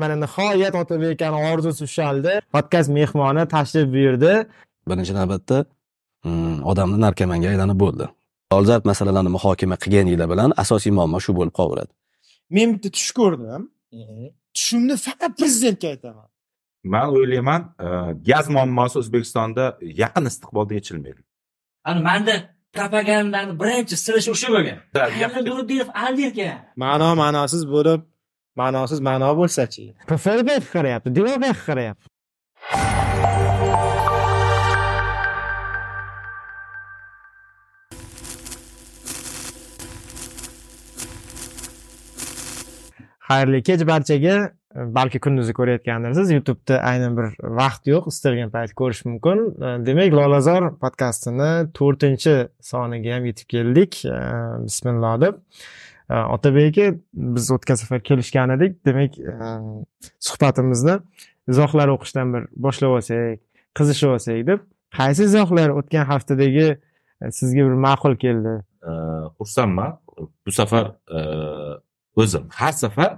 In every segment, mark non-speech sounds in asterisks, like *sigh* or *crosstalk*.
mana nihoyat otabek akani orzusi ushaldi. Podkast mehmoni tashrif buyurdi. Birinchi navbatda mm, odamni narkomanga aylanib bo'ldi. Dolzarb masalalarni muhokama qilganinglar bilan asosiy muammo shu bo'lib qolaveradi men bitta tush ko'rdim. Tushimni faqat prezidentga aytaman. Man o'ylayman e, gaz muammosi o'zbekistonda yaqin istiqbolda yechilmaydi. Ana manda propagandani birinchi sirishi o'sha bo'lgan. Nurdinov aldirkan ma'no ma'nosiz bo'lib ma'nosiz ma'no bo'lsachi? Pfr qarayapti devor qarayapti. Xayrli kech barchaga balki kunduzi ko'rayotgandirsiz youtubeda aynan bir vaqt yo'q istalgan payt ko'rish mumkin. Demak lolazor podkastini to'rtinchi soniga ham yetib keldik. Bismillah deb. Э, otabek aka biz o'tgan safar kelishgan edik. Demak e, suhbatimizni izohlar o'qishdan bir boshlab olsak qizishib olsak deb qaysi izohlar o'tgan haftadagi e, sizga bir ma'qul keldi? E, xursandman. Bu safar o'zim. Har safar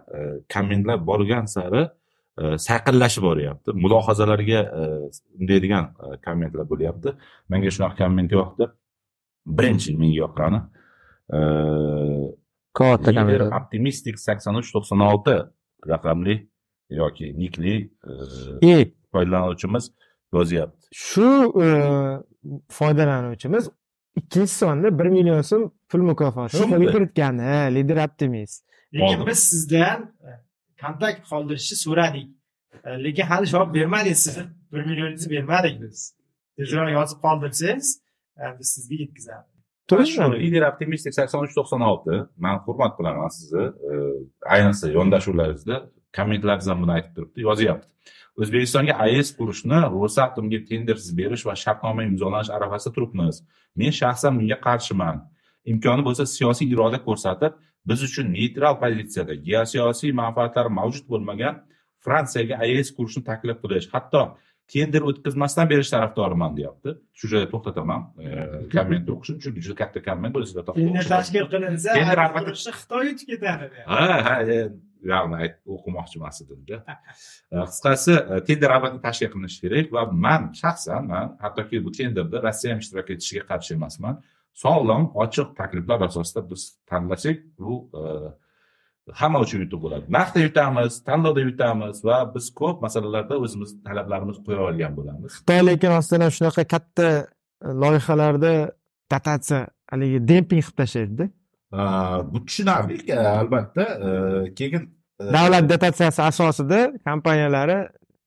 kommentlar borgan sari sayqillashib boryapti. Mulohazalarga undaydigan kommentlar bo'lyapti. Menga shunaqa komment yoqdi. Birinchi menga yoqqani. Katta komment optimistik sakson uch to'qson olti raqamli yoki nikli foydalanuvchimiz yozyapti. Shu foydalanuvchimiz ikkinchi sonda bir million so'm pul mukofotini qo'lga kiritgan lider optimist. Lekin biz sizdan e, kontakt qoldirishni so'radik. E, lekin hali javob bermadingiz siz. Bir millioningizni bermadik biz. Tezroq yozib qoldirsangiz e, biz sizga yetkazamiz lider optimistik. sakson uch to'qson olti. Man hurmat qilaman sizni. Ayniqsa yondashuvlaringizda kommentlaringiz ham buni aytib turibdi yozyapti. O'zbekistonga aes qurishni rosatomga tendersiz berish va shartnoma imzolash arafasida turibmiz. Men shaxsan bunga qarshiman. Imkoni bo'lsa siyosiy iroda ko'rsatib biz uchun neytral pozitsiyada geosiyosiy manfaatlari mavjud bo'lmagan fransiyaga aes qurishni taklif qilish. Hatto tender o'tkazmasdan berish tarafdoriman deyapti. Shu joyda to'xtataman kommentni o'qishim. Chunki juda katta komment tender tashkil qilinsa tender albatta xitoy yutib ketadi ha ha ravni o'qimoqchi emas edimda qisqasi tender albatta tashkil qilinishi kerak va man shaxsan man hattoki bu tenderda rossiya ham ishtirok etishiga qarshi emasman. Sog'lom ochiq takliflar asosida biz tanlasak bu e, hamma uchun yutuq bo'ladi. Narxda yutamiz tanlovda yutamiz va biz ko'p masalalarda o'zimiz talablarimizni qo'ya olgan bo'lamiz. Xitoy lekin rostdan shunaqa katta e, loyihalarda dotatsiya haligi demping qilib tashlaydida bu tushunarli albatta e, keyin davlat dotatsiyasi asosida kompaniyalari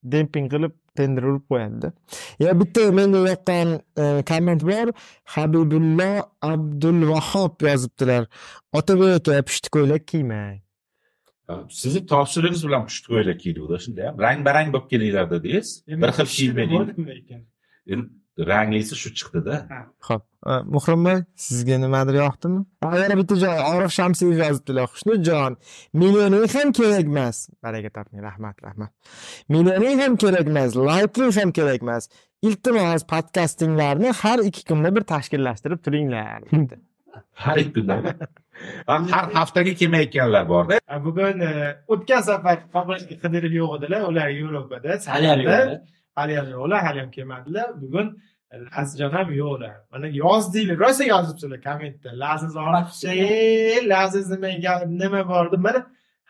demping qilib tender urib qo'yadida. Ya bitta menga yoqqan e, komment bor. Habibullo abdulvahob yozibdilar. Otabek aka pushti ko'ylak kiymang sizni topshirig'ingiz bilan pushti ko'ylak kiydik shunday rang barang bo'lib kelinglar dedingiz bir xil kiymaylik ranglisi shu chiqdida ho'p muhrimbay sizga nimadir yoqdimi? Yana bitta joy. Orif shamsiyev yozibdilar xushnudjon millioning ham kerak emas baraka toping rahmat rahmat. Millioning ham kerak emas layking ham kerak emas iltimos podkastinglarni har ikki kunda bir tashkillashtirib turinglar har ikki kunda har haftaga kelmayotganlar borda bugun e, o'tgan safar qidirib yo'q edilar ular yevropada haliyam haliyam yo'qlar haliyam kelmadilar. Bugun lazizjon ham yo'qlar mana yozdinglar rosa yozibsizlar kommentda. Laziz ortiqcha laziz nima nima bor deb mana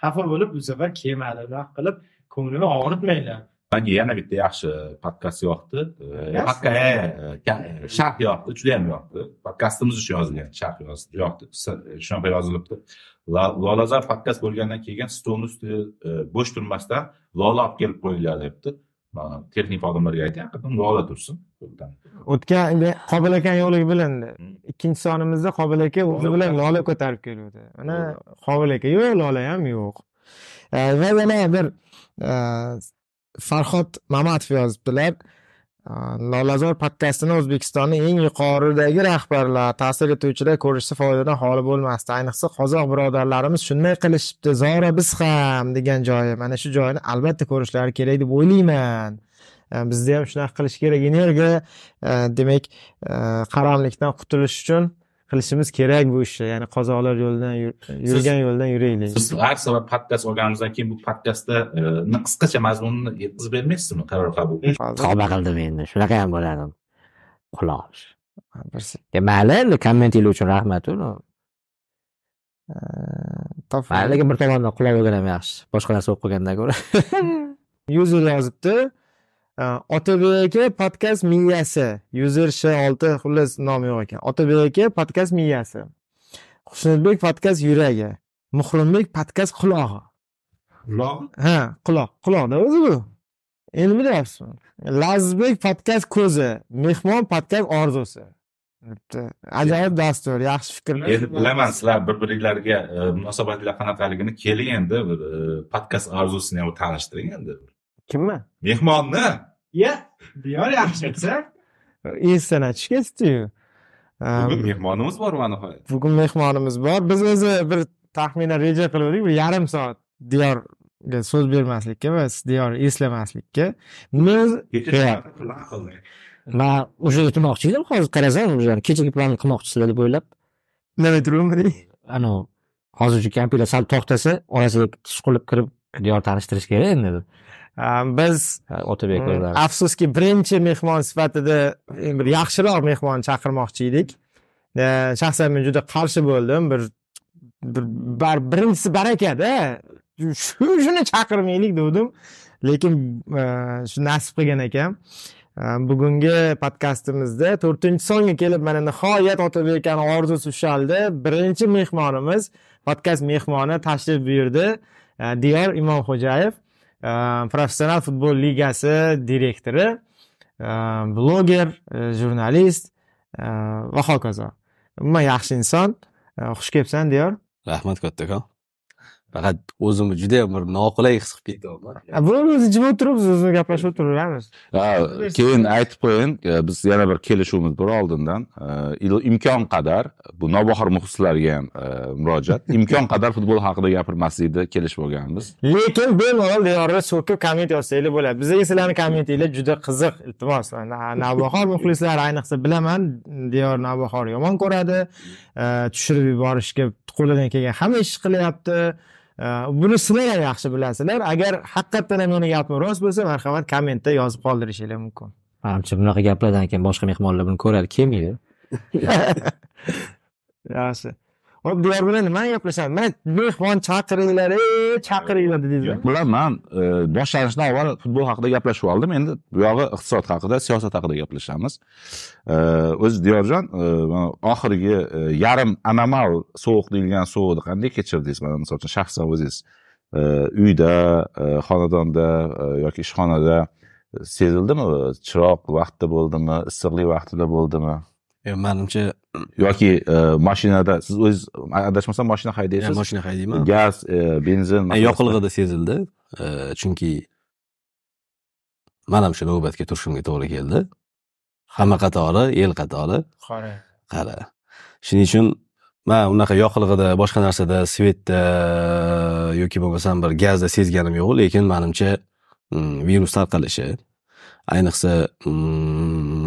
xafa bo'lib bu safar kelmadi. Unaqa qilib ko'nglini og'ritmanglar yana bitta yaxshi podkast yoqdi sharh yoqdi judayam yoqdi podkastimiz uchun yozilgan sharh yoqdi shunaqa yozilibdi lolazor podkast bo'lgandan keyin stolni usti bo'sh turmasdan lola olib kelib qo'yinglar debdi texnik xodimlarga ayting haqiqatdan lola tursin o'tgan qobil akani yo'qligi bilindi ikkinchi sonimizda qobil aka o'zi bilan lola ko'tarib keluvdi mana qobil aka yo'q lola ham yo'q va yana bir farhod mamatov yozibdilar lolazor uh, podkastini o'zbekistonning eng yuqoridagi rahbarlar ta'sir etuvchilar ko'rishsa foydadan xoli bo'lmasdi. Ayniqsa qozoq birodarlarimiz shunday qilishibdi zora biz ham degan joyi. Mana shu joyni albatta ko'rishlari kerak deb o'ylayman. Uh, bizda ham shunaqa qilish kerak. Energiya uh, demak qaramlikdan qutulish uchun qilishimiz kerak bu ishni ya'ni qozoqlar yo'lidan yur- yurgan yo'ldan yuraylik. siz har safar podkast olganimizdan keyin bu podkastda e, qisqacha mazmunini yetkazib bermaysizmi qaror qabul? Tavba qildim endi. Shunaqa ham bo'ladi se- E, mayli endi kommentinglar uchun rahmat lekin bir tomondan qulayvergan ham yaxshi. Boshqa narsa o'qib qo'ygandan ko'ra *laughs* yuzer yozibdi otabek aka podkast miyasi. Yuzer sh olti xullas nomi yo'q ekan. Otabek aka podkast miyasi. Xushnudbek podkast yuragi. Muhrimbek podkast qulog'i. Quloq? Ha quloq. Quloqda o'zi bu. Endi bilyapsizmi? Lazizbek podkast ko'zi. Mehmon podkast orzusi. Ajoyib dastur. Yaxshi fikrlar. Endi bilaman sizlar bir biringlarga e, munosabatlar qanaqaligini keling endi e, podkast orzusini ham tanishtiring endi kimni mehmonni. Ya diyor yaxshi aytsa. Esdan aytish ketdiyu bugun mehmonimiz bor va nihoyat bugun mehmonimiz bor. Biz o'zi bir taxminan reja qilgandik bir yarim soat diyorga so'z bermaslikka va diyor eslamaslikka. Biz man o'sha aytmoqchi edim hozir qarasam o'sha kechagi planni qilmoqchisizlar deb o'ylab. Nima turibdi anavi hozirchi kompyuter sal to'xtasa orasiga siqilib kirib diyor tanishtirish kerak endi deb biz otabek Mm, afsuski birinchi mehmon sifatida bir yaxshiroq mehmon chaqirmoqchi edik. E, shaxsan men juda qarshi bo'ldim. Bir bir birinchisi barakada shu shuni chaqirmaylik degandim lekin e, shu nasib qilgan ekan. E, bugungi podkastimizda to'rtinchi songa kelib mana nihoyat otabek akani orzusi ushaldi. Birinchi mehmonimiz podkast mehmoni tashrif buyurdi. E, diyor imomxo'jayev. e, professional futbol ligasi direktori bloger jurnalist va hokazo umuman yaxshi inson xush kelibsan diyor rahmat kattakon faqat o'zimni juda bir noqulay his qilib ketyapman bo'ladi o'zi jim o'tirib biz o'zimiz gaplashib o'tiraveramiz Ha, keyin aytib qo'ying e, biz yana bir kelishuvimiz bor oldindan. E, imkon qadar bu nobahor muxlislarga ham e, murojaat. *laughs* Imkon qadar futbol haqida gapirmaslikni kelishib olganmiz. Lekin bemalol diyorni so'kib komment yozsanglar bo'ladi. Bizga sizlarni kommentinglar juda qiziq iltimos. Na- navbahor muxlislari ayniqsa bilaman diyor navbahor yomon ko'radi tushirib yuborishga qo'lidan kelgan. Hamma ishni qilyapti buni sizlar ham yaxshi bilasizlar. Agar haqiqatdan ham meni gapim rost bo'lsa marhamat kommentda yozib qoldirishinglar mumkin. Manimcha bunaqa gaplardan keyin boshqa mehmonlar buni ko'radi kelmaydi. *laughs* *laughs* Yaxshi hop diyor bilan nima gaplashamiz mana mehmon chaqiringlar ey chaqiringlar dedingizmi bular man boshlanishdan avval futbol haqida gaplashib oldim endi bu yog'i iqtisod haqida siyosat haqida gaplashamiz o'zi e, diyorjon e, oxirgi e, yarim anomal sovuq deyilgan sovuqni qanday kechirdingiz mana misol uchun shaxsan o'zingiz uyda xonadonda yoki ishxonada sezildimi? Chiroq vaqtida bo'ldimi? Issiqlik vaqtida bo'ldimi? Manimcha yoki e, mashinada siz o'zingiz adashmasam mashina men haydaysiz mashina haydayman. Gaz e, benzin yoqilg'ida sezildi. E, chunki man ham shu navbatga turishimga to'g'ri keldi. Hamma qatori el qatori. Qora. Qara. Shuning uchun man unaqa yoqilg'ida boshqa narsada svetda yoki bo'lmasam bir gazda sezganim yo'q lekin manimcha mm, virus tarqalishi. Ayniqsa mm,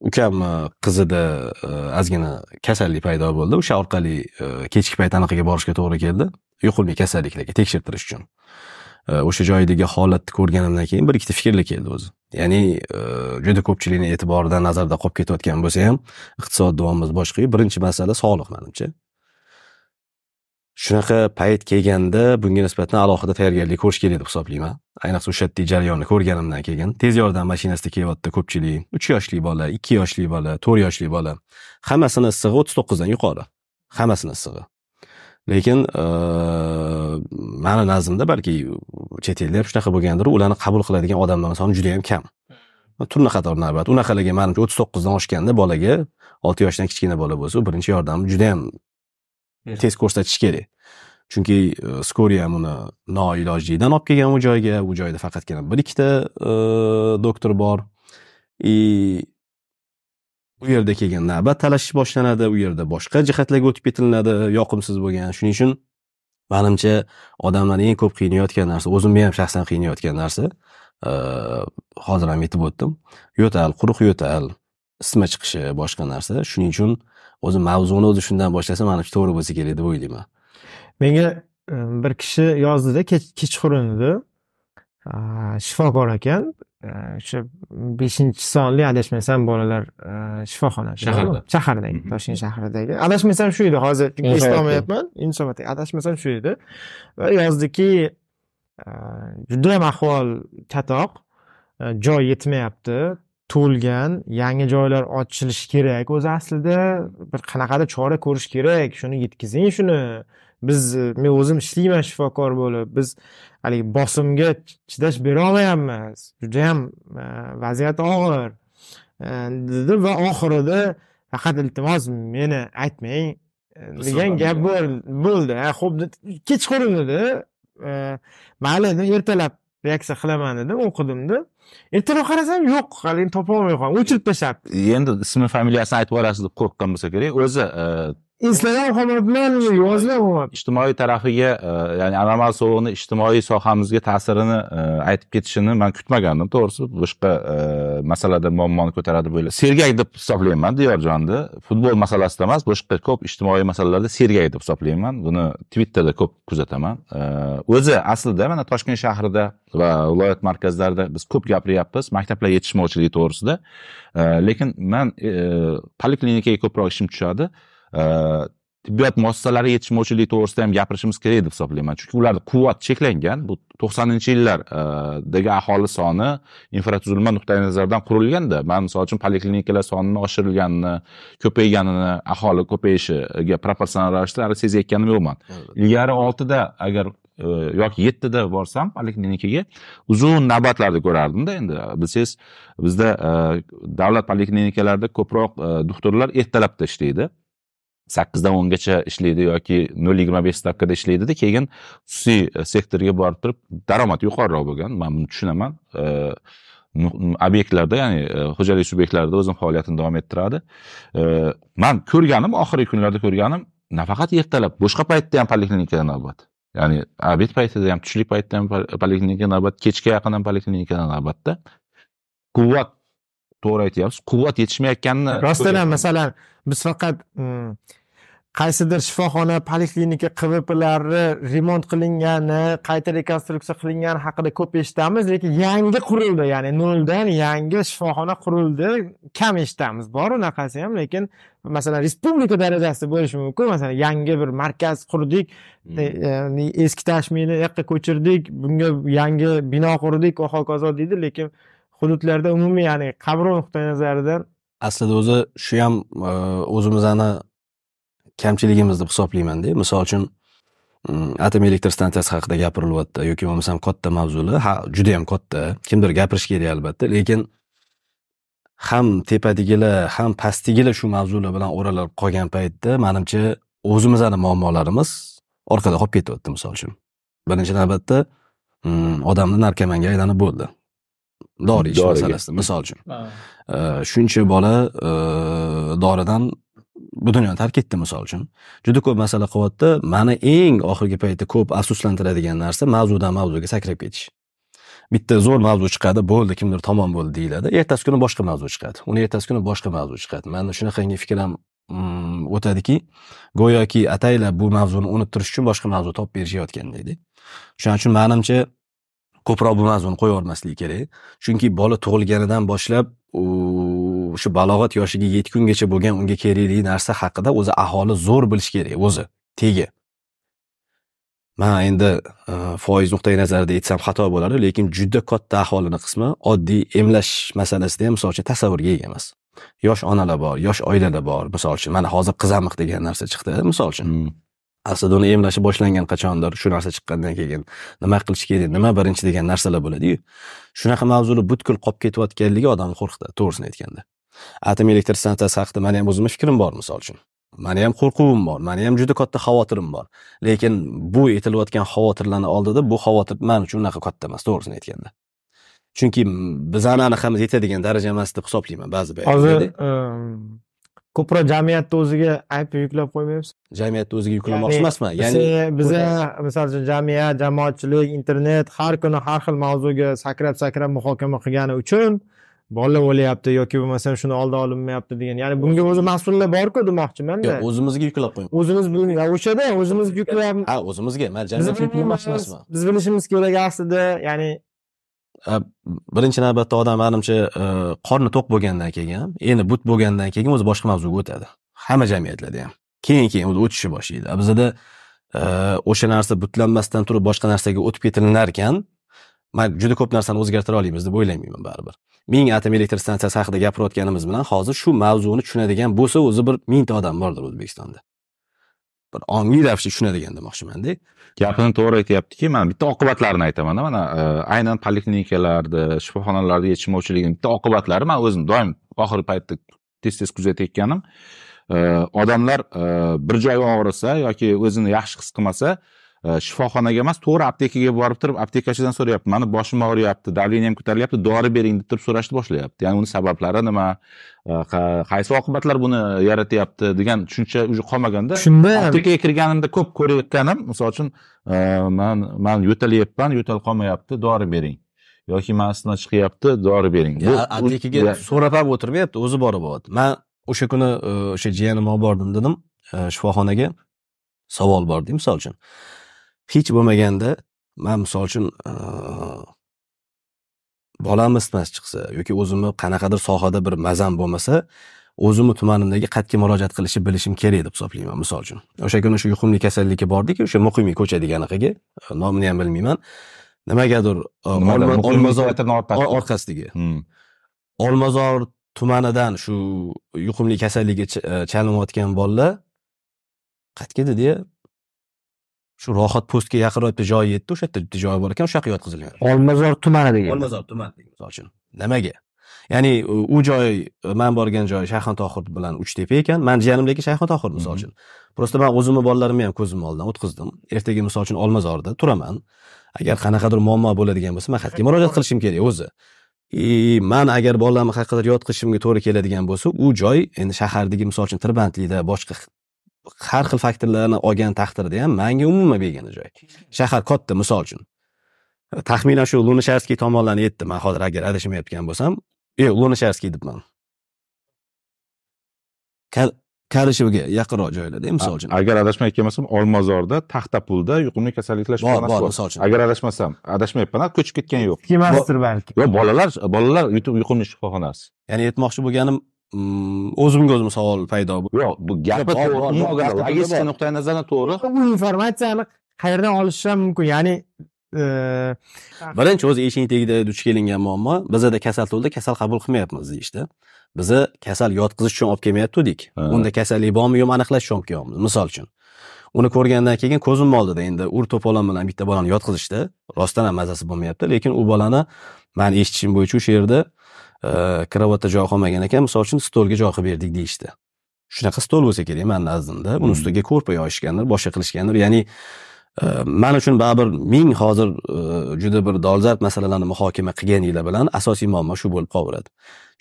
ukamni e, qizida e, ozgina kasallik paydo bo'ldi. O'sha orqali e, kechki payt anaqaga borishga to'g'ri keldi. Yuqumli kasalliklarga tekshirtirish uchun. O'sha joydagi holatni ko'rganimdan keyin bir ikkita fikrlar keldi o'zi. Ya'ni juda ko'pchilikni e'tiboridan nazarda qolib ketayotgan bo'lsa ham iqtisod boshqa. Birinchi masala sog'liq manimcha. Shunaqa payt kelganda bunga nisbatan alohida tayyorgarlik ko'rish kerak deb hisoblayman ayniqsa o'sha yerda jarayonni ko'rganimdan keyin tez yordam mashinasida kelyapti ko'pchilik. Uch yoshli bola ikki yoshli bola to'rt yoshli bola. Hammasini issig'i o'ttiz to'qqizdan yuqori. Hammasini issig'i. Lekin mani nazrimda balki chet elda ham shunaqa bo'lgandir. Ularni qabul qiladigan odamlarni soni juda yam kam turna qator navbat. Unaqalarga manimcha o'ttiz to'qqizdan oshganda bolaga olti yoshdan kichkina bola bo'lsa birinchi yordamni juda yam tez ko'rsatish kerak. Chunki e, skoriya ham uni noilojlikdan olib kelgan u joyga. U joyda faqatgina bir ikkita e, doktor bor. И u yerda kelgan navbat talashish boshlanadi. U yerda boshqa jihatlarga o'tib ketilinadi. Yoqimsiz bo'lgan. Shuning uchun manimcha odamlarni eng ko'p qiynayotgan narsa o'zimni ham shaxsan qiynayotgan narsa e, hozir ham aytib o'tdim. Yo'tal quruq yo'tal isitma chiqishi boshqa narsa. Shuning uchun o'zi mavzuni o'zi shundan boshlasa manimcha to'g'ri bo'lsa kerak deb o'ylayman. Menga e, bir kishi yozdida kech- kechqurun edi. Shifokor ekan. E, o'sha beshinchi sonli adashmasam bolalar e, shifoxonasi Shaharda. shahardagi Mhm. toshkent shahridagi. Adashmasam shu edi hozir *laughs* eslolmayapman yunusobodda adashmasam shu edi. Va yozdiki judayam ahvol chatoq joy yetmayapti to'lgan yangi joylar ochilishi kerak o'zi aslida. Bir qanaqadir chora ko'rish kerak. Shuni yetkazing shuni. Biz e, men o'zim ishlayman shifokor bo'lib. Biz haligi bosimga ch- chidash berolmayapmiz judayam e, vaziyat og'ir. E, dedi va oxirida faqat iltimos meni aytmang degan gap bo'l- bo'ldi. Ho'p kechqurun edi e, mayli ertalab reaksiya qilaman dedim o'qidimda ertaroq qarasam yo'q haligi topolmay qolgan o'chirib tashlabdi endi ismi familiyasini aytib yuborasiz deb qo'rqqan bo'lsa kerak. O'zi e, instagram ham qolmabman yozib qolmabman ijtimoiy tarafiga e, ya'ni anomal sovuqni ijtimoiy sohamizga ta'sirini e, aytib ketishini man kutmagandim. To'g'risi boshqa e, masalada muammoni ko'taradi deb sergak deb hisoblayman diyorjonni futbol masalasida emas boshqa ko'p ijtimoiy masalalarda sergak deb hisoblayman. Buni twitterda ko'p kuzataman. O'zi aslida mana toshkent shahrida va viloyat markazlarida biz ko'p gapiryapmiz maktablar yetishmovchiligi to'g'risida. Lekin man poliklinikaga ko'proq ishim tushadi. Tibbiyot muassasalari yetishmovchiligi to'g'risida ham gapirishimiz kerak deb hisoblayman. Chunki ularni quvvat cheklangan. Bu to'qsoninchi yillardagi aholi soni infratuzilma nuqtai nazaridan qurilganda man misol uchun poliklinikalar sonini oshirilganini ko'payganini aholi ko'payishiga proporsional ravishda hali sezayotganim yo'qman. Ilgari oltida agar e, yoki yettida borsam poliklinikaga uzun navbatlarni ko'rardimda. Endi bilsangiz bizda e, davlat poliklinikalarida ko'proq e, doktorlar ertalabda ishlaydi sakkizdan o'ngacha ishlaydi yoki nol yigirma besh stavkada ishlaydida keyin xususiy e, sektorga borib turib daromad yuqoriroq bo'lgan. Man buni tushunaman. E, obyektlarda ya'ni e, xo'jalik subyektlarida o'zini faoliyatini davom ettiradi. Man ko'rganim oxirgi kunlarda ko'rganim nafaqat ertalab boshqa paytda ham poliklinikada navbat. Ya'ni obed paytida ham tushlik paytida ham poliklinika navbat kechga yaqin ham poliklinikada navbatda. Quvvat to'g'ri aytyapsiz. Quvvat yetishmayotganini rostdan ham masalan biz faqat mm, qaysidir shifoxona poliklinika qvplari remont qilingani qayta rekonstruksiya qilingani haqida ko'p eshitamiz lekin yangi qurildi ya'ni noldan yangi shifoxona qurildi kam eshitamiz. Bor unaqasi ham lekin masalan respublika darajasida bo'lishi mumkin. Masalan yangi bir markaz qurdik Hmm. e, eski tashmini u yoqqa ko'chirdik bunga yangi bino qurdik va hokazo deydi lekin hududlarda umumiy ya'ni qabru nuqtai nazaridan aslida o'zi shu ham e, o'zimizni kamchiligimiz deb hisoblaymanda misol uchun mm, atom elektr stansiyasi haqida gapirilyapti yoki bo'lmasam katta mavzular ha juda yam katta. Kimdir gapirishi kerak albatta. Lekin ham tepadagilar ham pastdagilar shu mavzular bilan o'ralib qolgan paytda manimcha o'zimizni muammolarimiz orqada qolib ketyapti misol uchun. Birinchi navbatda mm, odamni narkomanga aylanib bo'ldi. Dori ichish masalasida misol uchun. Shuncha bola e, doridan bu dunyoni tark etdi misol uchun. Juda ko'p masala qilyapti. Mani eng oxirgi paytda ko'p afsuslantiradigan narsa mavzudan mavzuga sakrab ketish. Bitta zo'r mavzu chiqadi bo'ldi kimdir tomon bo'ldi deyiladi. Ertasi kuni boshqa mavzu chiqadi. Uni ertasi kuni boshqa mavzu chiqadi. Mani shunaqangi fikrim mm, o'tadiki go'yoki ataylab bu mavzuni unuttirish uchun boshqa mavzu topib berishayotgandekda shuning uchun manimcha ko'proq bu mavzuni qo'yib kerak. Chunki bola tug'ilganidan boshlab u shu balog'at yoshiga yetgungacha bo'lgan unga kerakli narsa haqida o'zi aholi zo'r bilishi kerak o'zi tegi. Man endi e, foiz nuqtai nazaridan aytsam xato bo'ladi lekin juda katta aholini qismi oddiy emlash masalasida ham misol uchun tasavvurga ega emas. Yosh onalar bor yosh oilalar bor misol uchun mana hozir qizamiq degan narsa chiqdi misol uchun. Hmm. Aslida uni emlashi boshlangan qachondir shu narsa chiqqandan keyin. Nima qilish kerak nima birinchi degan narsalar bo'ladiyu. Shunaqa mavzular butkul qolib ketayotganligi odamni qo'rqitadi to'g'risini aytganda. Atom elektr stansiyasi haqida mani ham o'zimni fikrim bor misol uchun. Mani ham qo'rquvim bor mani ham juda katta xavotirim bor. Lekin bu aytilayotgan xavotirlarni oldida bu xavotir man uchun unaqa katta emas to'g'risini aytganda. Chunki bizani ham yetadigan daraja emas deb hisoblayman ba'zi hozir ko'proq jamiyatni o'ziga ayb yuklab qo'ymayapsiz jamiyatni o'ziga yuklamoqchi emasman ya'ni biza misol uchun jamiyat jamoatchilik internet har kuni har xil mavzuga sakrab sakrab muhokama qilgani uchun bola o'lyapti yoki bo'lmasam shuni oldi olinmayapti degan ya'ni bunga o'zi mas'ullar borku demoqchimanda. Yo'q o'zimizga yuklab qo'ying. O'zimiz o'shada o'zimiz yuklayapmiz ha o'zimizga man biz jamiyat yuklamoqchi bilmaymiz emasman biz bilishimiz kerak aslida ya'ni Э, birinchi navbatda odam manimcha e, qorni to'q bo'lgandan keyin endi but bo'lgandan keyin o'zi boshqa mavzuga o'tadi. Hamma jamiyatlarda ham. Keyin keyin o'zi o'tishni boshlaydi. Bizada e, o'sha narsa butlanmasdan turib boshqa narsaga o'tib ketilinar ekan man juda ko'p narsani o'zgartira olamiz deb o'ylamayman baribir. Ming atom elektr stansiyasi haqida gapirayotganimiz bilan hozir shu mavzuni tushunadigan bo'lsa o'zi bir mingta odam bordir o'zbekistonda. Bir ongli ravishda tushunadigan demoqchimanda. Gapini to'g'ri aytyaptiki mana bitta oqibatlarini aytaman mana aynan poliklinikalarda shifoxonalarda yetishmovchiligini bitta oqibatlari man o'zim doim oxirgi paytda tez tez kuzatayotganim e, odamlar e, bir joyi og'risa yoki o'zini yaxshi his qilmasa shifoxonaga emas to'g'ri aptekaga borib turib aptekachidan so'rayapti mani boshim og'riyapti davleniyam ko'tarilyapti dori bering deb turib so'rashni boshlayapti. Ya'ni uni sabablari nima? Qa- qaysi oqibatlar buni yaratyapti degan tushuncha уже qolmaganda shunda aptekaga kirganimda ko'p ko'rayotganim misol uchun e, man man yo'talyapman yo'tal qolmayapti dori bering yoki man isitma chiqyapti dori bering Bu- ya- so'rab ham o'tirmayapti o'zi borib olyapti. Man o'sha kuni e, o'sha jiyanimni olib bordim dedim e, shifoxonaga. Savol bordi misol uchun hech bo'lmaganda man misol uchun bolam isitmasi chiqsa yoki o'zimni qanaqadir sohada bir mazam bo'lmasa o'zimni tumanimdagi qayerga murojaat qilishni bilishim kerak deb hisoblayman misol uchun. O'sha kuni shu yuqumli kasallikka bordik o'sha muqimiy ko'cha e, nomini ham bilmayman. Nimagadir olmazor orqasidagi Hmm. olmazor tumanidan shu yuqumli kasallikka ch- chalinayotgan bolalar qayerga dedi shu rohat postga yaqinroq bitta joyi yetdi o'sha yerda bitta joyi bor ekan o'sha yoqqa yotqizilgan. Olmazor tumani degan. Olmazor tumani misol uchun nimaga? Ya'ni u- joy man borgan joy shayxontohur bilan uchtepa ekan man jiyanimniki shayxontohur misol Mhm. uchun. Просто man o'zimni bolalarimni ham ko'zimni oldidan o'tkazdim. Ertaga misol uchun olmazorda turaman. Agar qanaqadir muammo bo'ladigan bo'lsa man qayerga murojaat qilishim kerak o'zi. И man agar bolalarni qayerqadir yotqizishimga to'g'ri keladigan bo'lsa u joy endi shahardagi misol uchun tirbandlikda boshqa har xil faktorlarni olgan taqdirda ham manga umuman begona joy. Shahar katta misol uchun. Taxminan shu lunisharskiy tomonlarni yetdi man hozir agar adashmayotgan bo'lsam. Yo'q lunisharskiy debman. Ka- kadishevga yaqinroq joylarda misol uchun. agar adashmayotgan bo'lsam olmazorda taxtapulda yuqumli kasalliklar shifoxonasi bor misol uchun. Agar adashmasam adashmayapman ko'chib ketgan yo'q. Emasdir balki. Yo'q bolalar bolalar yuqumli shifoxonasi ya'ni aytmoqchi bo'lganim o'zimga o'zim savol paydo bo'ldi. Yo'q bu gapi logistika nuqtai nazaridan to'g'ri. Bu informatsiyani qayerdan olishi ham mumkin? Ya'ni e, birinchi o'zi eshikni tagida duch kelingan muammo. Bizada kasal tug'ildi kasal qabul qilmayapmiz deyishdi. Biza kasal yotqizish uchun olib kelmayotgandik unda kasallik bormi yo'qmi aniqlash uchun olib kelyapmiz misol uchun uni ko'rgandan keyin ko'zimni oldida endi ur to'polon bilan bitta bolani yotqizishdi. Rostdan ham mazasi bo'lmayapti lekin u bolani man eshitishim bo'yicha o'sha yerda karavotda joy qolmagan ekan. Misol uchun stolga joy qilib berdik deyishdi. Shunaqa stol bo'lsa kerak mani nazdimda uni Hmm. ustiga ko'rpa yoyishgandir boshqa qilishgandir. Ya'ni e, man uchun baribir ming hozir e, juda bir dolzarb masalalarni muhokama qilganinglar bilan asosiy muammo shu bo'lib qolaveradi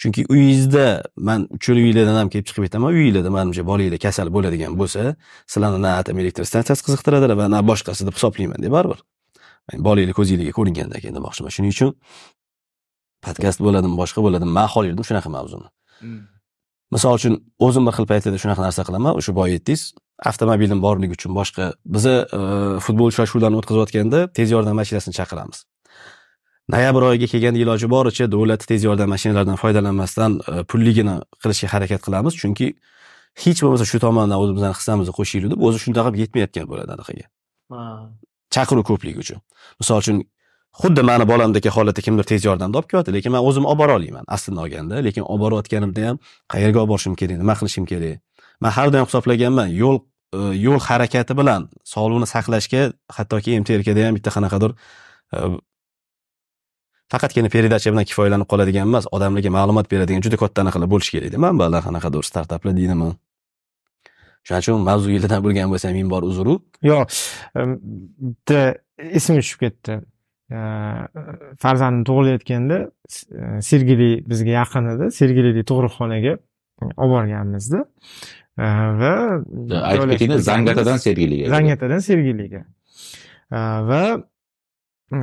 chunki uyingizda man uchala uyinglardan ham kelib chiqib aytaman uyinglarda manimcha bolanglar kasal bo'ladigan bo'lsa sizlarni na atom elektr stansiyasi qiziqtiradi va na boshqasi deb hisoblayman-da baribir bolanglar ko'zinglarga ko'ringandan keyin demoqchiman. Shuning uchun podkast bo'ladimi boshqa bo'ladimi man yurdim shunaqa mavzuni. Misol uchun o'zim bir xil paytlarda shunaqa narsa qilaman o'sha boya aytdingiz avtomobilim borligi uchun boshqa biza e, futbol uchrashuvlarini o'tkazayotganda tez yordam mashinasini chaqiramiz. Noyabr oyiga kelganda iloji boricha davlat tez yordam mashinalaridan foydalanmasdan e, pulligini qilishga harakat qilamiz chunki hech bo'lmasa shu tomondan o'zimizni hissamizni qo'shaylik deb o'zi shundoq ham yetmayotgan bo'ladi anaqaga. Chaqiruv ko'pligi uchun. Misol uchun xuddi mani bolamdagi holatda kimdir tez yordamda olib kelyapti lekin man o'zim olib bora olmayman aslini olganda. Lekin olib borayotganimda ham qayerga olib borishim kerak nima qilishim kerak? Man har doim hisoblaganman yo'l e, yo'l harakati bilan sog'liqni saqlashga hattoki mtrkda ham bitta qanaqadir e, faqatgina передача bilan kifoyalanib qoladigan emas odamlarga ma'lumot beradigan juda katta anaqalar bo'lishi kerakda manbalar qanaqadir startaplar deydimi shuning uchun mavzu yildan bo'lgan bo'lsa ming bor uzru yo'q e, bitta esimga tushib ketdi. E, farzandim tug'ilayotganda e, sergeli bizga yaqin edi. Sergelidagi tug'ruqxonaga olib borganmizda E, va aytib ketinglar zangatadan sergeliga. Zangatadan sergeliga. E, va e,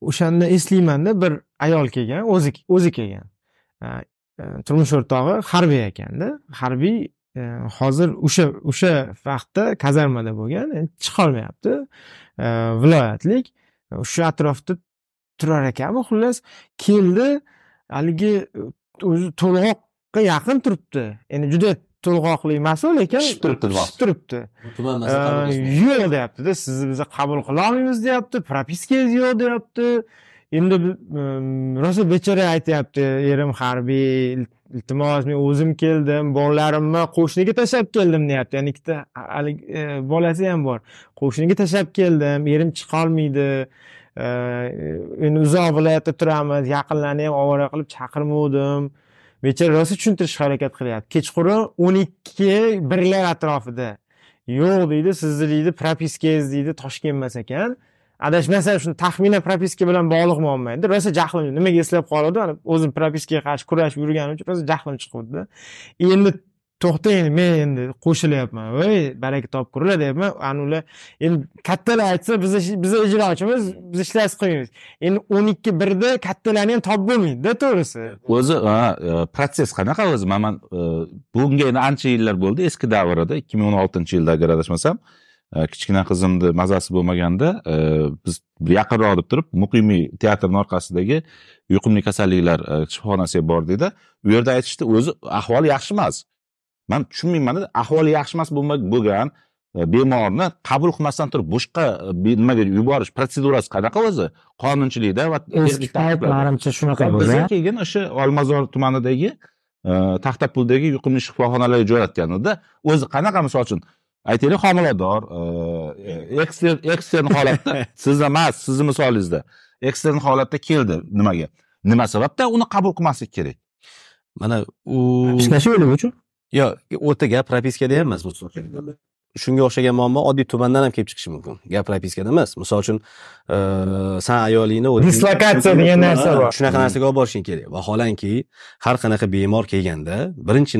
o'shanda eslaymanda bir ayol kelgan o'zi o'zi kelgan. E, e, turmush o'rtog'i harbiy ekanda. Harbiy e, hozir o'sha o'sha vaqtda kazarmada bo'lgan chiqolmayapti. E, viloyatlik shu atrofda turar ekanmi xullas keldi haligi o'zi to'lg'oqqa yaqin turibdi. Endi juda to'lg'oqli emas u lekin Pishib turibdi pishib turibdi. Tuman yo'q deyaptida sizni biza qabul qilolmaymiz deyapti propiskangiz yo'q deyapti endi rosa bechora aytyapti erim harbiy iltimos men o'zim keldim bolalarimni qo'shniga tashlab keldim deyapti. Ya'ni ikkita haligi e, bolasi ham bor. Qo'shniga tashlab keldim erim chiqolmaydi e, endi uzoq viloyatda turamiz yaqinlarni ham ovora qilib chaqirmovdim. Bechora rosa tushuntirish harakat qilyapti. Kechqurun o'n ikki birlar atrofida. Yo'q deydi sizni deydi propiskangiz deydi toshkent emas ekan. Adashmasam shuni taxminan propiska bilan bog'liq muammo edi rosa jahlim nimaga eslab qoluvdi mana o'zim propiskaga qarshi kurashib yurganim uchun rosa jahlim chiqyapti endi to'xtang men endi qo'shilyapman. Voy baraka topkurlar deyapman. Anavilar endi kattalar aytsa biz biz ijrochimiz biz ishlaysiz qo'yamiz endi o'n ikki birda kattalarni ham topib bo'lmaydida to'g'risi. O'zi ha, e, protsess qanaqa o'zi? Man e, bunga endi ancha yillar bo'ldi. Eski davrida ikki ming o'n oltinchi yilda agar adashmasam kichkina qizimni mazasi bo'lmaganda e, biz yaqinroq deb turib muqimiy teatrni orqasidagi yuqumli kasalliklar e, shifoxonasiga bordikda. U yerda aytishdi o'zi ahvoli yaxshi emas. Man tushunmaymanda ahvoli yaxshi emas bo'lgan e, bemorni qabul qilmasdan turib boshqa e, nimaga yuborish protsedurasi qanaqa o'zi? Qonunchilikda va eski paytlarimcha shunaqa bo'lgan keyin o'sha olmazor tumanidagi e, taxtapuldagi yuqumli shifoxonalarga jo'natganida o'zi qanaqa misol uchun aytaylik homilador e, ekstern ekstern holatda *laughs* sizda emas sizni misolingizda. Ekstern holatda keldi nimaga? Nima sababdan uni qabul qilmaslik kerak? Mana u ishlashi o'lik uchun. Yo o'ta gap propiskada ham emas. Shunga o'xshagan muammo oddiy tumandan ham kelib chiqishi mumkin. Gap propiskada emas. Misol uchun san ayolingni Dislokatsiya degan narsa bor. shunaqa narsaga olib borishing kerak. Vaholanki har qanaqa bemor kelganda birinchi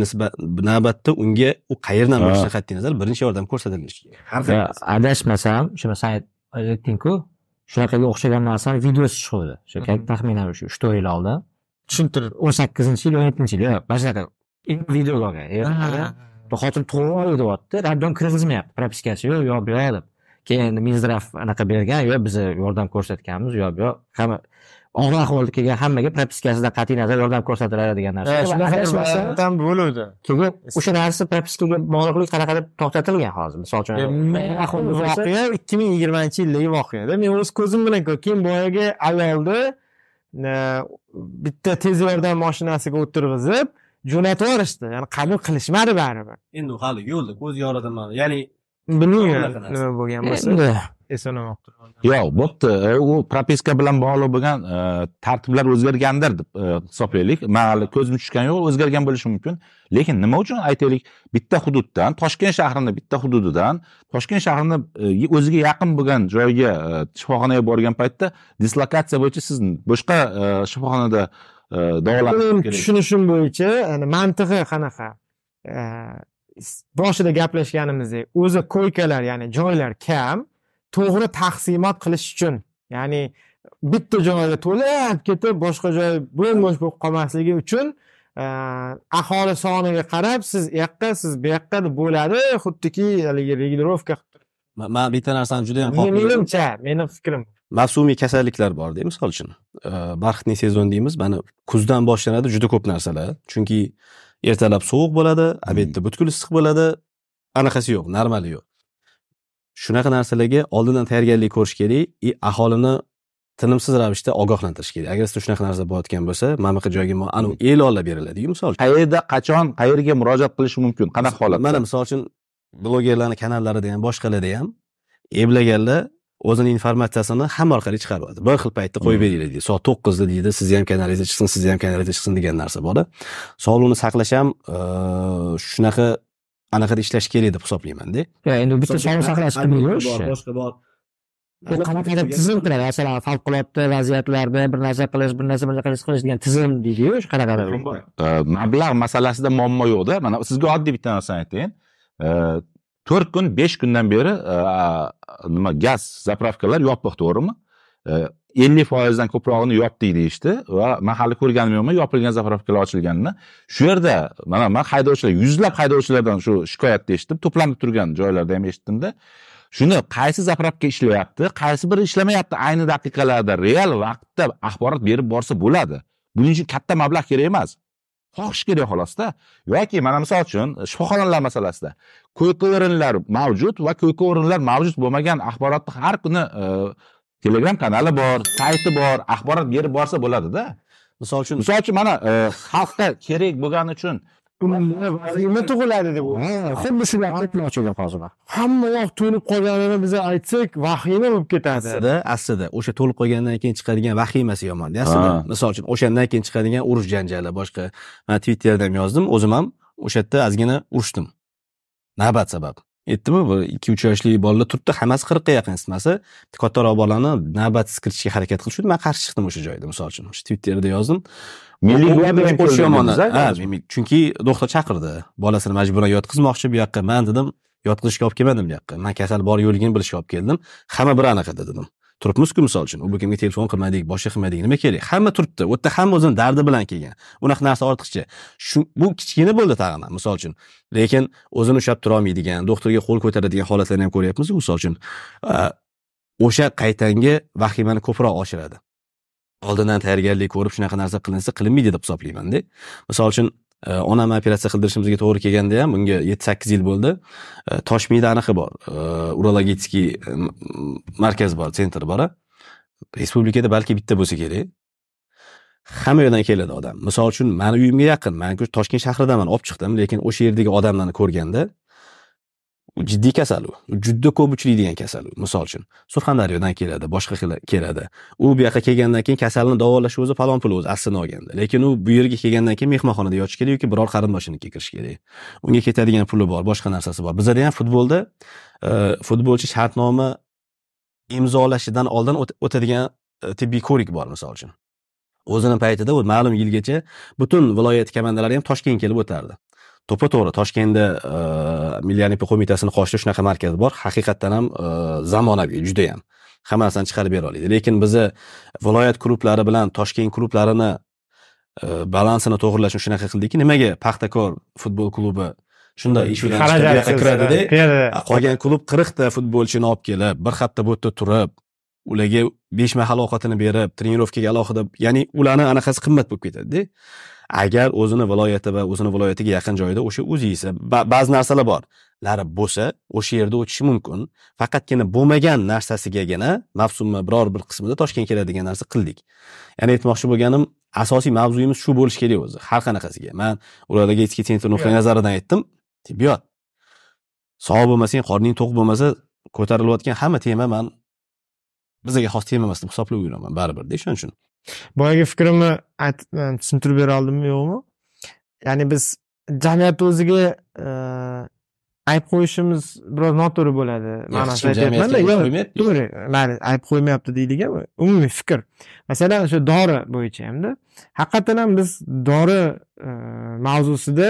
navbatda unga u qayerdan bo'lishidan qat'iy nazar birinchi yordam ko'rsatilishi kerak. Adashmasam shuni san aytdingku shunaqaga o'xshagan narsani videosi chiquvdi. Shu taxminan shu uch to'rt yil oldin tushuntirib o'n sakkizinchi yil o'n yettinchi yil. Yo'q mana shunaqa videoga olgan xotin tug'ib oldi deyapti raddon kirgizmayapti propiskasi yo'q yo'q bu yoq deb keyin endi minzdrav anaqa bergan yo'q biz yordam ko'rsatganmiz yo'q bu yoq hamma og'ir ahvolda kelgan hammaga propiskasidan qat'iy nazar yordam ko'rsatiladi degan narsa shunaqa bo'luvdi keyin o'sha narsa propiskaga bog'liqlik qanaqadir to'xtatilgan hozir misol uchun voqea ikki ming yigirmanchi yildagi voqeada men o'z ko'zim bilan ko'rdim keyin boyagi ayolni bitta tez yordam mashinasiga o'tirg'izib jo'natib yuborishdi ya'ni qabul qilishmadi baribir. Endi u hali yo'lda ko'z yoridaman ya'ni bilmayman nima bo'lgan bo'lsa. Endi eslanamoqda. Yo'q bo'pti. E, u propiska bilan bog'liq bo'lgan e, tartiblar o'zgargandir deb hisoblaylik. Man hali ko'zim tushgani yo'q o'zgargan bo'lishi mumkin. Lekin nima uchun aytaylik? Bitta hududdan toshkent shahrini bitta hududidan toshkent shahrini e, o'ziga yaqin bo'lgan joyga shifoxonaga borgan paytda dislokatsiya bo'yicha siz boshqa shifoxonada tushunishim bo'yicha mantig'i qanaqa? Boshida gaplashganimizdek o'zi koykalar ya'ni joylar kam to'g'ri taqsimot qilish uchun ya'ni bitta joyga to'lab ketib boshqa joy bo'm bo'sh bo'lib qolmasligi uchun aholi soniga qarab siz u yoqqa siz bu yoqqa deb bo'ladi xuddiki haligi regulirovka ma- man bitta narsani juda yam menimcha meni fikrim mavsumiy kasalliklar borda misol uchun. Barxitning sezon deymiz mana kuzdan boshlanadi juda ko'p narsalar. Chunki ertalab sovuq bo'ladi obedda butkul issiq bo'ladi anaqasi yo'q normali yo'q. Shunaqa narsalarga oldindan tayyorgarlik ko'rish kerak и aholini tinimsiz ravishda ogohlantirish kerak. Agar sizda shunaqa narsa bo'layotgan bo'lsa mana bunaqa joyga anavi e'lonlar beriladiyu misol uchun. Qayerda qachon qayerga murojaat qilishi mumkin? Qanaqa holatda? mana misol uchun blogerlarni kanallarida ham boshqalarda ham eblaganlar o'zini informatsiyasini hamma orqali chiqaryapti bir xil paytda qo'yib Hmm. beringlar deydi. Soat to'qqizda deydi sizni ham kanalingizda chiqsin sizni ham kanalingizda chiqsin degan narsa borda. Sog'liqni saqlash ham shunaqa anaqada ishlash kerak deb hisoblaymanda endi bitta sog'liqni saqlash boshqa bor. Qanaqadir tizim qiladi. Masalan favqulodda vaziyatlarda bir narsa qilish bir narsa bir narsa qilish degan tizim deydiyu shu qanaqadir? Mablag' masalasida muammo yo'qda. Mana sizga oddiy bitta narsani aytayin to'rt kun besh kundan beri e, nima gaz zapravkalar yopiq to'g'rimi? E, ellik foizdan ko'prog'ini yopdik deyishdi va man hali ko'rganim yo'qman yopilgan zapravkalar ochilganini. Shu yerda mana man haydovchilar yuzlab haydovchilardan shu shikoyatni eshitdim to'planib turgan joylarda ham eshitdimda shuni qaysi zapravka ishlayapti qaysi biri ishlamayapti ayni daqiqalarda real vaqtda axborot berib borsa bo'ladi. Buning uchun katta mablag' kerak emas. Xohish kerak xolosda. Yoki mana misol uchun shifoxonalar masalasida ko'rpa o'rinlar mavjud va ko'rpa o'rinlar mavjud bo'lmagan axborotni har kuni e, telegram kanali bor sayti bor axborot berib borsa bo'ladida. Misol uchun misol uchun mana e, xalqqa kerak bo'lgani uchun vahima tug'iladi deb xuddi gapni ochilgan hozir hamma yoq to'lib qolganini biz aytsak vahima bo'lib ketadi. Aslida aslida. O'sha to'lib qolgandan keyin chiqadigan vahimasi yomonda aslida. Misol uchun o'shandan keyin chiqadigan urush janjali. Boshqa man twitterda ham yozdim. O'zim ham o'sha yerda ozgina urushdim. Navbat sabab aytdimi bir ikki uch yoshli bolalar turibdi hammasi qirqqa yaqin isitmasi. Kattaroq bolani navbatsiz kiritishga harakat qilishdi. Man qarshi chiqdim o'sha joyda misol uchun o'sha twitterda yozdim. Chunki doktor chaqirdi. Bolasini majburan yotqizmoqchi bu yoqqa. Man dedim yotqizishga olib kelmadim bu yoqqa. Man kasal bor yo'qligini bilishga olib keldim. Hamma bir anaqa edi dedim turibmizku misol uchun. U kimga telefon qilmadik boshqa qilmadik nima kerak? Hamma turibdi. U yerda hamma o'zini dardi bilan kelgan. Unaqa narsa ortiqcha. Shu bu kichkina bo'ldi tag'in ham, misol uchun. Lekin o'zini ushlab turolmaydigan doktorga qo'l ko'taradigan holatlarni ham ko'ryapmiz misol uchun. O'sha qaytangi vahimani ko'proq oshiradi. Oldindan tayyorgarlik ko'rib shunaqa narsa qilinsa qilinmaydi deb hisoblaymanda. Misol uchun onamni operatsiya qildirishimizga to'g'ri kelganda ham bunga yetti sakkiz yil bo'ldi. E, toshmiyda anaqa bor. E, urologический markaz bor sentr bor a. respublikada balki bitta bo'lsa kerak. Hamma yerdan keladi odam. Misol uchun mani uyimga yaqin. Man toshkent shahridaman olib chiqdim lekin o'sha yerdagi odamlarni ko'rganda jiddiy kasal u juda ko'p uchraydigan kasal u misol uchun. Surxondaryodan keladi boshqa keladi. U bu yoqqa kelgandan keyin kasalni davolash o'zi falon pul o'zi aslini olganda lekin u bu yerga kelgandan keyin mehmonxonada yotish kerak yoki biror qarindoshinikiga kirish kerak. Unga ketadigan puli bor boshqa narsasi bor. Bizada ham futbolda e, futbolchi shartnoma imzolashidan oldin o'tadigan e, tibbiy ko'rik bor misol uchun. O'zini paytida u ma'lum yilgacha butun viloyat komandalari ham toshkentga kelib o'tardi. To'ppa to'g'ri toshkentda milliy olimpiya qo'mitasini qoshida shunaqa markaz bor. Haqiqatdan ham zamonaviy judayam. Hamma narsani chiqarib bera oladi lekin biza viloyat klublari bilan toshkent klublarini balansini to'g'irlashni shunaqa qildikki nimaga paxtakor futbol klubi shunday ish bilan kiradida kiradi qolgan klub qirqta futbolchini olib kelib bir hafta bu yerda turib ularga besh mahal ovqatini berib trenirovkaga alohida ya'ni ularni anaqasi qimmat bo'lib ketadida agar o'zini viloyati va o'zini viloyatiga yaqin joyda o'sha o'zingizni ba- ba'zi narsalar bor. Lari bo'lsa o'sha yerda o'tishi mumkin. Faqatgina bo'lmagan narsasigagina mavsumni biror bir qismida toshkentga keladigan narsa qildik. Ya'ni aytmoqchi bo'lganim asosiy mavzuyimiz shu bo'lishi kerak o'zi har qanaqasiga. Man urologический centr nuqtai nazaridan aytdim. Tibbiyot. Sog' bo'lmasang qorning to'q bo'lmasa ko'tarilayotgan hamma tema man bizga xos tema emas deb hisoblab yuraman baribirda shuning uchun boyagi fikrimni e, tushuntirib bera oldimmi yo'qmi? Ya'ni biz jamiyat o'ziga e, ayb qo'yishimiz biroz noto'g'ri bo'ladi. Ma'nosida aytyapmanda to'g'ri. Mayli ayb qo'ymayapti deylik umumiy fikr. Masalan o'sha dori bo'yicha hamda. Haqiqatdan ham biz dori e, mavzusida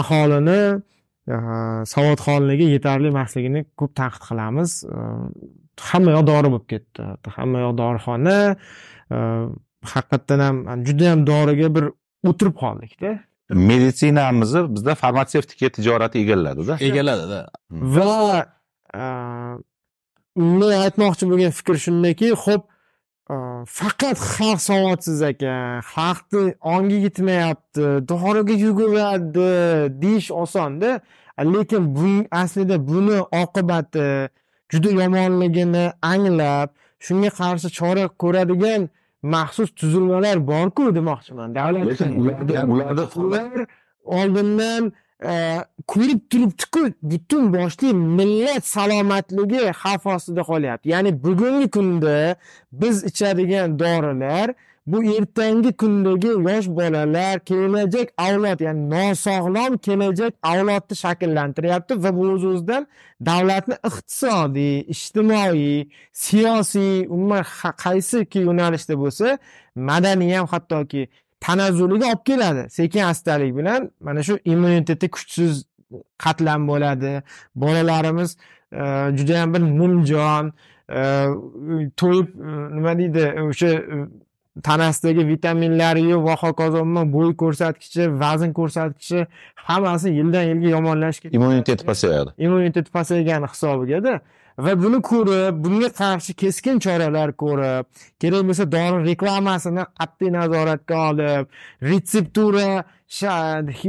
aholini savodxonligi yetarli emasligini ko'p tanqid qilamiz. Hamma yoq dori bo'lib ketdi. Hamma yoq dorixona haqiqatdan ham juda ham doriga bir o'tirib qoldikda meditsinamizni bizda farmatsevtika tijorati egalladida egalladida va e, men aytmoqchi bo'lgan fikr shundaki ho'p e, faqat xalq savodsiz ekan xalqni ongi yetmayapti doriga yuguradi deyish osonda lekin bu aslida buni oqibati juda yomonligini anglab shunga qarshi chora ko'radigan maxsus tuzilmalar borku demoqchiman. Davlat lekin ularda ularda ular oldindan e, ko'rib turibdiku butun boshli millat salomatligi xavf ostida qolyapti. Ya'ni bugungi kunda biz ichadigan dorilar bu ertangi kundagi yosh bolalar kelajak avlod ya'ni nosog'lom kelajak avlodni shakllantiryapti va bu o'z o'zidan davlatni iqtisodiy ijtimoiy siyosiy umuman qaysiki yo'nalishda bo'lsa madaniy ham hattoki tanazzuliga olib keladi. Sekin astalik bilan mana shu immuniteti kuchsiz qatlam bo'ladi. Bolalarimiz e, judayam bir nimjon e, to'yib e, nima deydi o'sha tanasidagi vitaminlariyu va hokazo umuman bo'y ko'rsatkichi vazn ko'rsatkichi hammasi yildan yilga yomonlashib ketadi. Immuniteti pasayadi. Immunitet pasaygani hisobigada va buni ko'rib bunga qarshi keskin choralar ko'rib kerak bo'lsa dori reklamasini qat'iy nazoratga olib retseptura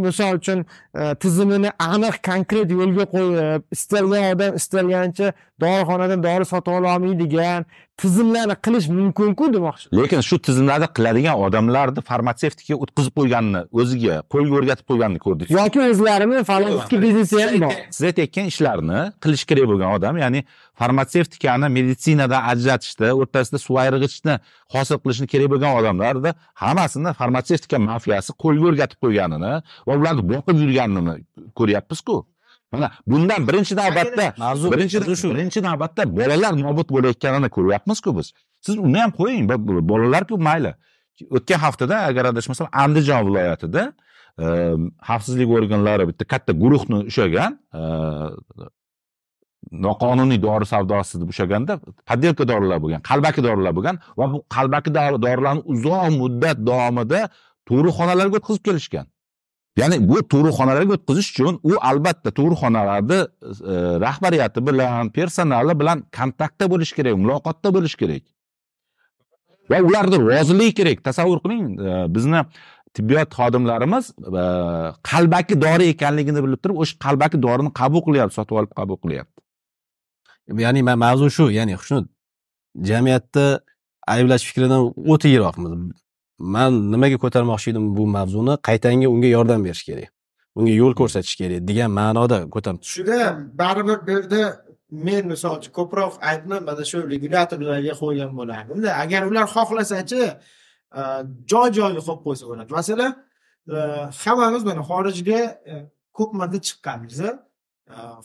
misol uchun e, tizimini aniq konkret yo'lga qo'yib istalgan odam istalgancha dorixonadan dori sotib ololmaydigan tizimlarni qilish mumkinku demoqchi. Lekin shu tizimlarni qiladigan odamlarni farmatsevtikaga o'tkazib qo'yganini o'ziga qo'lga o'rgatib qo'yganini ko'rdik. Yoki o'zlarini farmatsevtika biznesi ham bor siz aytayotgan ishlarni qilish kerak bo'lgan odam ya'ni farmatsevtikani meditsinadan ajratishda o'rtasida suv ayrig'ichni hosil qilishni kerak bo'lgan odamlarda hammasini farmatsevtika mafiyasi qo'lga o'rgatib qo'yganini va ularni boqib yurganini ko'ryapmizku mana bundan birinchi navbatda mavzu birinchi shu. birinchi navbatda bolalar nobud bo'layotganini ko'ryapmizku biz. Siz uni ham qo'ying bolalarku mayli. O'tgan haftada agar adashmasam andijon viloyatida e, xavfsizlik organlari bitta katta guruhni ushlagan e, noqonuniy dori savdosi deb ushlaganda подделка dorilar bo'lgan qalbaki dorilar bo'lgan va bu qalbaki dori- dorilarni uzoq muddat davomida tug'ruqxonalarga o'tkazib kelishgan ya'ni bu tug'ruqxonalarga o'tkazish uchun u albatta tug'ruqxonalarni e, rahbariyati bilan personali bilan kontaktda bo'lishi kerak muloqotda bo'lishi kerak. Va ularni roziligi kerak. Tasavvur qiling e, bizni tibbiyot xodimlarimiz e, qalbaki dori ekanligini bilib turib o'sha qalbaki dorini qabul qilyapti sotib olib qabul qilyapti. Ya'ni mavzu shu. Ya'ni xushnud jamiyatda ayblash fikridan o'ta yiroqmiz man nimaga ko'tarmoqchi edim bu mavzuni qaytanga unga yordam berish kerak unga yo'l ko'rsatish kerak degan ma'noda ko'tarib shunda baribir bu yerda men misol uchun ko'proq aybni mana shu regulyatorlarga qo'ygan bo'lardimda agar ular xohlasachi e, joy joyiga qo'yib qo'ysa bo'ladi. Masalan e, hammamiz mana xorijga e, ko'p marta chiqqanmiz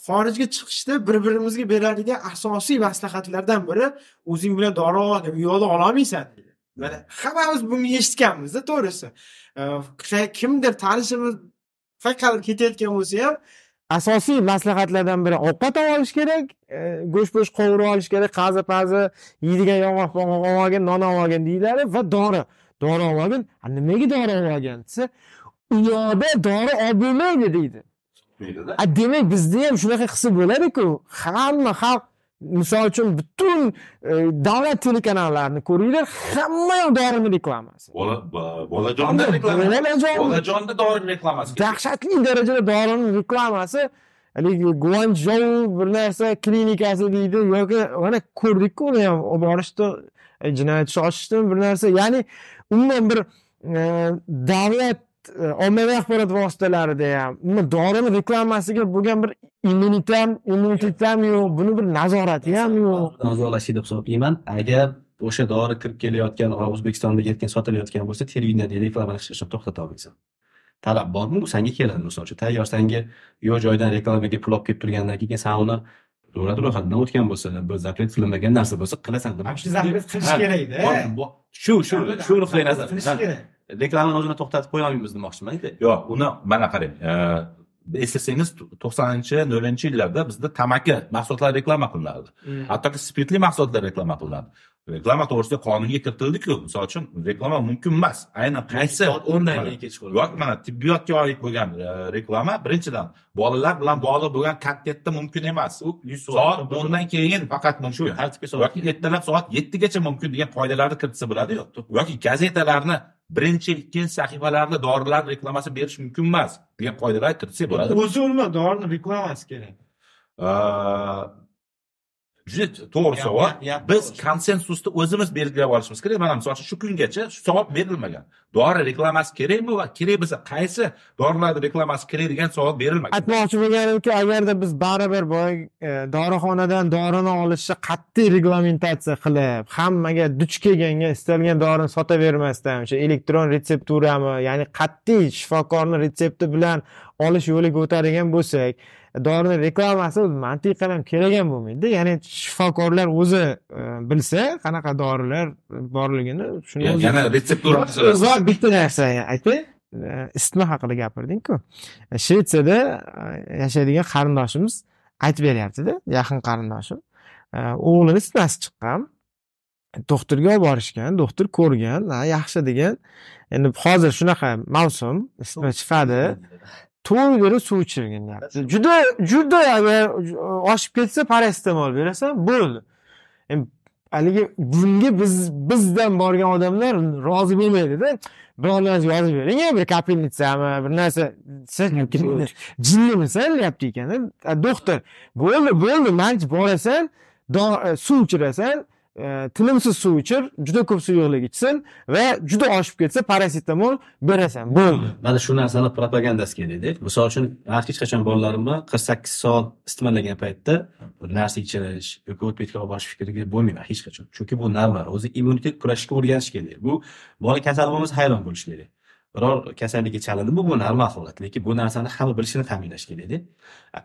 xorijga chiqishda bir birimizga beradigan asosiy maslahatlardan biri o'zing bilan dori ol deb u yoqda ololmaysan. deydi mana hammamiz buni eshitganmizda to'g'risi. Kimdir tanishimiz faqat ketayotgan bo'lsa ham asosiy maslahatlardan biri ovqat olib olish kerak go'sht po'sht qovurib olish kerak qazi pazi yeydigan yong'oq pong'oq olib olgin non olib olgin deyiladi va dori. Dori olib olgin "A, nimaga dori olib olgan desa u yoqda dori olib bo'lmaydi deydi. Demak bizda ham shunaqa qilsa bo'ladiku hamma xalq misol uchun butun e, davlat telekanallarini ko'ringlar hamma yoq dorini reklamasi. Bola bo- bolajonda reklama. Bolajon- bolajonda dori reklamasi dahshatli darajada dorini reklamasi haligi guanchjou bir narsa klinikasi deydi yoki mana ko'rdikku uni ham olib borishdi e, jinoyat ishi ochishdimi bir narsa. Ya'ni umuman bir e, davlat ommaviy axborot vositalarida ham umuman dorini reklamasiga bo'lgan bir immunitam yo'q buni bir nazorati ham yo'q nazoratlash deb hisoblayman. Agar o'sha dori kirib kelayotgan o'zbekistonda erkin sotilayotgan bo'lsa televideniyada reklama qilishni to'xtata olmaysan. Talab bormi? U sanga keladi misol uchun. Tayyor sanga yo'q joydan reklamaga pul olib kelib turgandan keyin san uni davlat ro'yxatidan o'tgan bo'lsa bir zapret qilinmagan narsa bo'lsa qilasan shu zapret qilish kerakda shu shu shu nuqtai nazar. Qilish kerak. Reklamani o'zini to'xtatib qo'ya olmaymiz demoqchiman yo'q uni mana qarang eslasangiz to'qsoninchi nollinchi yillarda bizda tamaki mahsulotlari reklama qilinardi hattoki spirtli mahsulotlar reklama qilinadi. Reklama to'g'risida qonunga kiritildiku misol uchun reklama mumkin emas. Aynan qaysi keyin kechqurun yoki mana tibbiyotga oid bo'lgan e, reklama birinchidan bolalar bilan bog'liq bo'lgan kontentda mumkin emas. U soat o'ndan keyin faqat mumkin. Yoki ertalab soat yettigacha mumkin degan qoidalarni kiritsa bo'ladiyu. Yoki gazetalarni birinchi ikkinchi sahifalarida dorilar reklamasi berish mumkin emas degan qoidalar kiritsa bo'ladi. o'zi umuman dorini reklamasi kerak juda to'g'ri savol biz konsensusni o'zimiz belgilab olishimiz kerak. Mana misol uchun shu kungacha shu savol berilmagan. Dori reklamasi kerakmi va kerak bo'lsa qaysi dorilarni reklamasi kerak degan savol berilmagan. Aytmoqchi bo'lganimki agarda biz baribir boya e, dorixonadan dorini olishni qat'iy reglamentatsiya qilib hammaga duch kelganga istalgan dorini sotavermasdan o'sha elektron retsepturami ya'ni qat'iy shifokorni retsepti bilan olish yo'liga o'tadigan bo'lsak dorini reklamasi mantiqan ham kerak ham bo'lmaydida ya'ni shifokorlar o'zi e, bilsa qanaqa dorilar borligini shuni yana retseptura bitta narsa. aytay E, isitma haqida gapirdingku. Shvetsiyada e, yashaydigan qarindoshimiz aytib beryaptida yaqin qarindoshim. O'g'lini isitmasi chiqqan doktorga olib borishgan doktor ko'rgan ha yaxshi degan. Endi hozir shunaqa mavsum isitma chiqadi to'ydirib suv ichirgin deyapti juda juda agar oshib ketsa parasetamol berasan bo'ldi Endi haligi bunga biz bizdan borgan odamlar rozi bo'lmaydida biror narsa yozib bering bir kapelnitsami bir narsa sen jinnimisan deyapti ekan doktor. Bo'ldi bo'ldi mayli borasan do- suv ichirasan e, tinimsiz suv ichir juda ko'p suyuqlik ichsin va juda oshib ketsa parasetamol berasan. Bo'ldi mana shu narsani propagandasi kerakda misol uchun man hech qachon bolalarimni qirq sakkiz soat isitmalagan paytda bir narsa ichirish yoki o'tbetga olib borish fikriga bo'lmayman hech qachon. Chunki bu normal o'zi immunitet kurashishga o'rganish kerak. Bu bola kasal bo'lmasa hayron bo'lish kerak. Biror kasallikka chalindi bu normal holat. Lekin bu narsani hamma bilishini ta'minlash kerakda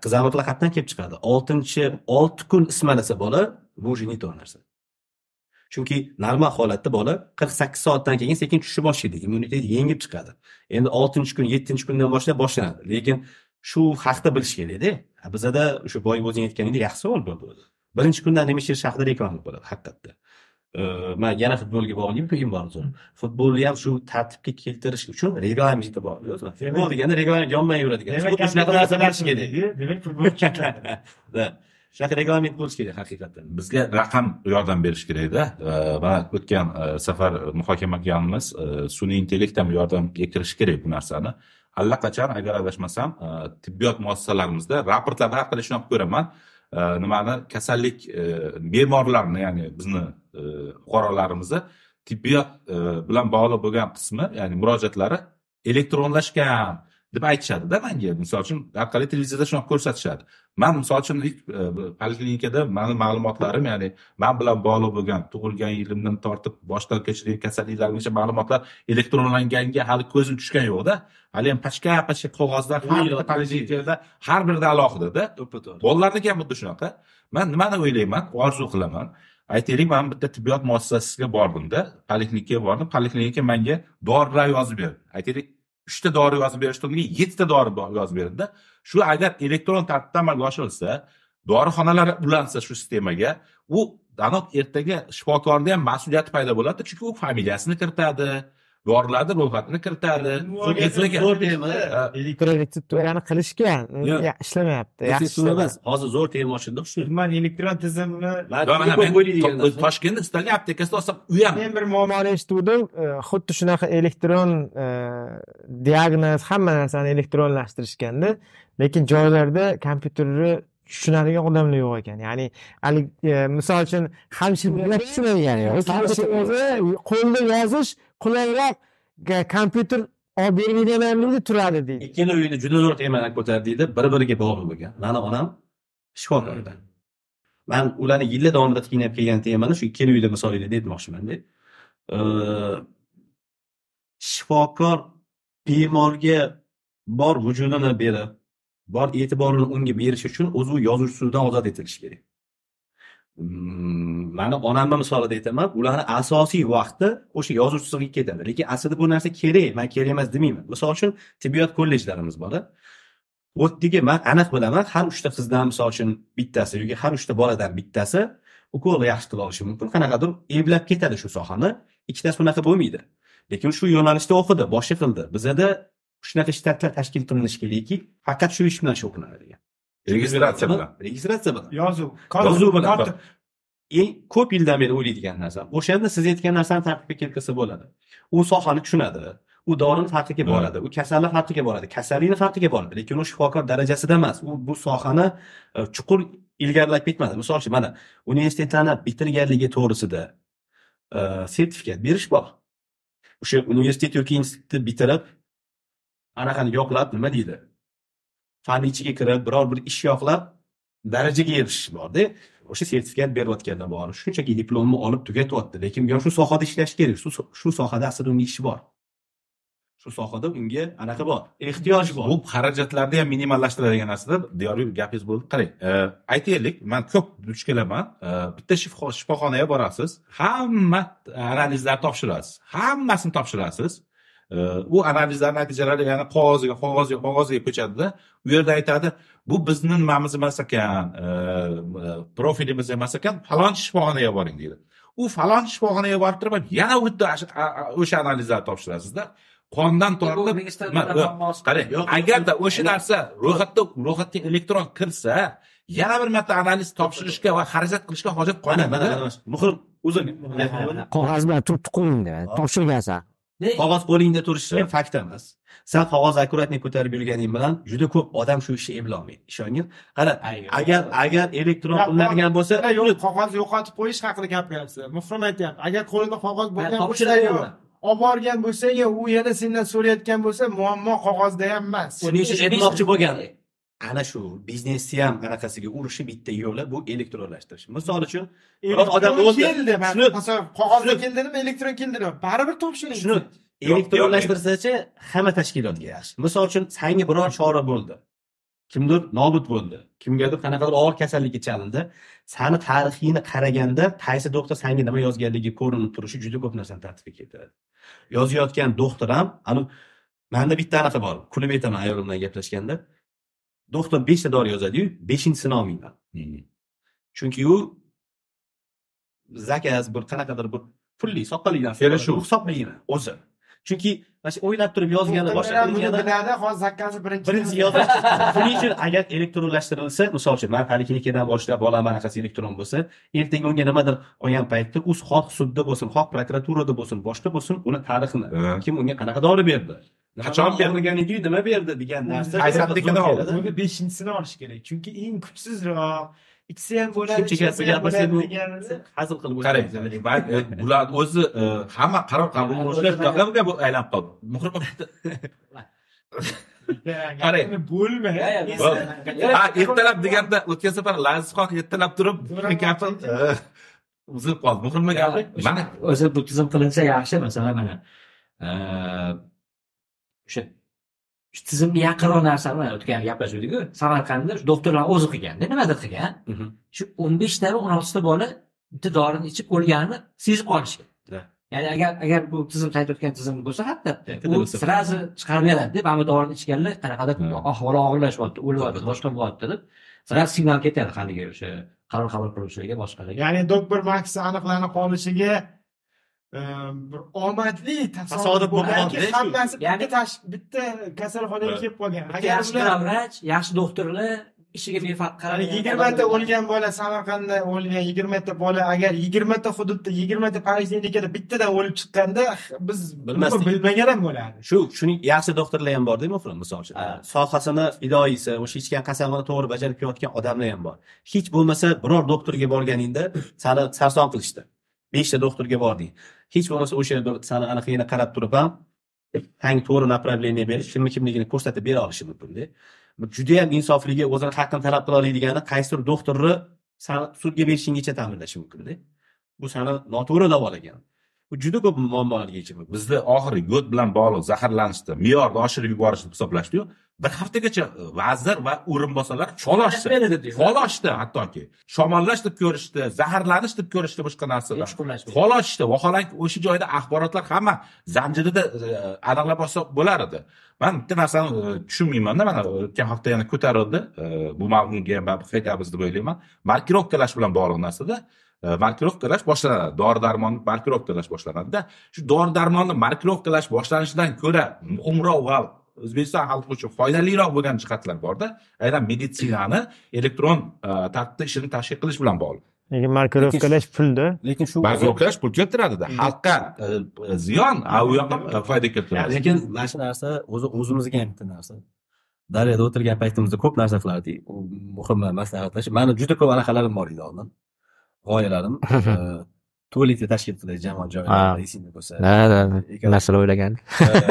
qizamiqlar qayerdan kelib chiqadi. Oltinchi olti kun ismalasa bola bu уже не то narsa. Chunki normal holatda bola qirq sakkiz soatdan keyin sekin tushishni boshlaydi immunitet yengib chiqadi. Endi oltinchi kun yettinchi kundan boshlab boshlanadi. Lekin shu haqda bilish kerakda bizada o'sha boya o'zing aytganingdek yaxshi savol bo'ldi o'zi birinchi kundan nima ichish haqida reklama bo'ladi haqiqatda. Man yana futbolga bog'layman keyin borib futbolni ham shu tartibga keltirish uchun reglamenti bor futbol deganda reglament yonmay yuradigan. shunaqa narsa bo'lishi kerak demak futbolchi *laughs* Da. Shunaqa reglament bo'lishi kerak haqiqatdan bizga raqam yordam berishi kerakda. Mana o'tgan e, safar muhokama qilganmiz e, sun'iy intellekt ham yordam kirishi kerak bu narsani. Allaqachon agar adashmasam e, tibbiyot muassasalarimizda raportlarda har qalay shunaqa ko'raman. Nimani? Kasallik bemorlarni ya'ni bizni fuqarolarimizni tibbiyot bilan bog'liq bo'lgan qismi ya'ni murojaatlari elektronlashgan. Deb aytishadida manga. Misol uchun har qalay televizorda shunaqa ko'rsatishadi. Man misol uchun ilk e, poliklinikada mani ma'lumotlarim ya'ni man bilan bog'liq bo'lgan tug'ilgan yilimdan tortib boshdan kechirgan kasalliklargacha ma'lumotlar elektronlanganga hali ko'zim tushgani yo'qda. Hali ham pachka pachka qog'ozlar har bitta poliklinikada har birida alohidada bolalarniki ham xuddi shunaqa. Man nimani o'ylayman? Orzu qilaman. Aytaylik man bitta tibbiyot muassasasiga bordimda. Poliklinikaga bordim. Poliklinika menga dorilar yozib berdi. Aytaylik uchta dori yozib berish o'rniga yettita dori yozib berdida. Shu agar elektron tartibda amalga oshirilsa dorixonalar ulansa shu sistemaga u aniq ertaga shifokorni ham mas'uliyati paydo bo'ladi chunki u familiyasini kiritadi dorilarni ro'yxatini kiritadi. Zo'r tema. Elektron retsepturani. Ya, ishlamayapti. Yaxshi emas hozir zo'r tema ochildi shu man elektron tizimni toshkentda istalgan aptekasida olsam u ham men bir muammoni eshitgandim xuddi shunaqa elektron diagnoz hamma narsani elektronlashtirishganda lekin joylarda kompyuterni tushunadigan odamlar yo'q ekan. Ya'ni haligi e, misol uchun hamshiralar tushunadigan yo'q. hamshiralar qo'lda yozish qulayroq kompyuter olib bermaydiganlarida turadi deydi. Ikkala uyni juda zo'r temadan ko'tardi deydi bir biriga bog'liq bo'lgan. Mani onam shifokor edi man ularni yillar davomida qiynab kelgan temani shu ikkala uyda misolida aytmoqchimanda shifokor bemorga bor vujudini berib bor e'tiborini unga berish uchun o'zi u yozuvchisidan ozod etilishi kerak. Hmm, mani onamni misolida aytaman ularni asosiy vaqti o'sha yozuvchisiga ketadi. Lekin aslida bu narsa kerak man kerak emas demayman. Misol uchun tibbiyot kollejlarimiz bor o'tdagi man aniq bilaman har uchta qizdan misol uchun bittasi yoki har uchta boladan bittasi ukol yaxshi qila olishi mumkin. Qanaqadir eplab ketadi shu sohani. Ikkitasi unaqa bo'lmaydi. Lekin shu yo'nalishda o'qidi boshqa qildi. Bizada shunaqa shtatlar tashkil qilinishi kerakki faqat shu ish bilan shug'ullanadigan registratsiya bilan. Registratsiya bilan. Yozuv. Yozuv bilan eng ko'p yildan beri o'ylaydigan narsa o'shanda siz aytgan narsani tartibga keltirsa bo'ladi. U sohani tushunadi u dorini farqiga boradi u kasallik farqiga boradi kasallikni farqiga boradi lekin u shifokor darajasida emas. U bu sohani e, chuqur ilgarilab ketmadi. Misol uchun mana universitetlarni bitirganligi to'g'risida e, sertifikat berish bor. O'sha universitet yoki institutni bitirib anaqani yoqlab nima deydi? Fanni ichiga kirib biror bir ish yoqlab darajaga erishish borda. O'sha sertifikat berayotganda bor. Shunchaki diplomni olib tugatyapti lekin bu shu sohada ishlash kerak. Shu shu sohada aslida unga ishi bor. Shu sohada unga anaqa bor ehtiyoj bor. Bu xarajatlarni ham minimallashtiradigan narsada diyorbek gapingiz bo'ldi. Qarang e, aytaylik man ko'p duch kelaman. E, bitta shifoxonaga borasiz. Hamma analizlarni topshirasiz. Hammasini topshirasiz. E, u analizlar natijalari yana qog'ozga qog'ozga qog'ozga ko'chadida. U yerda aytadi bu bizni nimamiz emas ekan e, profilimiz emas ekan falonchi shifoxonaga boring deydi. U falonchi shifoxonaga borib turib yana u yerda o'sha- analizlarni topshirasizda qondan tortib qarang agarda o'sha narsa ro'yxatda ro'yxatga elektron kirsa yana bir marta analiz topshirishga va xarajat qilishga hojat qolmaydi muhrim uzun *laughs* qog'oz bilan turibdi qo'lingda topshirgansan qog'oz qo'lingda turishi fakt emas. San qog'oz akkuratniy ko'tarib yurganing bilan juda ko'p odam shu ishni eplolmaydi ishongin? Qara agar agar elektron qilinadigan bo'lsa yo'q qog'oz yo'qotib qo'yish haqida gapiryapsiz muhrim aytyapti. Agar qo'lida qog'oz bo'lgan olib borgan bo'lsang u yana sendan so'rayotgan bo'lsa muammo qog'ozda ham emas uchun aytmoqchi bo'lgan ana shu biznesni ham anaqasiga urishi bitta yo'li bu elektronlashtirish misol uchun biror odam o'zi keldi masalan qog'ozda keldimi elektron keldimi baribir topshiring. Shuni elektronlashtirsachi hamma tashkilotga yaxshi. Misol uchun sanga biror chora bo'ldi. Kimdir nobud bo'ldi. Kimgadir qanaqadir og'ir kasallikka chalindi. Sani tarixingni qaraganda qaysi doktor sanga nima yozganligi ko'rinib turishi juda ko'p narsani tartibga keltiradi. Yozayotgan doktor ham ani manda bitta anaqa bor kulib aytaman ayolim bilan gaplashganda doktor beshta dori yozadiyu beshinchisini olmayman chunki u zakaz bir qanaqadir bir pulli soqqali narsa Kelishuv. hisoblayman o'zi. Chunki mana shu o'ylab turib yozgani biladi hozir zakkazi birinchi birinchi yozish shuning *laughs* uchun agar elektronlashtirilsa misol uchun man poliklinikadan boshlab bolam anaqasi elektron bo'lsa ertaga unga nimadir olgan paytda u xoh sudda bo'lsin xoh prokuraturada bo'lsin boshqa bo'lsin uni tarixini kim unga qanaqa dori berdi Qachon edi nima berdi degan narsa oldi? uni beshinchisini olish kerak. Chunki eng kuchsizroq ikkisi ham bo'ladi gapirsak bu hazil qilib qarang e, bular o'zi e, hamma qaror qabul qilishga bu aylanib qoldi. Muhrim qarang bo'lma. Ha ertalab deganda o'tgan safar lazizxon ertalab turib *laughs* gapi e, uzilib qoldi. Muhrimni gapi mana. o'zi bu tizim qilinsa yaxshi masalan mana o'sha shu tizimga yaqinroq narsani o'tgan gaplashuvdikku samarqandda shu doktorlar o'zi qilganda nimadir qilgan. Mhm. shu o'n beshtami o'n oltita bola bitta dorini ichib o'lganini sezib qolishgan ya'ni agar agar bu tizim aytayotgan tizim bo'lsa hatto u сразу chiqarib beradi mana bu dorini ichganlar qanaqadir Hmm. ahvoli og'irlashyapti o'lyapti boshqa bo'lyapti deb sразу signal ketadi haligi o'sha qaror qabul qiluvchilarga boshqalarga. Ya'ni doktor maks aniqlanib qolishiga bir omadli Tasodif shu. hammasi bitta Ya'ni- tash- bitta kasalxonaga kelib qolgan. Agar yaxshi vrach yaxshi doktorlar ishiga befarq Ya'ni qarab yigirmata o'lgan bola samarqandda o'lgan yigirmata bola agar yigirmata hududda yigirmata poliklinikada bittadan o'lib chiqqanda biz Bilmasdik. bilmagan ham bo'lardi. Shu shuning yaxshi doktorlar ham bor deymi misol uchun? Ha. sohasini fidoyisi o'sha ichgan qasamini to'g'ri bajarib kelayotgan odamlar ham bor. Hech bo'lmasa biror doktorga borganingda sani sarson qilishdi. Beshta doktorga bording hech bo'lmasa o'sha yerda sani anaqangni qarab turib ham tang to'g'ri направление berish kimni kimligini ko'rsatib bera olishi mumkinda. Judayam insofligi o'zini haqqini talab qila oladigan qaysidir doktorni sani sudga berishinggacha ta'minlashi mumkinda. Bu sani noto'g'ri davolagan bu juda ko'p muammolarga yechim mumkin bizda oxiri yod bilan bog'liq zaharlanishni me'yorni oshirib yuborishni hisoblashdiyu. Bir haftaga vazir va o'rinbosarlar chol ochdi fol ochdi hattoki. Shamollash deb ko'rishdi zaharlanish deb ko'rishdi boshqa narsalar. Fol ochishdi vaholanki o'sha joyda axborotlar hamma zanjirida e, aniqlab olsak bo'lar edi. Man bitta narsani e, tushunmaymanda mana o'tgan hafta yana ko'tarildi. E, bu mavzuga ham qaytamiz deb o'ylayman. Markirovkalash bilan bog'liq narsada e, markirovkalash boshlanadi. Dori darmonni markirovkalash boshlanadida. Shu dori darmonni markirovkalash boshlanishidan ko'ra muhimroq va o'zbekiston xalqi uchun foydaliroq bo'lgan jihatlar borda. Aynan meditsinani elektron e, tartibda ishini tashkil qilish bilan bog'liq. Lekin markirovkalash pulda. lekin shu markirovkalash pul keltiradida. Xalqqa e, ziyon a u yoqqa e, foyda keltiradi. Lekin mana shu narsa o'zi o'zimizga ham bitta narsa. Daryoda o'tirgan paytimizda ko'p narsa qilardik. U muhim maslahatlash. Mani juda ko'p anaqalarim bor edi oldin g'oyalarim *laughs* e, tualetni tashkil qilish jamoat joylarida Ha. esingda bo'lsa. Narsalar o'ylagan.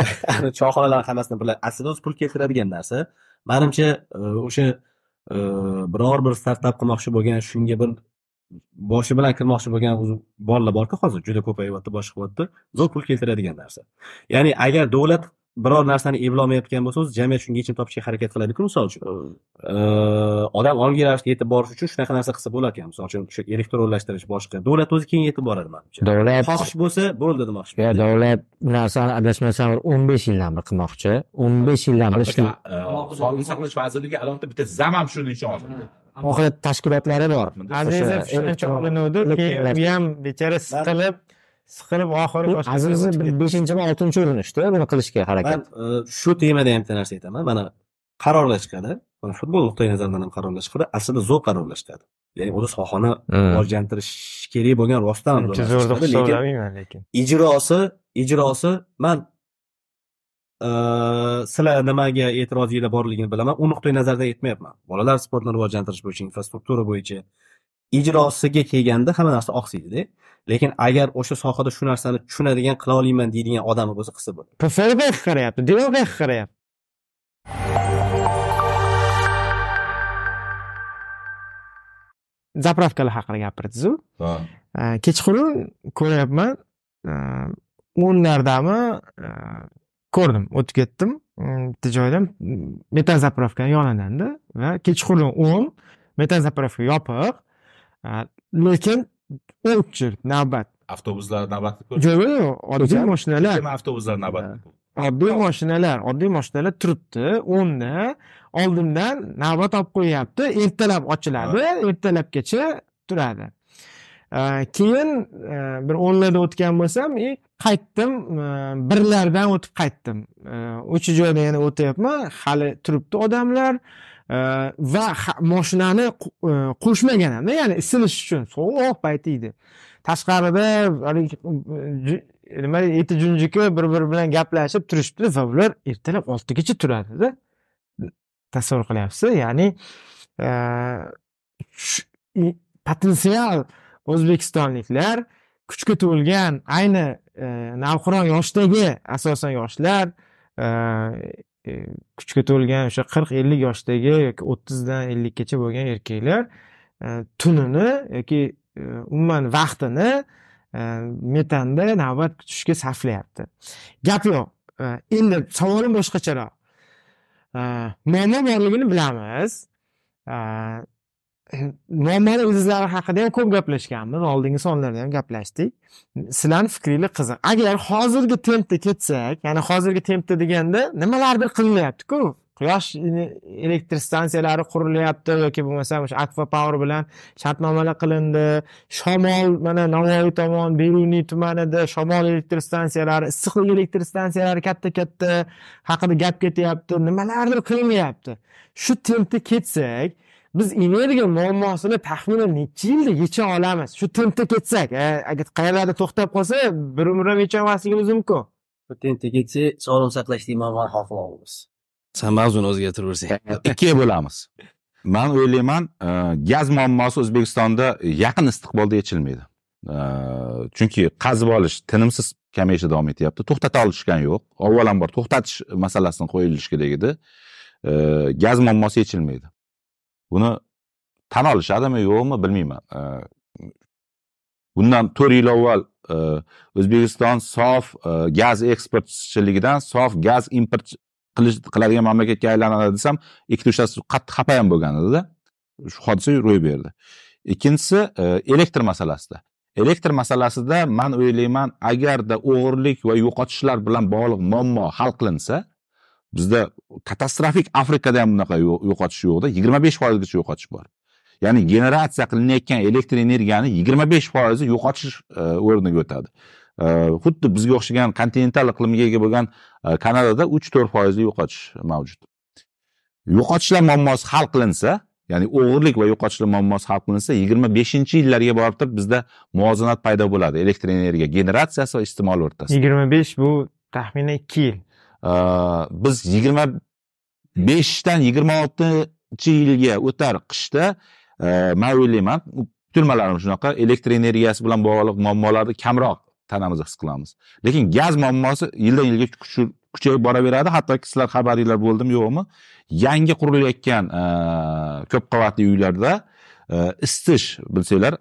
*laughs* Choyxonalar hammasini birga aslida o'zi pul keltiradigan narsa. Manimcha e, o'sha e, biror bir startap qilmoqchi bo'lgan shunga bir boshi bilan kirmoqchi bo'lgan bolalar borku hozir juda ko'payyapti boshqa qilyapti zo'r pul keltiradigan narsa. Ya'ni agar davlat biror narsani eplolmayotgan bo'lsa o'zi jamiyat shunga yechim topishga harakat qiladiku. Misol uchun odam ongli ravishda yetib borish uchun shunaqa narsa qilsa bo'lar ekan misol uchun shu elektronlashtirish boshqa. Davlat o'zi keyin yetib boradi manimcha davlat xohish bo'lsa bo'ldi demoqchiman yo davlat bu narsani adashmasam bir o'n besh yildan beri qilmoqchi. o'n besh yildan beri sog'liqni saqlash vazirligi alohida bitta zam ham shuning uchun oxiri tashkilotlari bor. Keyin elektron- u ham bechora siqilib siqilib oxiri azizni beshinchimi oltinchi urinishda buni qilishga man harakat e, shu temada ham bitta narsa aytaman mana qarorlar chiqadi mana futbol nuqtai nazaridan ham qarorlar chiqadi aslida zo'r qarorlar chiqadi ya'ni o'zi sohani rivojlantirish kerak bo'lgan rostdan uncha zo'r deb hisoblamayman lekin. ijrosi ijrosi man eee, sizlar nimaga e'tirozinglar borligini bilaman. U nuqtai nazardan aytmayapman bolalar sportini rivojlantirish bo'yicha infrastruktura bo'yicha ijrosiga kelganda hamma narsa oqsaydida. Lekin agar o'sha sohada shu narsani tushunadigan qila olmayman deydigan odami bo'lsa qilsa bo'ladi. Qayerga qarayapti devor qayerga qarayapti. Zapravkalar haqida gapirdizu. Э, kechqurun ko'ryapman э, o'nlardami? Э, ko'rdim o'tib ketdim. Bitta joyda mm, metan zapravka yonidanda va kechqurun o'n metan zapravka yopiq lekin очередь navbat. Avtobuslar navbatni yo'q yo'q oddiy mashinalar. avtobuslar navbatni oddiy mashinalar oddiy mashinalar turibdi o'nda oldindan navbat olib qo'yyapti ertalab ochiladi ertalabgacha turadi. Keyin e, bir o'nlarda o'tgan bo'lsam и qaytdim e, birlardan o'tib qaytdim. E, o'sha joyda yana o'tyapman hali turibdi odamlar. E, va ha- mashinani qu- e, qo'shmagan hamda ya'ni isinish uchun sovuq payti edi. Tashqarida haligi, e, nima eti junjiki bir biri bilan gaplashib turishibdi va ular ertalab oltigacha turadida tasavvur qilyapsiz ya'ni e, potensial o'zbekistonliklar kuchga to'lgan ayni navqiron yoshdagi asosan yoshlar E, kuchga to'lgan o'sha qirq ellik yoshdagi yoki o'ttizdan ellikkacha bo'lgan erkaklar e, tunini yoki e, umuman vaqtini metanda navbat kutishga sarflayapti. Gap yo'q. Endi savolim boshqacharoq. Muammo borligini bilamiz. Muammoni ildizlari haqida ham ko'p gaplashganmiz. Oldingi sonlarda ham gaplashdik. Sizlarni fikringlar qiziq agar hozirgi tempda ketsak ya'ni hozirgi tempda deganda nimalardir qilinyaptiku? Quyosh elektr stansiyalari qurilyapti yoki bo'lmasam o'sha akfa power bilan shartnomalar qilindi. Shamol mana navoiy tomon beruniy tumanida shamol elektr stansiyalari issiqlik elektr stansiyalari katta katta haqida gap ketyapti. Nimalardir qilinyapti. Shu tempda ketsak biz energiya muammosini taxminan necha yilda yecha olamiz? Shu tempda ketsak e, agar qayerlarda to'xtab qolsa bir umr ham yecholmasligimiz mumkin. Tentga ketsak sog'liqni saqlashlik muammoni hal qila olamiz. San mavzuni o'zgartirib *laughs* ikkiga bo'lamiz. Man o'ylayman e, gaz muammosi o'zbekistonda yaqin istiqbolda yechilmaydi. E, chunki qazib olish tinimsiz kamayishda davom etyapti. To'xtata olishgan yo'q. Avvalambor to'xtatish masalasini qo'yilishi kerak edi. Gaz muammosi yechilmaydi buni tan olishadimi yo'qmi bilmayman. Bundan to'rt yil avval e, o'zbekiston sof e, gaz eksportchiligidan sof gaz import qilish qiladigan mamlakatga aylanadi desam ikkita uchtasi qattiq xafa ham bo'lgan edida shu hodisa ro'y berdi. Ikkinchisi e, elektr masalasida. Elektr masalasida man o'ylayman agarda o'g'irlik va yo'qotishlar bilan bog'liq muammo hal qilinsa bizda katastrofik afrikada ham bunaqa yo'qotish yo'qda yigirma besh foizgacha yo'qotish bor. Ya'ni generatsiya qilinayotgan elektr energiyani yigirma besh foizi yo'qotish e, o'rniga o'tadi. E, xuddi bizga o'xshagan kontinental iqlimga ega bo'lgan e, kanadada uch to'rt foizli yo'qotish mavjud. Yo'qotishlar muammosi hal qilinsa ya'ni o'g'irlik va yo'qotishlar muammosi hal qilinsa yigirma beshinchi yillarga borib turib bizda muvozanat paydo bo'ladi. Elektr energiya generatsiyasi va iste'moli o'rtasida. Yigirma besh bu taxminan ikki yil. Biz yigirma beshdan yigirma oltinchi yilga o'tar qishda e, man o'ylayman kutilmalarim shunaqa elektr energiyasi bilan bog'liq muammolarni kamroq tanamizda his qilamiz. Lekin gaz muammosi yildan yilga kuch- kuchayib boraveradi. Hattoki sizlar xabaringlar bo'ldimi yo'qmi? Yangi qurilayotgan e, ko'p qavatli uylarda e, isitish bilsanglar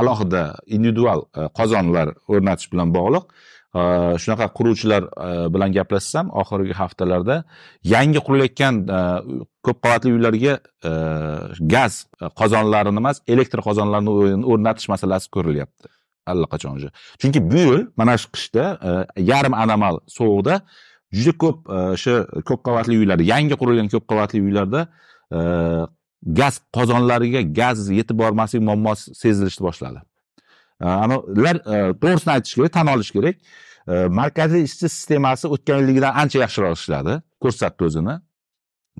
alohida individual qozonlar o'rnatish bilan bog'liq Э, shunaqa quruvchilar э, bilan gaplashsam oxirgi haftalarda yangi qurilayotgan e, ko'p qavatli uylarga e, gaz e, qozonlarini emas elektr qozonlarini o'rnatish masalasi ko'rilyapti. Allaqachon уже chunki bu yil mana shu qishda yarim anomal sovuqda juda ko'p o'sha ko'p qavatli uylarda yangi qurilgan ko'p qavatli uylarda gaz qozonlariga gaz yetib bormaslik muammosi sezilishni boshladi. Э, ular э, to'g'risini aytish kerak tan olish kerak. Э, markaziy isitish sistemasi o'tgan yilgidan ancha yaxshiroq ishladi ko'rsatdi o'zini.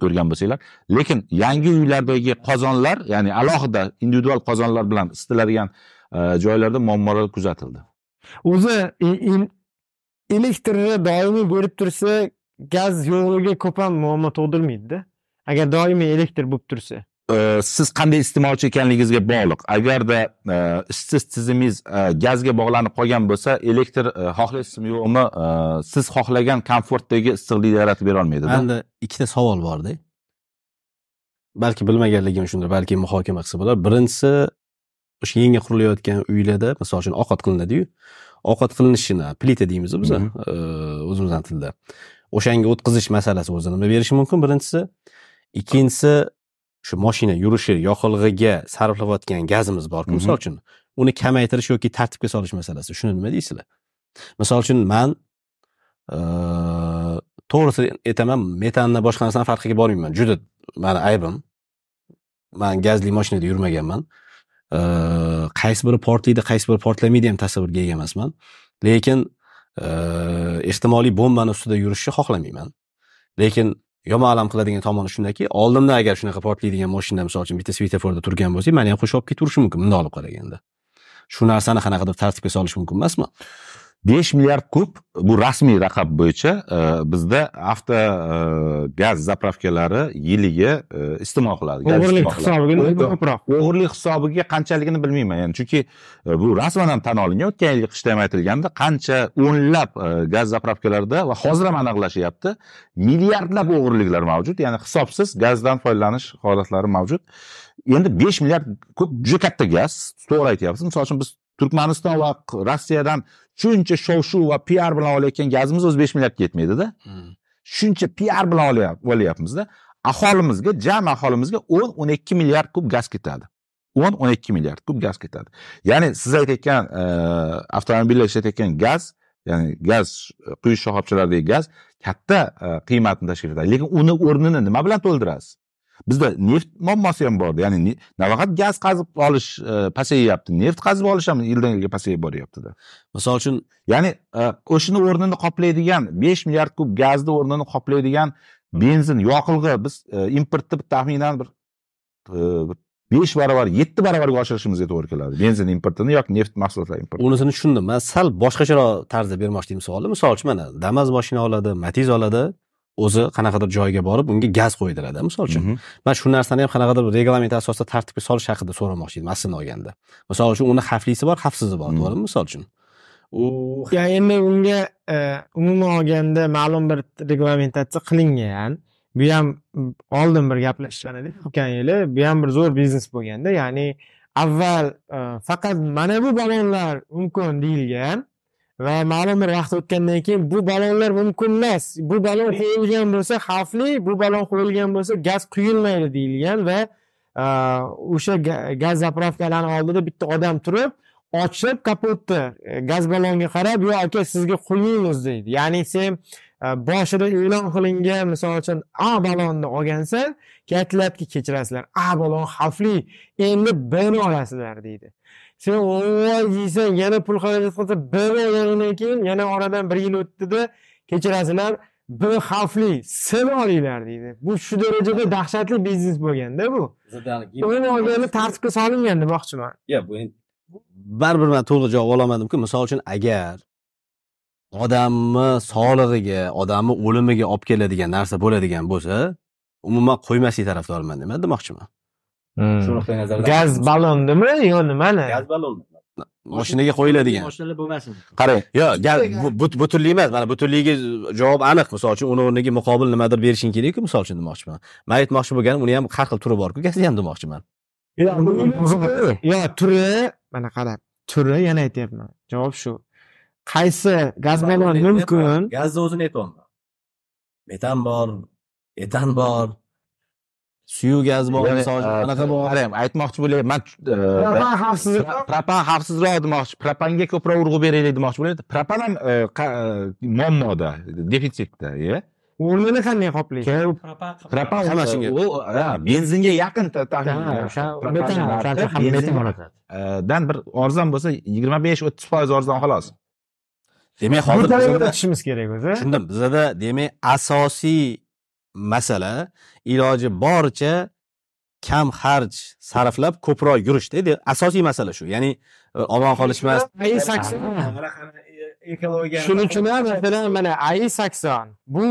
Ko'rgan bo'lsanglar. Lekin yangi uylardagi qozonlar ya'ni alohida individual qozonlar bilan isitiladigan e, joylarda muammolar kuzatildi. O'zi elektrni doimiy bo'lib tursa gaz yo'qligi ko'p ham muammo tug'dirmaydida. Agar doimiy elektr bo'lib tursa. Siz qanday iste'molchi ekanligingizga bog'liq. Agarda isitish tizimingiz gazga bog'lanib qolgan bo'lsa elektr xohlaysizmi yo'qmi siz xohlagan komfortdagi issiqlikni yaratib berolmaydida? Manda ikkita savol borda. Balki bilmaganligim shundir balki muhokama qilsa bo'lar. Birinchisi o'sha yangi qurilayotgan uylarda misol uchun ovqat qilinadiyu. Ovqat qilinishini plita deymiz biz Mhm. o'zimizdan tilda. O'shanga o'tkazish masalasi o'zi nima berishi mumkin birinchisi. Ikkinchisi shu moshina yurishi yoqilg'iga sarflayotgan gazimiz borku misol uchun uni kamaytirish yoki tartibga solish masalasi shuni nima deysizlar misol uchun man Eee, to'g'risi aytaman metanni boshqa narsani farqiga bormayman juda mani aybim. Man gazli mashinada yurmaganman. Eee, qaysi biri portlaydi qaysi biri portlamaydi ham tasavvurga ega emasman. Lekin eee, ehtimoliy bombani ustida yurishni xohlamayman. Lekin yomon alam qiladigan tomoni shundaki oldimda agar shunaqa portlaydigan mashina misol uchun bitta svetoforda turgan bo'lsa mani ham qo'shib olib ketaverishi mumkin bundoq olib qaraganda shu narsani qanaqadir tartibga solish mumkin emasmi? Besh milliard kub bu rasmiy raqam bo'yicha e, bizda avto e, gaz zapravkalari yiliga e, iste'mol qiladi. O'g'irlik hisobiga ko'proq. O'g'irlik hisobiga qanchaligini bilmayman. Yani chunki bu rasman ham tan olingan o'tgan yilgi qishda ham aytilganda qancha o'nlab gaz zapravkalarida va hozir ham aniqlashyapti milliardlab o'g'irliklar mavjud. Ya'ni hisobsiz gazdan foydalanish holatlari mavjud. Endi besh milliard ko'p juda katta gaz to'g'ri aytyapsiz. Misol uchun biz turkmaniston va rossiyadan shuncha shov shuv va piar bilan olayotgan gazimiz o'zi besh milliardga yetmaydida shuncha piar bilan olyap- olyapmizda aholimizga jami aholimizga o'n o'n ikki milliard kub gaz ketadi. O'n o'n ikki milliard kub gaz ketadi. Ya'ni siz aytayotgan e, avtomobillar ishlatayotgan gaz ya'ni gaz quyish shoxobchalaridagi gaz katta e, qiymatni tashkil etadi. Lekin uni o'rnini nima bilan to'ldirasiz bizda neft muammosi ham bor ya'ni nafaqat gaz qazib olish e, pasayyapti neft qazib olish ham yildan yilga pasayib boryaptida. Misol uchun ya'ni e, o'shani o'rnini qoplaydigan besh milliard kub gazni o'rnini qoplaydigan benzin yoqilg'i biz e, importni taxminan bir bir besh barobar yetti barobarga oshirishimizga to'g'ri keladi. Benzin importini yoki neft mahsulotlari importini. Unisini tushundim. Man sal boshqacharoq tarzda bermoqchi edim savolni misol uchun mana damas mashina oladi matiz oladi o'zi qanaqadir joyga borib unga gaz qo'ydiradi misol uchun. Mhm. man shu narsani ham qanaqadir reglament asosida tartibga solish haqida so'ramoqchi edim aslini olganda. Misol uchun uni xavflisi bor xavfsizi bor Mhm. to'g'rimi? Misol uchun. U ya endi unga e, umuman olganda ma'lum bir reglamentatsiya qilingan. Bu ham oldin bir gaplashgan edik o'tgan yili bu ham bir zo'r biznes bo'lganda ya'ni avval e, faqat mana bu ballonlar mumkin deyilgan va ma'lum bir vaqt o'tgandan keyin bu ballonlar mumkin emas. Bu ballon qo'yilgan bo'lsa xavfli bu ballon qo'yilgan bo'lsa gaz quyilmaydi deyilgan va o'sha gaz zapravkalarni oldida bitta odam turib ochib kapotni gaz ballonga qarab yo aka sizga quyamiz deydi. Ya'ni sen boshida e'lon qilingan misol uchun a ballonni olgansan aytiladiki kechirasizlar. A ballon xavfli endi bni olasizlar deydi. Sen voy deysan yana pul xarajat qilsa bni olgandan keyin yana oradan bir yil o'tdida kechirasizlar b xavfli sni olinglar deydi. Bu shu darajada dahshatli biznes bo'lganda bu. Uni olganda tartibga solingan demoqchiman yo'q bu endi baribir man to'liq javob ololmadimku. Misol uchun agar odamni sog'lig'iga odamni o'limiga olib keladigan narsa bo'ladigan bo'lsa umuman qo'ymaslik tarafdoriman nima demoqchiman shu nuqtai nazardan gaz ballondimi yo nimani? Gaz ballon mashinaga qo'yiladigan. Mashinalar bo'lmasin. Qarang yo'q butunlik emas. Mana butunligiga javob aniq. Misol uchun uni o'rniga muqobil nimadir berishing kerakku misol uchun demoqchiman. Man aytmoqchi bo'lganim uni ham har xil turi borku gazni ham demoqchiman. Yo turi mana qarab turi yana aytyapman. Javob shu. Qaysi gaz balon mumkin? gazni o'zini aytyapman. Metan bor etan bor suyuq gaz bor misol uchun anaqa bor qarang aytmoqchi bo'lyapman man propan xavfsizroq Pro- propan xavfsizroq demoqchi propanga ko'proq urg'u beraylik demoqchi bo'lyapti propan ham e, e, muammoda defitsitda e? O'rnini qanday qoplaydi propan Hamma shunga. u benzinga yaqin taxminan e, dan bir arzon bo'lsa yigirma besh o'ttiz foiz arzon xolos. Demak hozir o'tishimiz kerak o'zi. Tushundim bizada demak asosiy masala iloji boricha kam xarj sarflab ko'proq yurishda asosiy masala shu ya'ni e, omon qolishmas. Ekologiya shuning uchun ham masalan mana ai sakson bu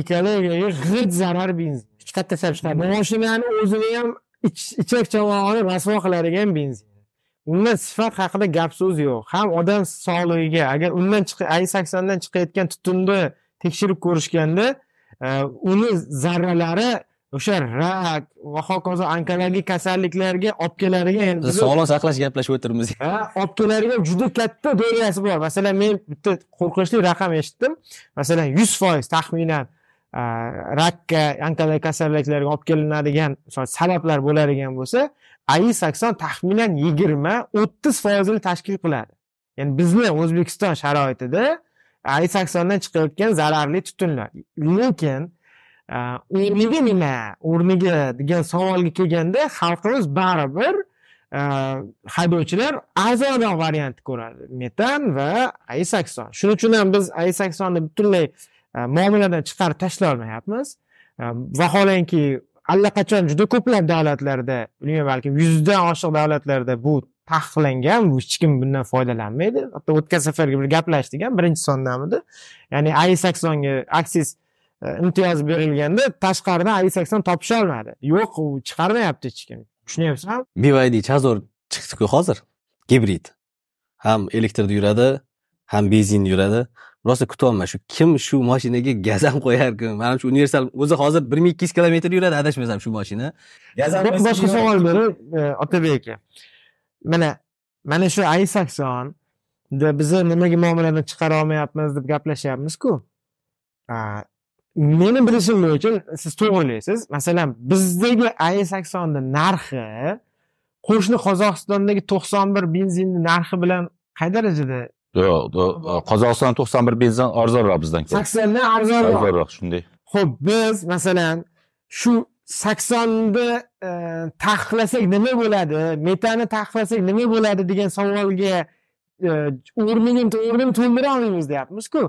ekologiyaga g'it zarar benzin. Hech qayerda ishlab chiqarmaydi moshinani o'zini ham ich- ichak chavog'ini rasvo qiladigan benzin. Undan sifat haqida gap so'z yo'q. Ham odam sog'lig'iga agar undan ai saksondan chiqayotgan tutunni tekshirib ko'rishganda e, uni zarralari o'sha rak va hokazo onkologik kasalliklarga olib keladigan biz- sog'liqni saqlash gaplashib o'tiribmiz. Ha olib keladigan juda katta dolyasi bor. Masalan men bitta qo'rqinchli raqam eshitdim. Masalan yuz foiz taxminan a, rakka onkologik kasalliklarga olib kelinadigan sabablar bo'ladigan bo'lsa ai sakson taxminan yigirma o'ttiz foizini tashkil qiladi. Ya'ni bizni o'zbekiston sharoitida ai saksondan chiqayotgan zararli tutunlar. Lekin e, o'rniga nima? O'rniga degan savolga kelganda xalqimiz baribir e, haydovchilar arzonroq variantni ko'radi. Metan va aysakson shuning uchun ham biz aysaksonni butunlay e, muomaladan chiqarib tashlay olmayapmiz vaholanki allaqachon juda ko'plab davlatlarda bilmayman balki yuzdan oshiq davlatlarda bu taqiqlangan hech kim bundan foydalanmaydi. Hatto o'tgan safargi bir gaplashdik ham birinchi sondamidi. Ya'ni ai saksonga aksis e, imtiyoz berilganda tashqaridan ai sakson topisholmadi yo'q u chiqarmayapti hech kim. Tushunyapsizmi BYD Chazor chiqdi-ku hozir. Gibrid. Ham elektrda yuradi ham benzinda yuradi. Rosa kutyapman shu kim shu mashinaga gaz ham qo'yarkin manimcha universal o'zi hozir bir ming ikki yuz kilometr yuradi adashmasam shu mashina boshqa savol berib e, otabek aka mana mana shu ai sakson bizni nimaga muomaladan chiqara olmayapmiz deb gaplashyapmizku. Meni bilishim bo'yicha siz to'g'ri o'ylaysiz. Masalan bizdagi ai saksonni narxi qo'shni qozog'istondagi to'qson bir benzinni narxi bilan qay darajada? Yo'q qozog'iston to'qson bir benzin arzonroq bizdan keladi saksondan arzonroq. Arzonroq shunday. Xo'p, biz masalan shu saksonni e, taqiqlasak nima bo'ladi, metani taqiqlasak nima bo'ladi degan savolga e, o'rnini o'rnini to'ldira olmaymiz deyapmizku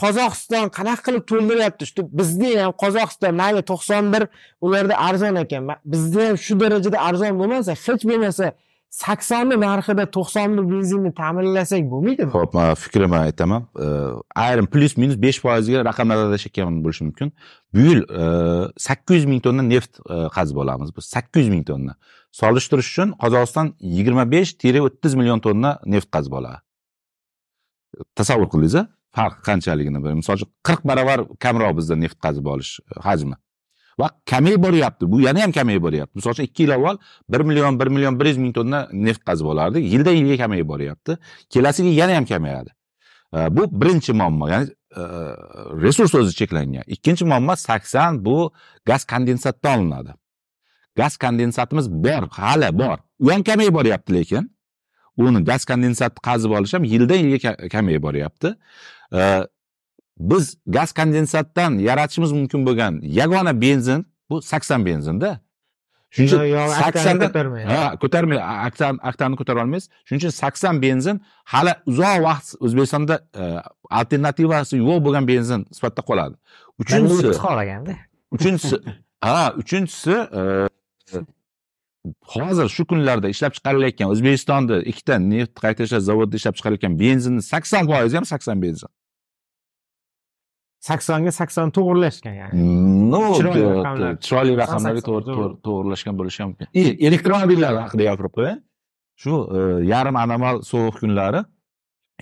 Qozog'iston qanaqa qilib to'ldiryapti? Shu bizni ham Qozog'iston mayli 91 ularda arzon ekan. Bizda ham shu darajada arzon bo'lmasa, hech bo'lmasa 80 narxida 91 benzinni ta'minlasak bo'lmaydimi? ho'p man fikrimni aytaman. Ayrim plyus minus besh foizga raqamlar adashayotgan bo'lishi mumkin. Bu yil e, sakkiz yuz ming tonna neft e, qazib olamiz biz. Sakkiz yuz ming tonna. Solishtirish uchun qozog'iston yigirma besh tire o'ttiz million tonna neft qazib oladi. Tasavvur qildingiz a farq qanchaligini misol uchun qirq baravar kamroq bizda neft qazib olish e, hajmi. Va kamayib boryapti. Bu yana ham kamayib boryapti. Misol uchun ikki yil avval bir million bir million bir yuz ming tonna neft qazib olardik. Yildan yilga kamayib boryapti. Kelasi yil yana ham kamayadi. Bu birinchi muammo. Ya'ni e, resurs o'zi cheklangan. Ikkinchi muammo sakson bu gaz kondensatdan olinadi. Gaz kondensatimiz bor hali bor. U ham kamayib boryapti lekin uni gaz kondensatni qazib olish ham yildan yilga kamayib boryapti. Biz gaz kondensatdan yaratishimiz mumkin bo'lgan yagona benzin bu sakson benzinda shuning uchun saksondan ko'tarmaydi. aktan aktani ko'tara olmaysiz shuning uchun sakson benzin hali uzoq vaqt o'zbekistonda e, alternativasi yo'q bo'lgan benzin sifatida qoladi. Uchinchisi qolganda uchinchisi *laughs* ha uchinchisi e, hozir shu kunlarda ishlab chiqarilayotgan o'zbekistonda ikkita neft qayta ishlash zavodida ishlab chiqarilayotgan benzinni sakson foizi ham sakson benzin 80 ga 80 to'g'irlashgan ya'ni. no Chiroyli raqamlar. chiroyli raqamlarga Sakson, to'g'ri- to'g'irlashgan bo'lishi ham mumkin. И elektromobillar haqida gapirib qo'yay. Shu e, yarim anomal sovuq kunlari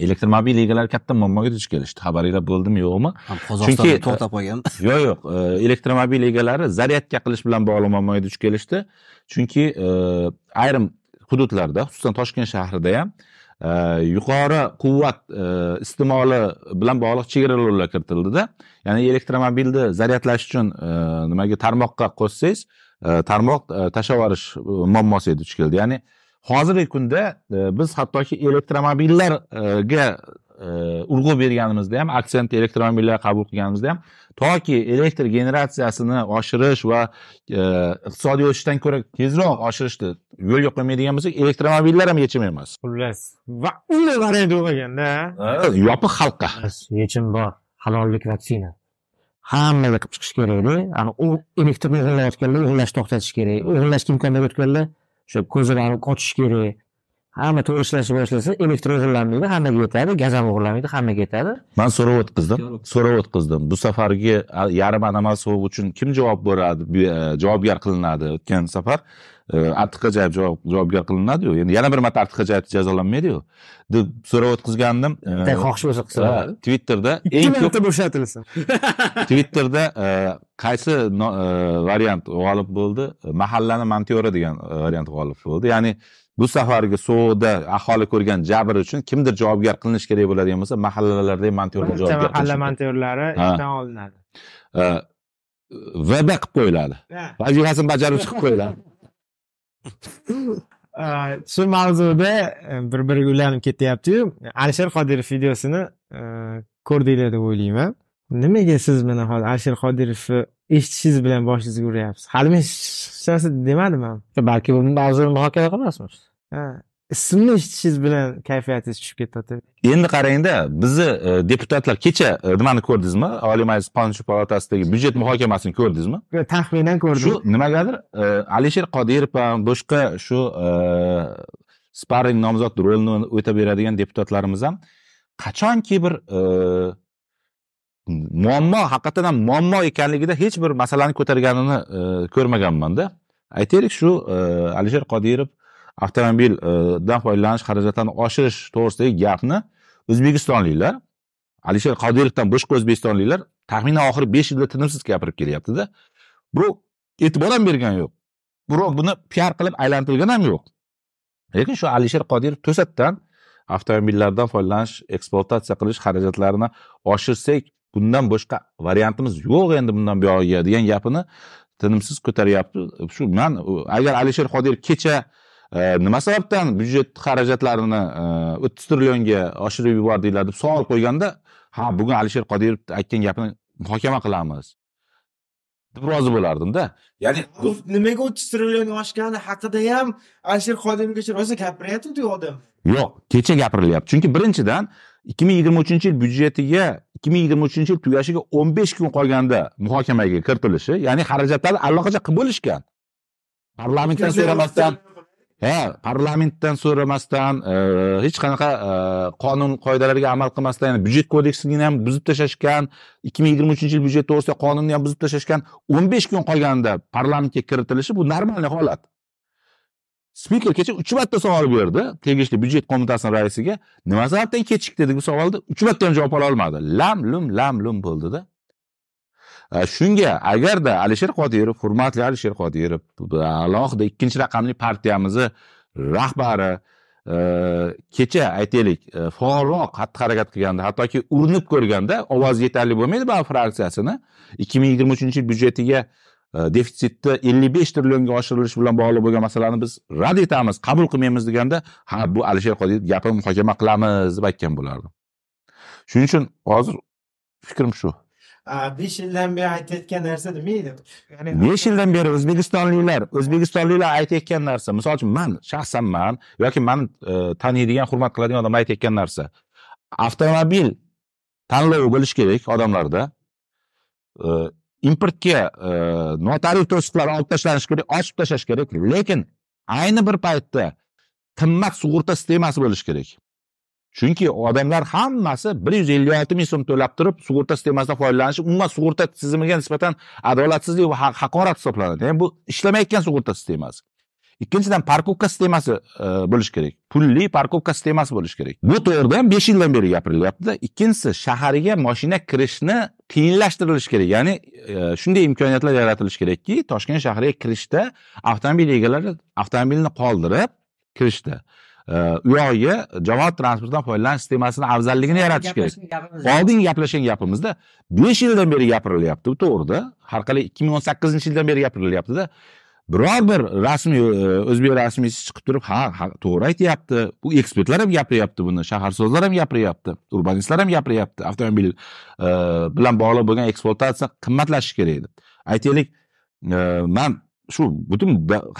elektromobil egalari katta muammoga duch kelishdi. Xabaringlar bo'ldimi yo'qmi? Chunki- to'xtab qolgan *laughs* yo'q yo'q e, elektromobil egalari zaryadka qilish bilan bog'liq muammoga duch kelishdi. Chunki e, ayrim hududlarda xususan toshkent shahrida ham yuqori quvvat e, iste'moli bilan bog'liq chegaralovlar kiritildi-da. Ya'ni elektromobilni zaryadlash uchun e, nimaga tarmoqqa qo'shsangiz, e, tarmoq e, tashlab yuborish muammosiga duch keldi. Ya'ni hozirgi kunda biz hattoki elektromobillarga urg'u berganimizda ham aksent elektromobillar qabul qilganimizda ham toki elektr generatsiyasini oshirish va e, iqtisodiy o'sishdan ko'ra tezroq oshirishni yo'lga qo'ymaydigan bo'lsak elektromobillar ham yechim emas xullas. Va uni variant bo'lmaganda yopiq xalqqa. Yechim bor. Halollik vaksina. Hammaga qilib chiqish kerakda ani u elektrni o'g'irlayotganlar o'g'irlashni to'xtatish kerak. O'g'irlashga imkoniyat o'tganlar o'sha ko'zlarni qochish kerak hamma to'g'ri ishlashni boshlasa elektr o'g'irlanmaydi hammaga yetadi gaz ham o'g'irlanmaydi hammaga yetadi. Man so'rab o'tkazdim so'rab o'tkazdim. bu safargi yarim anomal sovuq uchun kim javob beradi e, javobgar qilinadi o'tgan safar? E, artiqxo'jayev javob javobgar qilinadiyu. Endi yana bir marta artiqxo'jayevni jazolanmaydiyu. Deb so'rab o'tkazgandim e, bitta xohish bo'lsa qilsa twitterda eng ko'p marta bo'shatilsin. *laughs* Twitterda qaysi variant g'olib bo'ldi? Mahallani montyori degan variant g'olib bo'ldi. Ya'ni bu safargi sovuqda aholi ko'rgan jabr uchun kimdir javobgar qilinishi kerak bo'ladigan bo'lsa mahallalarda ham montyorlar barcha javobgar mahalla Ha. ishdan olinadi. Va'da qilib qo'yiladi. Vazifasini bajaruvchi qilib qo'yiladi. *laughs* Shu mavzuda e, bir biriga ulanib ketyaptiyu. Alisher qodirov videosini e, ko'rdinglar deb o'ylayman nimaga siz mana hozir alisher qodirovni eshitishingiz bilan boshingizga uryapsiz? Hali men hech narsa demadim ham balki bu mavzuni muhokama qilmasmiz. Ha, ismni eshitishingiz bilan kayfiyatingiz tushib ketyapti endi qarangda bizni e, deputatlar kecha e, nimani ko'rdingizmi? Oliy majlis qonunchilik palatasidagi byudjet muhokamasini ko'rdingizmi? Taxminan ko'rdim. Shu nimagadir e, alisher qodirov ham boshqa shu e, sparring nomzod rolini o'tab beradigan deputatlarimiz ham qachonki bir e, muammo haqiqatdan ham muammo ekanligida hech bir masalani ko'targanini e, ko'rmaganmanda aytaylik shu e, alisher qodirov avtomobildan foydalanish xarajatlarini oshirish to'g'risidagi gapni o'zbekistonliklar alisher qodirovdan boshqa o'zbekistonliklar taxminan oxirgi besh yilda tinimsiz gapirib kelyaptida. Birov e'tibor ham bergan yo'q. Birov buni piar qilib aylantirgan ham yo'q. Lekin shu alisher qodirov to'satdan avtomobillardan foydalanish ekspluatatsiya qilish xarajatlarini oshirsak bundan boshqa variantimiz yo'q endi bundan buyog'iga degan gapini tinimsiz ko'taryapti. Shu man agar alisher qodirov kecha e, nima sababdan byudjet xarajatlarini e, o'ttiz trillionga oshirib yubordinglar deb savol qo'yganda ha bugun alisher qodirov aytgan gapini muhokama qilamiz. Deb rozi bo'lardimda. Ya'ni nimaga o'ttiz trillion oshgani haqida ham alisher qodirovgacha rosa gapiryapti u odam. Yo'q kecha gapirilyapti. Chunki birinchidan ikki ming yigirma uchinchi yil byudjetiga ikki ming yigirma uchinchi yil tugashiga o'n besh kun qolganda muhokamaga kiritilishi ya'ni xarajatlarni allaqachon qilib bo'lishgan. Parlamentdan so'ramasdan ha parlamentdan so'ramasdan e, hech qanaqa e, qonun qoidalariga amal qilmasdan yani byudjet kodeksini ham buzib tashlashgan ikki ming yigirma uchinchi yil byudjet to'g'risida qonunni ham buzib tashlashgan o'n besh kun qolganda parlamentga kiritilishi bu normalniy holat spiker kecha uch marta savol berdi. Tegishli byudjet qo'mitasini raisiga. Nima sababdan kechikdi degan savolni uch marta ham javob ola olmadi. Lam lum lam lum bo'ldida e, shunga agarda alisher qodirov hurmatli alisher qodirov bu alohida ikkinchi raqamli partiyamizni rahbari e, kecha aytaylik e, faolroq xatti harakat qilganda hattoki urinib ko'rganda ovozi yetarli bo'lmaydi baribir fraksiyasini. ikki ming yigirma uchinchi yil byudjetiga defitsitni ellik besh trillionga oshirilishi bilan bog'liq bo'lgan masalani biz rad etamiz qabul qilmaymiz deganda ha bu alisher qodirov gapini muhokama qilamiz deb aytgan bo'lardim. Shuning uchun hozir fikrim shu. Besh yildan beri aytayotgan narsa ya'ni besh yildan beri o'zbekistonliklar o'zbekistonliklar aytayotgan narsa. Misol uchun man shaxsan man yoki mani e, taniydigan hurmat qiladigan odamlar aytayotgan narsa. Avtomobil tanlovi bo'lishi kerak odamlarda. E, importga e, notarial to'siqlar olib tashlanishi kerak ochib tashlash kerak. Lekin ayni bir paytda qimmat sug'urta sistemasi bo'lishi kerak. Chunki odamlar hammasi bir yuz ellik olti ming so'm to'lab turib sug'urta sistemasidan foydalanishi umuman sug'urta tizimiga nisbatan adolatsizlik va ha- haqorat hisoblanadi. Ya'ni bu ishlamayotgan sug'urta sistemasi ikkinchidan parkovka sistemasi e, bo'lishi kerak. Pulli parkovka sistemasi bo'lishi kerak. Bu to'g'rida ham besh yildan beri gapirilyaptida ikkinchisi shaharga moshina kirishni qiyinlashtirilishi kerak. Ya'ni e, shunday imkoniyatlar yaratilishi kerakki toshkent shahriga kirishda avtomobil egalari avtomobilni qoldirib kirishdi. U yog'iga jamoat transportidan foydalanish sistemasini afzalligini yaratish kerak. oldin gaplashgan gapimizda besh yildan beri gapirilyapti bu to'g'rida. Har qalay ikki ming o'n sakkizinchi yildan beri gapirilyaptida biror bir rasmiy e, o'zbek rasmiysi chiqib turib ha to'g'ri aytyapti. Bu ekspertlar ham gapiryapti buni shaharsozlar ham gapiryapti urbanistlar ham gapiryapti. Avtomobil e, bilan bog'liq bo'lgan ekspluatatsiya qimmatlashishi kerak deb aytaylik e, man shu butun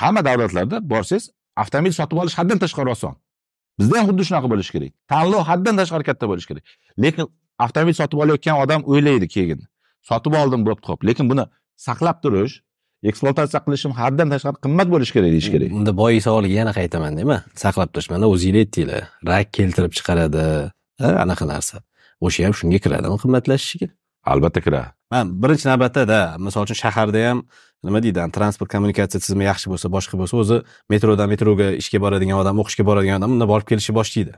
hamma davlatlarda borsangiz avtomobil sotib olish haddan tashqari oson. Bizda ham xuddi shunaqa bo'lishi kerak. Tanlov haddan tashqari katta bo'lishi kerak. Lekin avtomobil sotib olayotgan odam o'ylaydi keyin sotib oldim bo'pti ho'p lekin buni saqlab turish ekspluatatsiya qilishim haddan tashqari qimmat bo'lishi kerak deyish kerak. Unda boya savoliga yana qaytamanda nima saqlab turish mana o'zinglar aytdinglar rak keltirib chiqaradi. Anaqa narsa. O'sha ham shunga kiradimi qimmatlashishiga albatta kiradi. Man birinchi navbatda misol uchun shaharda ham nima deydi transport kommunikatsiya tizimi yaxshi bo'lsa boshqa bo'lsa o'zi metrodan metroga ishga boradigan odam o'qishga boradigan odam unda borib kelishni boshlaydi.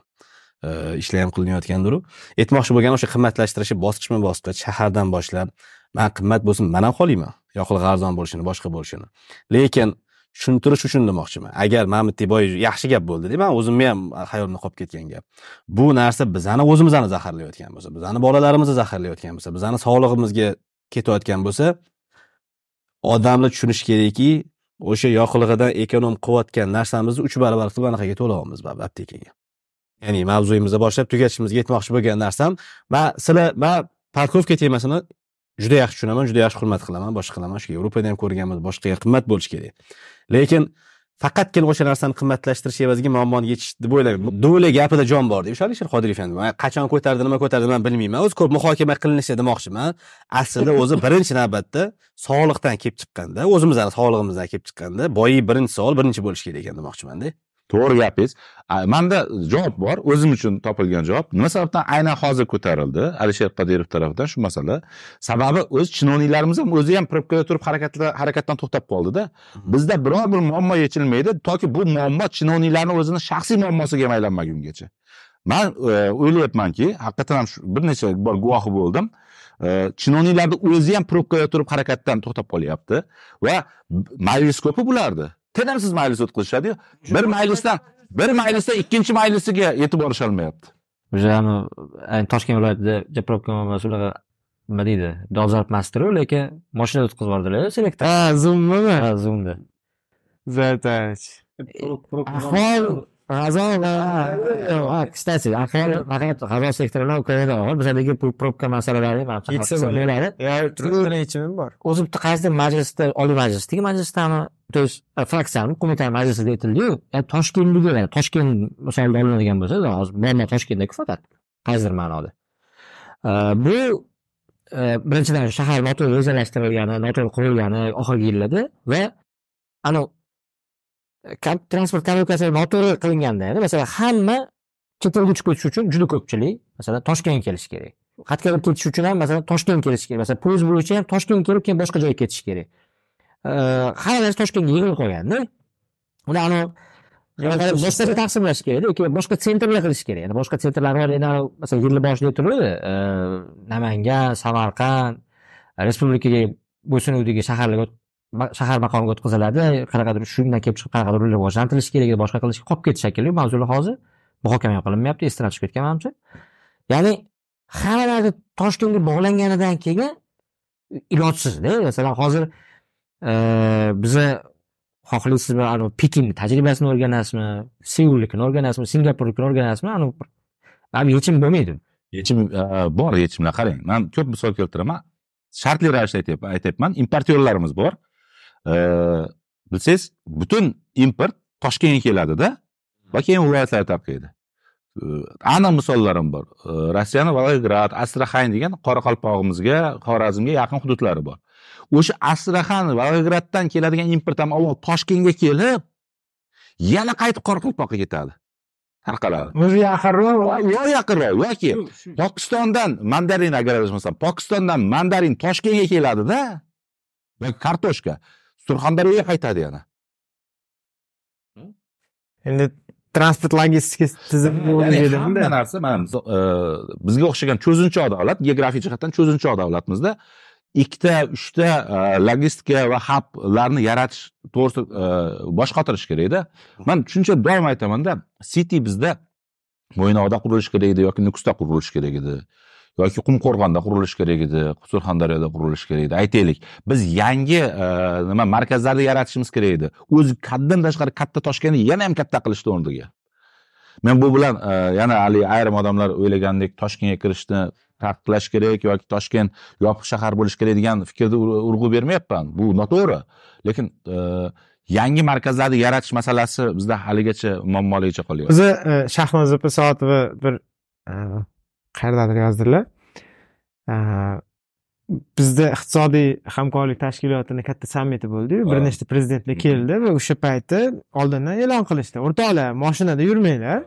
Ishlar ham qilinayotgandiru aytmoqchi bo'lganim o'sha qimmatlashtirishni bosqichma bosqich shahardan boshlab man qimmat bo'lsin man ham xohlayman yoqilg'i arzon bo'lishini boshqa bo'lishini. Lekin tushuntirish uchun demoqchiman. Agar mamit bu yaxshi gap bo'ldida man o'zimni ham hayolimda qolib ketgan gap. Bu narsa bizani o'zimizni zaharlayotgan bo'lsa bizani bolalarimizni zaharlayotgan bo'lsa bizani sog'lig'imizga ketayotgan bo'lsa odamlar tushunishi kerakki o'sha yoqilg'idan ekonom qilayotgan narsamizni uch barobar qilib anaqaga to'layapmiz baribir aptekaga. Ya'ni mavzuyimizni boshlab tugatishimizga yetmoqchi bo'lgan narsam man sizlar man parkovka temasini juda yaxshi tushunaman juda yaxshi hurmat qilaman boshqa qilaman shu yevropada ham ko'rganmiz boshqa yer qimmat bo'lishi kerak. Lekin faqatgina o'sha narsani qimmatlashtirish evaziga muammoni yechish deb o'ylayman do'la gapida jon bor deb alisher qodirov ham qachon ko'tardi nima ko'tardi man bilmayman. O'zi ko'p muhokama qilinishi demoqchiman. Aslida o'zi birinchi navbatda sog'liqdan kelib chiqqanda o'zimizni sog'lig'imizdan kelib chiqqanda boyi birinchi savol birinchi bo'lishi kerak ekan demoqchimanda. To'g'ri gapingiz. Manda javob bor o'zim uchun topilgan javob. Nima sababdan? Aynan hozir ko'tarildi alisher qodirov tarafidan shu masala. Sababi o'z chinoniylarimiz ham o'zi ham probkada turib harakatla- harakatdan to'xtab qoldida. Bizda biror bir muammo yechilmaydi toki bu muammo chinoniylarni o'zini shaxsiy muammosiga ham aylanmagungacha. Man e, o'ylayapmanki haqiqatdan ham bir necha bor guvohi bo'ldim. E, chinoniylarni o'zi ham probkada turib harakatdan to'xtab qolyapti va majlis ko'pi bularni tinimsiz majlis o'tkazishadiyu. Bir majlisdan bir majlisdan ikkinchi majlisiga yetib borisholmayapti. Ayni toshkent viloyatida japroobka muammosi unaqa nima deydi dolzarb emasdiru lekin moshinada o'tkazib yubordilar selektor. Ha zoommi ha zoomda zaytovich ahvol g'azon ha kстати ahvol faqat g'azon sektori bilan ukrainada og'ir bizadagi probka masalalari Yetsa bo'ladi. bo'ladi yechimi bor o'zi bitta qaysidir majlisda oliy majlisdagi majlisdami то есть fraksiyani qo'mitani majlisida aytildiyu yani toshkentdagi yani toshkent misolida olinadigan bo'lsa hozir muammo toshkentdaku faqat qaysidir ma'noda bu e, birinchidan shahar noto'g'ri o'zalashtirilgani noto'g'ri qurilgani oxirgi yillarda va anavi transport kommunikatsiya noto'g'ri qilinganda masalan hamma chet elga uchib ketish uchun juda ko'pchilik masalan toshkentga kelishi kerak. Xatga olib ketish uchun ham masalan toshkent kelishi kerak. Masalan poyezd bo'yicha ham toshkent kelib keyin boshqa joyga ketish kerak. Hamma narsa toshkentga yig'ilib qolganda uni anavi boshqacha taqsimlash kerak yoki boshqa sentrlar qilish kerak. Yani boshqa sentrlar bor endi masalan yilni boshida turadi namangan samarqand respublikaga bo'ysunuvdagi shaharlarga shahar maqomiga o'tkaziladi qanaqadir shundan kelib chiqib qanaqadir rivojlantirish kerak edi boshqa qilish qolib ketish shekilli mavzular hozir muhokama ham qilinmayapti esdan chiqib ketgan manimcha. Ya'ni hamma narsa toshkentga bog'langanidan keyin ilojsizda masalan hozir e, biza xohlaysizmi anavi pekinni tajribasini o'rganasizmi seulnikini o'rganasizmi singapurnikini o'rganasizmi anavi bir- yechim bo'lmaydi. Yechim e, bor yechimlar qarang. Man ko'p misol keltiraman. Shartli ravishda aytyapman aytyapman importyorlarimiz bor. Bilsangiz butun import toshkentga keladida va keyin viloyatlarga tarqaydi. E, aniq misollarim bor. E, rossiyani volgograd astraxan degan qoraqalpog'imizga xorazmga yaqin hududlari bor. O'sha astraxan volgograddan keladigan import ham avval toshkentga kelib yana qaytib qoraqalpoqqa ketadi. Tarqaladi. O'zi yaqinroq. Yo yaqinroq yoki pokistondan mandarin agar adashmasam pokistondan mandarin toshkentga keladida va kartoshka surxondaryoga qaytadi yana. Endi transport logistika tizimi ya'ni bo'lmaydimi hamma narsa mana e, bizga o'xshagan cho'zinchoq davlat geografik jihatdan cho'zinchoq davlatmizda ikkita uchta e, logistika va hublarni yaratish to'g'risida e, bosh qotirish kerakda man shuncha doim aytamanda city bizda mo'ynoqda qurilishi kerak edi yoki nukusda qurilishi kerak edi yoki qumqo'rg'onda qurilishi kerak edi surxondaryoda qurilishi kerak edi. Aytaylik biz yangi e, nima markazlarni yaratishimiz kerak edi. O'zi haddan tashqari katta toshkentni yana ham katta qilishni o'rniga. Men bu bilan e, yana haligi ayrim odamlar o'ylagandek toshkentga kirishni taqiqlash kerak yoki toshkent yopiq shahar bo'lishi kerak degan fikrga urg'u bermayapman. Bu noto'g'ri. Lekin e, yangi markazlarni yaratish masalasi bizda haligacha muammoligicha qolyapti. O'zi shahnoza opa soatova bir qayerdadir yozdilar E, bizda iqtisodiy hamkorlik tashkilotini katta sammiti bo'ldiyu bir nechta prezidentlar keldi va o'sha payti oldindan e'lon qilishdi o'rtoqlar moshinada yurmanglar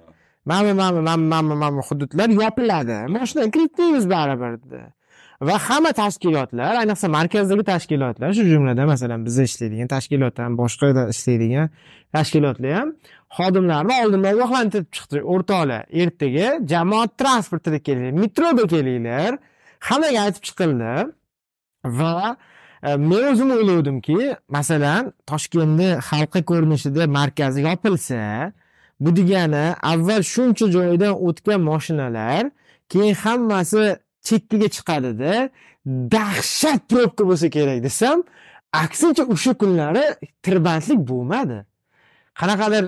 mana mana mana mana mana hududlar yopiladi moshinaga kiritmaymiz baribir dedi va hamma tashkilotlar ayniqsa markazdagi tashkilotlar shu jumladan masalan biz ishlaydigan tashkilotdan boshqada ishlaydigan tashkilotlar ham xodimlarni oldindan ogohlantirib chiqdi. O'rtoqlar ertaga jamoat transportida kelinglar metroda kelinglar hammaga aytib chiqildi va e, men o'zim o'ylovdimki masalan toshkentni halqa ko'rinishida markazi yopilsa bu degani avval shuncha joydan o'tgan moshinalar keyin hammasi chekkaga chiqadida dahshat probka bo'lsa kerak desam aksincha o'sha kunlari tirbandlik bo'lmadi. Qanaqadir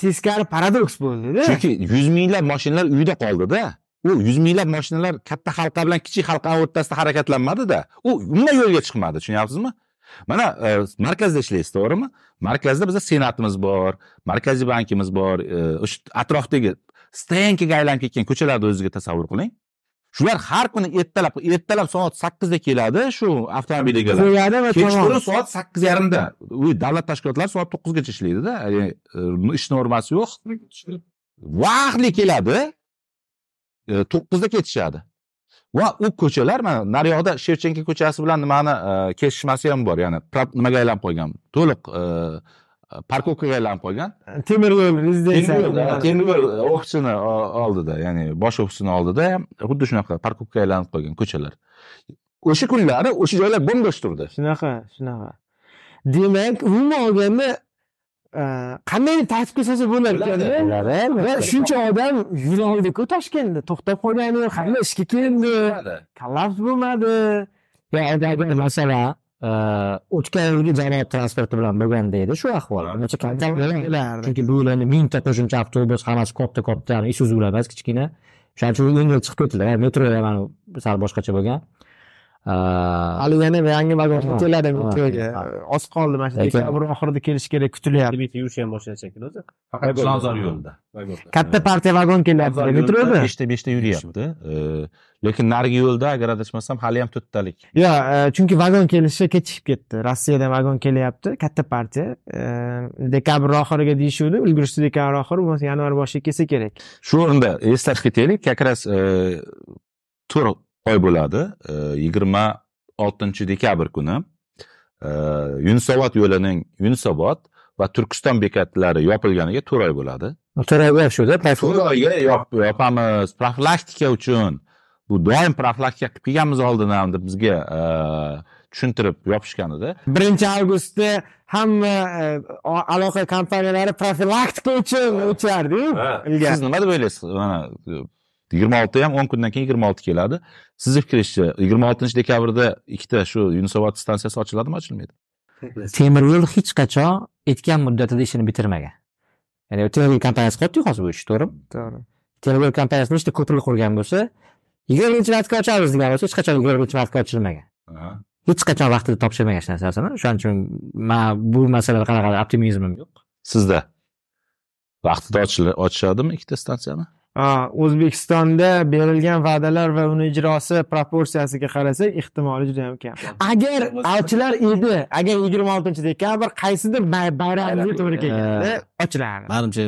teskari paradoks bo'ldida. Chunki yuz minglab mashinalar uyda qoldida. U yuz minglab mashinalar katta halqa bilan kichik halqa o'rtasida harakatlanmadida. U umuman yo'lga chiqmadi tushunyapsizmi? Mana e, markazda ishlaysiz to'g'rimi? Markazda bizda senatimiz bor markaziy bankimiz bor e, o'sha atrofdagi stoyankaga aylanib ketgan ko'chalarni o'zingizga tasavvur qiling. Shular har kuni ertalab ertalab soat sakkizda keladi shu avtomobil egalari qo'yadi va kechqurun soat sakkiz yarimda. U davlat tashkilotlari soat to'qqizgacha ishlaydida e, ish normasi yo'q. Vaqtli keladi e, to'qqizda ketishadi. Va u ko'chalar mana naryoqda shevchenko ko'chasi bilan nimani e, kesishmasi ham bor. Ya'ni nimaga aylanib qolgan to'liq parkovkaga aylanib qolgan temir yo'l rezidensiya temir yo'l ofisini oldida ya'ni bosh ofisini oldida ham xuddi shunaqa parkovkaga aylanib qolgan ko'chalar o'sha kunlari o'sha joylar bo'm bo'sh turdi shunaqa shunaqa demak umuman olganda qanday tartib qilsa bo'lar ekanda va shuncha odam yura oldiku toshkentda to'xtab qolgani hamma ishga keldi kollaps bo'lmadi masala o'tgan yilgi jamoat transporti bilan bo'lganda edi shu ahvol. Chunki bu ularni mingta qo'shimcha avtobus hammasi katta katta isuzular emas kichkina. Shuning uchun yengil chiqib ketdilar. Metroda mana sal boshqacha bo'lgan Hali yana yangi vagon keladi oz qoldi mana shu dekabr oxirida kelishi kerak kutilyapti. Bitta yurishi ham boshladi shekilli o'zi. Faqat chilonzor yo'lida. Katta partiya vagon kelyapti metroda beshta beshta yuryapti. Lekin narigi yo'lda agar adashmasam hali ham to'rttalik yo e, chunki vagon kelishi kechikib ketdi. Rossiyadan vagon kelyapti katta partiya. E, dekabr oxiriga deyishuvdi ulgurishdi dekabr oxiri bo'lmasa yanvar boshiga kelsa kerak. Shu o'rinda eslatib ketaylik как раз e, to'rt oy bo'ladi. E, yigirma oltinchi dekabr kuni. E, yunusobod yo'lining yunusobod va turkiston bekatlari yopilganiga to'rt oy bo'ladi to'ra shuda to'rt oyga yop- yopamiz. Profilaktika uchun. Bu doim profilaktika qilib kelganmiz oldin ham deb bizga e, tushuntirib yopishgan edi. Birinchi avgustda hamma aloqa kompaniyalari profilaktika uchun o'chardiyu ilgari. siz nima deb o'ylaysiz? Mana yigirma olti ham o'n kundan keyin yigirma olti keladi. Sizni fikringizcha yigirma oltinchi dekabrda ikkita shu yunusobod stansiyasi ochiladimi ochilmaydi? Temir yo'l hech qachon aytgan muddatida ishini bitirmagan. Ya'ni temir yo'l kompaniyasi qilyaptiku hozir bu ishni to'g'rimi? To'g'ri. Temir yo'l kompaniyasi nechta ko'prik qurgan bo'lsa yigirmanchi martga ochamiz degan bo'lsa hech qachon yigirmanchi martga ochilmagan. Hech qachon vaqtida topshirmagan hech narsasini. O'shaning uchun man bu masalada qanaqadir optimizmim yo'q. Sizda vaqtida ochishadimi ikkita stansiyani o'zbekistonda berilgan va'dalar va uni ijrosi proporsiyasiga qarasak ehtimoli juda yam kam. Agar ochilar edi agar yigirma oltinchi dekabr qaysidir bay- bayramga to'g'ri kelganda ochilardi manimcha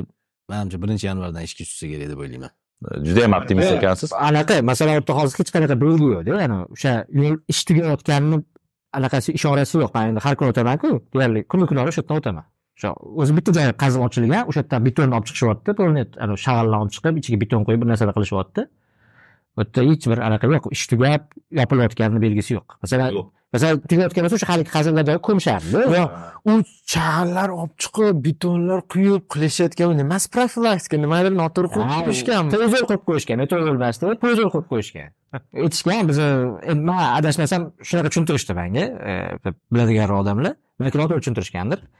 manimcha birinchi yanvardan ishga tushsa kerak deb o'ylayman. Juda yam optimist ekansiz? Anaqa masalan o'rta hozir hech qanaqa belgi yo'qda ya'ni o'sha ish tugayotganini anaqasi ishorasi yo'q. Man endi har kuni o'tamanku deyarli kuni kunlari o'sha yerdan o'taman o'sha o'zi bitta joyi qazib ochilgan o'sha yerdan betonni olib chiqishyapti to'g'ri ana shag'allarni olib chiqib ichiga beton qo'yib bir narsalar qilishyapti. U yerda hech bir anaqa yo'q ish tugab yopilayotganini belgisi yo'q. Masalan masalan tugayotgan bo'lsa o'sha haligi qazinlarda ko'mishardi u chag'allar olib chiqib betonlar quyib qilishayotgan nimasi profilaktika nimadir noto'g'ri qilib qo'yishgan televizor qo'yib qo'yishgan metro yo'lbarsda televizor qo'yib qo'yishgan. Aytishgan bizni endi man adashmasam shunaqa tushuntirishdi manga e, biladiganroq odamlar balki noto'g'ri tushuntirishgandir. E,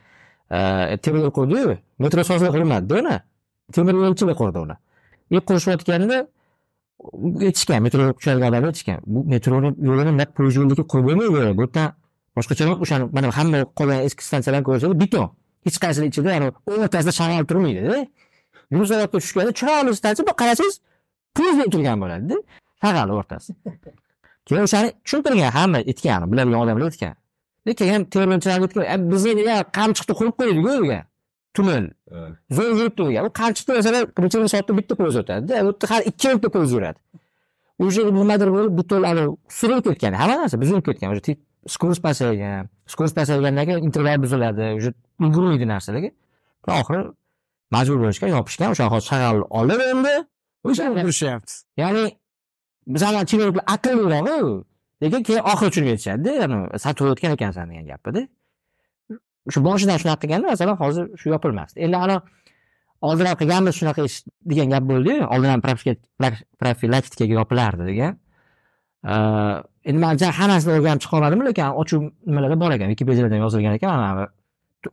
temir yo'l qurdiyu metro sozlik qilmadida uni temir yo'lchilar qurdi uni и qurishayotganda aytishgan metro quchadigan odamlar aytishgan bu metroni yo'lini naq yo'lniki qo'yib bo'lmaydi bu yerdan boshqacharoq o'shani mana hamma qolgan eski stansiyalarni ko'rsangiz beton hech qaysini ichida yani o'rtasida shag'al turmaydida yuzaroqqa tushganda chiroyli stansiya bir qarasangiz poyezdda turgan bo'ladida shag'al o'rtasi keyin o'shani tushuntirgan hamma aytgan biladigan odamlar aytgan keyin temiryo'lchilarga aytgan bizni degan qamchiqni qo'yib qo'ydik uga tunnel zo'r yuribdi degan u qamchiqda masalan bir necha soatda bitta poyezd o'tadida u yerda har ikki minutda poyezd yuradi. Уже nimadir bo'lib buton surilib ketgan. Hamma narsa buzilib ketgan. Уже скорость pasaygan скорость pasaygandan keyin interval buziladi. Уже ulgurmaydi narsalarga. Oxiri majbur bo'lishgan yopishgan. O'sha hozir shag'al olib endi. O'sha urishyapti ya'ni bizlar chinakam aqlliroq lekin keyin oxiri tushunib yetishadida yani san to'g'ri o'tgan ekansan degan gapida shu boshidan shunaqa qilganda masalan hozir shu yopilmasdi. Endi ana oldin ham qilganmiz shunaqa ish degan gap bo'ldiyu oldin ham profilaktikaga yopilardi degan. Endi man hammasini o'rganib chiqa olmadimmi lekin ochuv nimalarda bor ekan. Wikipediada yozilgan ekan mana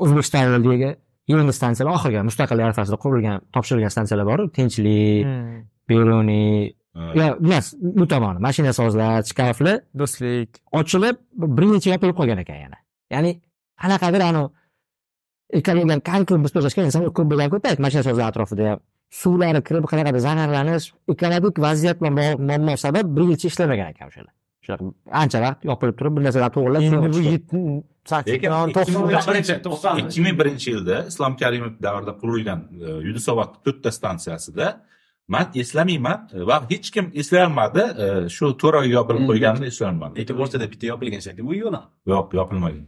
o'zbekiston yo'lidagi yangi stansiyalar oxirgi mustaqillik arafasida qurilgan topshirilgan stansiyalar bor tinchlik beruniy yo emas bu tomoni mashina sozlar shkaflar do'stlik. Ochilib bir necha yopilib qolgan ekan yana. Ya'ni qanaqadir anavi ekologiyadan qancha biz to'lashgan insonlar ko'p bo'lgan ko'p mashina sozlar atrofida. Ham suvlari kirib qanaqadir zararlanish ekologik vaziyat bilan bog'liq muammo sabab bir yilcha ishlamagan ekan o'shalar ancha vaqt yopilib turib bir narsalarni to'g'irlab endi bu ikki ming birinchi yilda islom karimov davrida qurilgan e, yunusobod to'rtta stansiyasida man eslamayman va hech kim eslolmadi e, shu to'rt oy yopilib qo'yganini eslolmadi lekin o'rtada bitta yopilgan shekilli bu yo'l yo'q yopilmagan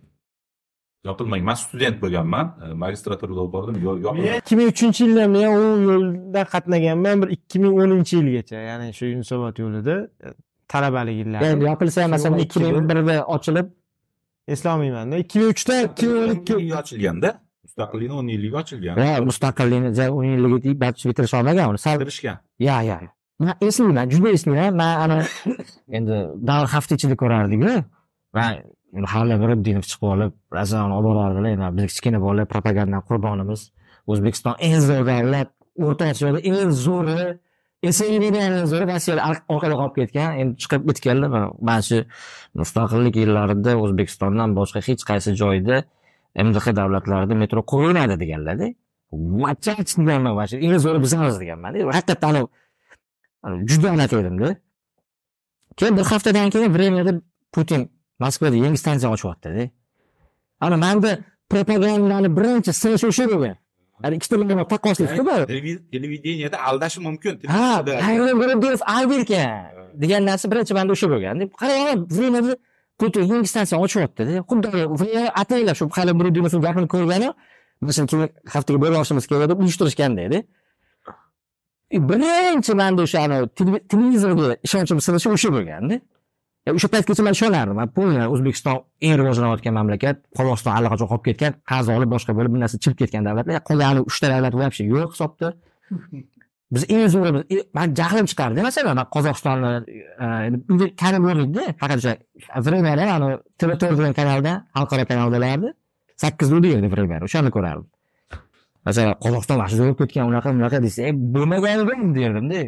yopilmagan man student bo'lganman e, magistraturada o'qib bordim yo'l men yopilmagan ikki ming uchinchi yilda men u yo'lda qatnaganman bir ikki ming o'ninchi yilgacha ya'ni shu yunusobod yo'lida e, talabalik endi yillari yopilsa ham masalan ikki ming birda ochilib eslolmayman ikki ming uchda ikki ming o'n ikki ochilganda mustaqillikni o'n yilligi ochilgan va mustaqillikni o'n yilligini barcha bitirish olmagan uni. Sal bitirishgan ya ya man eslayman juda eslayman man ana *coughs* endi davr hafta ichida ko'rardikku man hali bir dinov chiqib olib razon olib borardilar endi biz kichkina bolalar propagandadan qurbonimiz. O'zbekiston eng zo'r davlat o'rta osiyoda eng zo'ri zo'ri rossiyada orqada qolib ketgan endi chiqib bitganlar mana shu mustaqillik yillarida o'zbekistondan boshqa hech qaysi joyda mdh davlatlarida metro qurilmadi deganlarda vachach deganman mana shu eng zo'ri bizamiz deganmanda haqiqatdan juda anaqa edimda keyin bir haftadan keyin времяda putin moskvada yangi stansiya ochyaptida ana manda propagandani birinchi sinishi o'sha bo'lgan ana ikkita taqqoslashda Televi- televideniyada aldashi mumkin. Ha alberkan degan narsa birinchi manda o'sha bo'lgan qarang времяda putin yangi stansiya ochyaptida xuddi ataylab shu hali Nuruddinov gapini ko'rgani masalan keyin haftaga bir boshimiz keladi uyushtirishgandaydi e, birinchi manda o'sha anavi televizorga ishonchim sinishi o'sha bo'lganda e, o'sha paytgacha man ishonardim. Man помню o'zbekiston eng rivojlanayotgan mamlakat qozog'iston allaqachon qolib ketgan qarz olib boshqa bo'lib bir narsa chirib ketgan davlatlar. Qolgan uchta davlat вообще yo'q hisobda. *laughs* biz eng zo'rimiz e, man jahlim chiqardi masalan man qozog'istonni e, kanim yo'q edida faqat o'sha времяda ani tv to'rt degan kanalda xalqaro kanaldalardi sakkiz nol edi время o'shani ko'rardim. Masalan qozog'iston mana shu zo'r ketgan unaqa bunaqa desa e bo'lmagani derdimda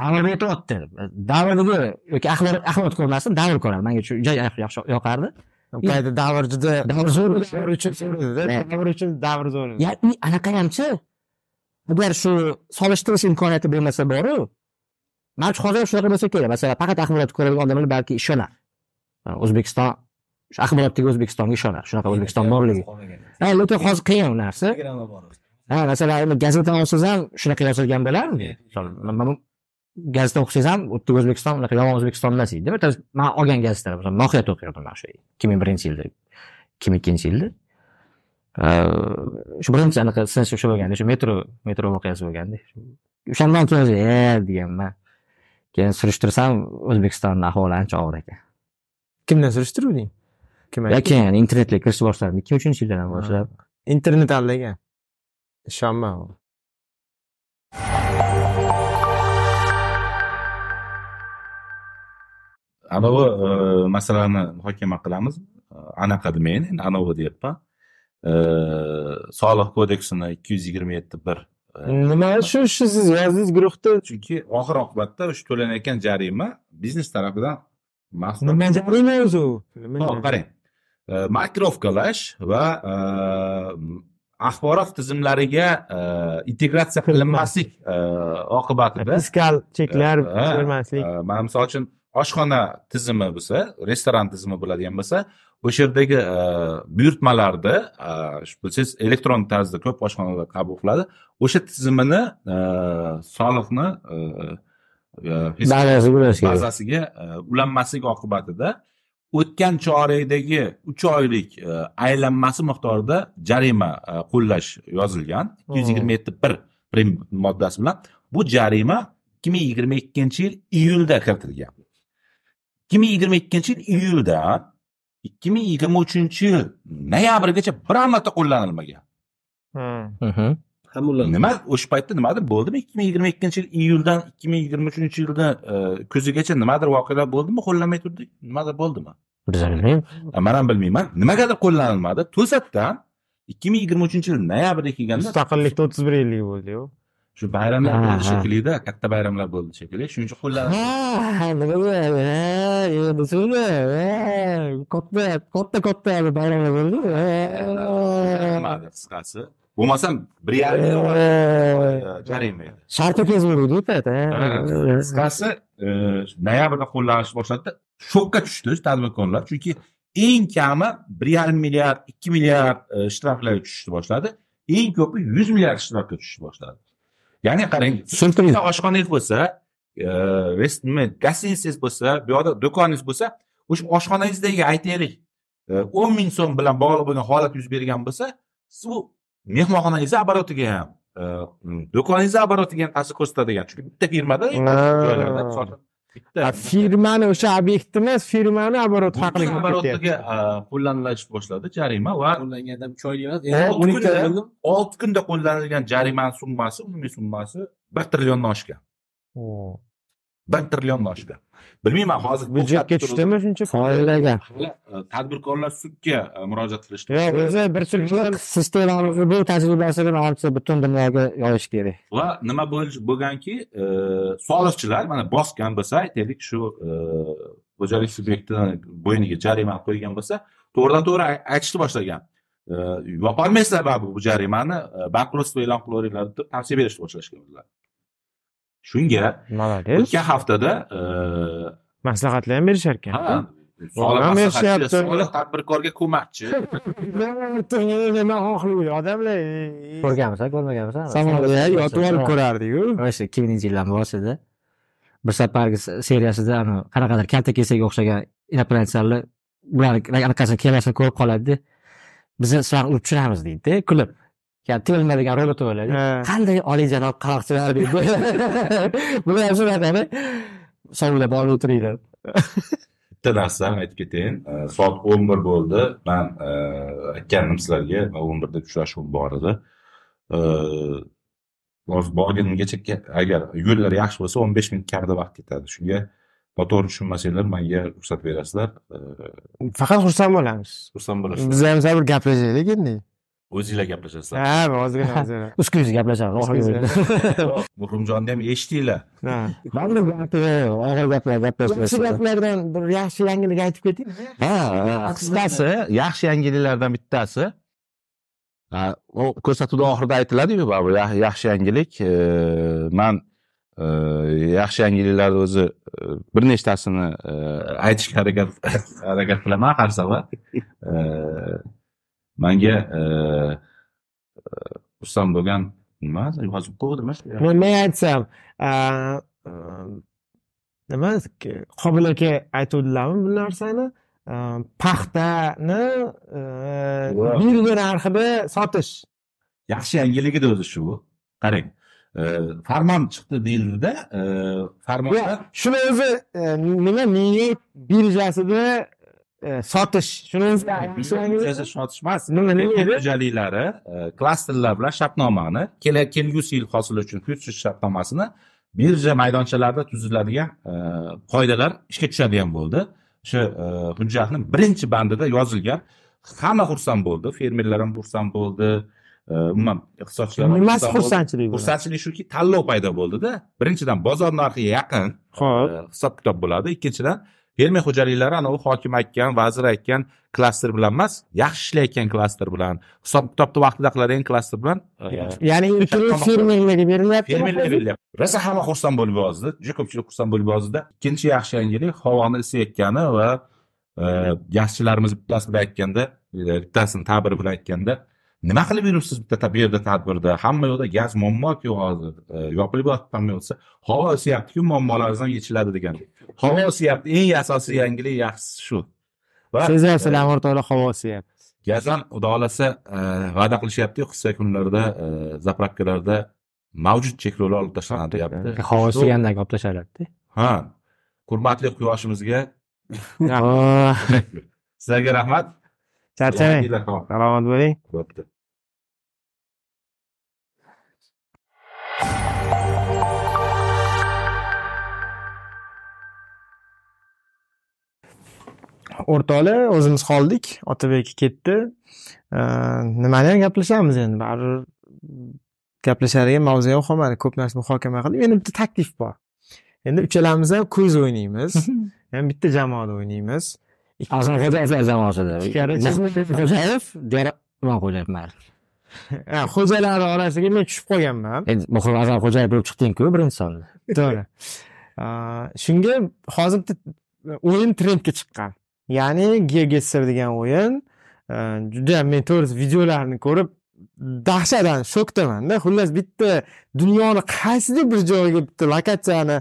davr aytyapti davrni yoki axborot ko'rmasdim davr ko'rardim manga shu yaxshi yoqardi. Davr juda davr zo'r davr uchun davr uchun davr zo'r anaqa hamchi agar shu solishtirish imkoniyati bo'lmasa boru manimcha hozir shunaqa bo'lsa kerak. Masalan faqat axborot ko'radigan odamlar balki ishonar o'zbekiston shu axborotdagi o'zbekistonga ishonar shunaqa o'zbekiston borligi. lekin hozir qiyin u narsa ha masalan endi gazetani olsangiz ham shunaqa yozilgan bo'lardi gazeta o'qisangiz ham u yerda o'zbekiston unaqa yomon o'zbekiston emas bitta man olgan gazetalar masalan mohiyat o'qiyordum man shu ikki ming birinchi yilda ikki ming ikkinchi yilda shu birinchi anaqa sinish o'sha bo'lganda shu metro metro voqeasi bo'lganda o'shandan keyin o'zi e deganman. Keyin surishtirsam o'zbekistonni ahvoli ancha og'ir ekan. Kimdan surishtiruvding? Kim keyin internetga kirishni boshladim ikki ming uchinchi yildan boshlab? Internet aldagan ishonma anavi e, masalani muhokama qilamiz. E, anaqa demayman endi anavi deyapman soliq kodeksini ikki yuz yigirma yetti bir e, nima shu shu siz yozdingiz guruhda? Chunki oxir oqibatda o'sha to'lanayotgan jarima biznes tarafidan nima jarima o'zi u? Qarang. Markirovkalash va e, axborot tizimlariga e, integratsiya qilinmaslik oqibatida fiskal cheklar ko'rmaslik e, mana misol uchun oshxona tizimi bo'lsa restoran tizimi bo'ladigan bo'lsa o'sha yerdagi e, buyurtmalarni e, bilsangiz elektron tarzda ko'p oshxonalar qabul qiladi. O'sha tizimini e, soliqni bazasiga ulanmasligi oqibatida o'tgan chorakdagi uch oylik aylanmasi miqdorida jarima qo'llash yozilgan. ikki yuz yigirma yetti bir prim moddasi bilan bu jarima ikki ming yigirma ikkinchi yil iyulda kiritilgan. ikki ming yigirma ikkinchi yil iyuldan ikki ming yigirma uchinchi yil noyabrgacha biror marta qo'llanilmagan nima o'sha paytda nimadir bo'ldimi ikki ming yigirma ikkinchi yil iyuldan ikki ming yigirma uchinchi yilni kuzigacha nimadir voqealar bo'ldimi qo'llanmay turdik nimadir bo'ldimi biz bilmaymiz man ham bilmayman nimagadir qo'llanilmadi to'satdan ikki ming yigirma uchinchi yil noyabrda kelganda mustaqillikda o'ttiz bir yillik bo'ldi-yu. Shu bayramlar bo'ldi shekillida katta bayramlar bo'ldi shekilli. Shuning uchun shuni katta katta katta bayramlar bo'ldi. Qisqasi. Bo'lmasam bir yarim jarima edi. Sharpa tez qisqasi e, noyabrda qo'llanishni boshladida shokka tushdi tadbirkorlar. Chunki eng kami bir yarim milliard ikki milliard e, shtraflarga tushishni boshladi. Eng ko'pi yuz milliard shtrafga tushishni boshladi ya'ni qarang tushuntiring bitta oshxonangiz bo'lsa e, gostinitsangiz bo'lsa bu yoqda do'koningiz bo'lsa o'sha oshxonangizdagi aytaylik. E, o'n ming so'm bilan bog'liq bo'lgan holat yuz bergan bo'lsa siz bu mehmonxonangizni обороtiga ham e, do'koningizni обороtiga ham ta'sir ko'rsatadigan. Chunki bitta firmada joylarda firmani o'sha obyekt emas firmani оборот обороtiga e, qo'llanilish boshladi jarima va qo'llangandan uch oylik emas. Olti kunda qo'llanilgan jarimani summasi umumiy summasi bir trilliondan oshgan bir trilliondan oshgan bilmayman hozir byudjetga tushdimi shuncha e, tadbirkorlar sudga murojaat qilishdi yo'q o'zi bir sir sistemamizni bu tajribasini manimcha butun dunyoga yoyish kerak va nima bo'lganki e, soliqchilar mana bosgan bo'lsa aytaylik shu e, xo'jalik subyektini bo'yniga jarima qo'ygan bo'lsa to'g'ridan to'g'ri ay- aytishni boshlagan. E, yopolmaysizlar baribir bu jarimani bankrotство e'lon qilaveringlar deb tavsiya berishni boshlashgan o'zlari shunga o'tgan haftada maslahatlar ham berishar ekan berishyapti. soliq tadbirkorga ko'makchi. Nima xohlovdi odamlar ko'rganmisan ko'rmaganmisan samolyotda yotib olib ko'rardiku. O'sha ikki minginchi yillarni boshida bir safargi seriyasida ani qanaqadir kalta kesaga o'xshagan inopolitsenlar bularni anaqasini kemasini ko'rib qoladida. Bizni sizlarni urib tushiramiz deydida kulib tilma degan robot bo'ladi qanday oliyjanob qaroqchilar deydi. Bular *laughs* ham shunaqani sovulab olib o'tiringlar bitta narsa aytib ketayin soat o'n bir bo'ldi. Man e, aytgandim sizlarga o'n birda uchrashuv bor edi. Hozir borgunimgacha agar yo'llar yaxshi bo'lsa o'n besh minut kamida vaqt ketadi. Shunga noto'g'ri tushunmasanglar manga ruxsat berasizlar. Faqat xursand bo'lamiz. xursand bo'lasizlar. Biz ham sabr gaplashaylik endi o'zinglar gaplashasizlar ha ozgina ozgina uskuyuz gaplashamiz oxirgi muhrimjonni ham eshitdinglar Ha. og'ir gaplar yaxshi gaplashib gaplardan bir yaxshi yangilik aytib keting ha qisqasi yaxshi yangiliklardan bittasi. Ko'rsatuvda oxirida aytiladiyu baribir ya- yaxshi yangilik. Man e, yaxshi yangiliklarni o'zi e, bir nechtasini e, aytishga harakat *laughs* harakat qilaman har safar manga e, e, xursand bo'lgan nima? Yozib qo'ydim men men aytsam a, nima? Qobil aka aytuvdilarmi bu narsani? Paxtani birja narxida sotish. Yaxshi yangilik edi o'zi shu. Qarang e, farmon chiqdi deyildida e, farmonda shuni o'zi e, nima? Niyat birjasida e, sotish. Biznesi sotish emas Nima, nima edi? xo'jaliklari e, klasterlar bilan shartnomani kelgusi yil hosili uchun kutish shartnomasini birja maydonchalarida tuziladigan e, qoidalar ishga tushadigan bo'ldi. O'sha e, hujjatni birinchi bandida yozilgan hamma xursand bo'ldi fermerlar ham xursand bo'ldi e, umuman iqtisodchilar nimasi xursandchilik xursandchilik shuki tanlov paydo bo'ldida. Birinchidan bozor narxiga yaqin ho'p e, hisob kitob bo'ladi. Ikkinchidan fermer xo'jaliklari anavi hokim aytgan vazir aytgan klaster bilan emas yaxshi ishlayotgan klaster bilan hisob kitobni vaqtida qiladigan klaster bilan e, ya'ni fermerlarga berilyapti fermerlarga berilyapti rosa hamma xursand bo'lib yozdi. Juda ko'pchilik xursand bo'lib yozdida. Ikkinchi yaxshi yangilik havoni isiyotgani va e, gazchilarimiz bittasi bilan aytganda bittasini ta'biri bilan aytganda nima qilib yuribsiz bitta ta- bu yerda tadbirda? Hamma yoqda gaz muammoku hozir. E, yopilib yotib hamma yoqsa havo isiyaptiku muammolaringiz ham yechiladi degan. Havo isiyapti eng asosiy yangilik yaxshisi shu. Va sezyapsizlar o'rtoqlar havosi gaz ham xudo xohlasa e, va'da qilishyaptiku qishki kunlarda e, zapravkalarda mavjud cheklovlar olib tashlanadi deyapti havo isigandan olib tashlaladida ha. Hurmatli quyoshimizga. *laughs* *laughs* Sizlarga rahmat. Charchamang salomat bo'ling. Bo'pti o'rtoqlar o'zimiz qoldik otabek ketdi nimani ham gaplashamiz endi baribir gaplashadigan mavzu ham qolmadi ko'p narsa muhokama qildik endi bitta taklif bor endi uchalamiz ham ko'z o'ynaymiz ham bitta jamoada o'ynaymiz jamoasida xo'jayev mari Ha, xo'jalari orasiga men tushib qolganman endi muhim hasan xo'jayev bo'lib chiqding-ku birinchi sonda to'g'ri shunga hozir bitta o'yin trendga chiqqan ya'ni geogesser degan o'yin Ee, juda men to'g'risi videolarini ko'rib dahshatdan shokdamanda xullas bitta dunyoni qaysidir bir joyiga bitta lokatsiyani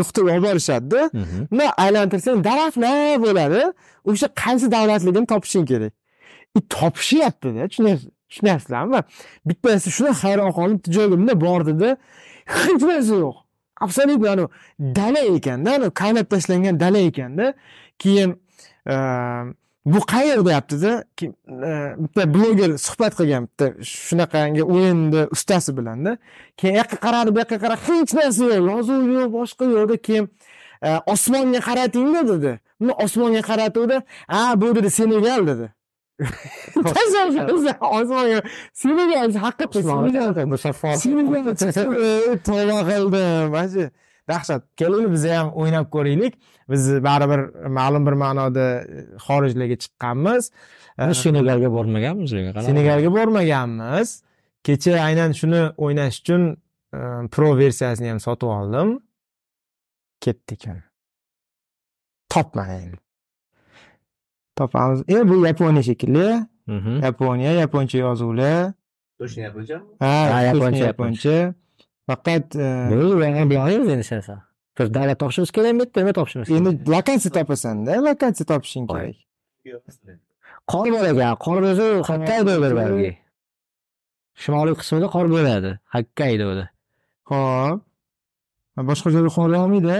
nuqtaga olib borishadida bundan aylantirsang daraxtlar bo'ladi. O'sha qaysi davlatligini topishing kerak. И topishyaptida tushunayapsiz- tushunyapsizlarmi bittasi shunday hayron qolib bitta joyga bunday bordida hech narsa yo'q. Absolyutно anavi dala ekanda anavi qaynab tashlangan dala ekanda keyin e, bu qayer deyaptida bitta bloger suhbat qilgan bitta shunaqangi o'yinni ustasi bilanda keyin u yoqqa qaradi bu yoqqa qaradi hech narsa yo'q yozuv yo'q boshqa yo'q keyin osmonga qaratingda dedi. Osmonga qaratuvdi. Ha bu dedi senegal dedi. *laughs* Osmonga senegal haqiqatda senegal. musaffo Senegal. *laughs* Tavba qildim dahshat keling biz ham o'ynab ko'raylik. Biz baribir ma'lum bir ma'noda xorijlarga chiqqanmiz. Biz senegalga bormaganmiz senegalga bormaganmiz. Kecha aynan shuni o'ynash uchun e, pro versiyasini ham sotib oldim. Ketdik topman endi topamiz. E bu yaponiya shekilli. Mhm. yaponiya yaponcha yozuvlar точно yaponcha ha Ha, yaponcha yaponcha, yaponcha faqat e, bilmaymiz biz davlat topishimiz kerakmi nima topishimiz kerak endi lokatsiya topasanda lokatsiya topishing kerak qor bor ekan qor o'zi hokkaydoda balki shimoliy qismida qor bo'ladi hokkaydoda ho'p. Boshqa joyda qor yog'maydi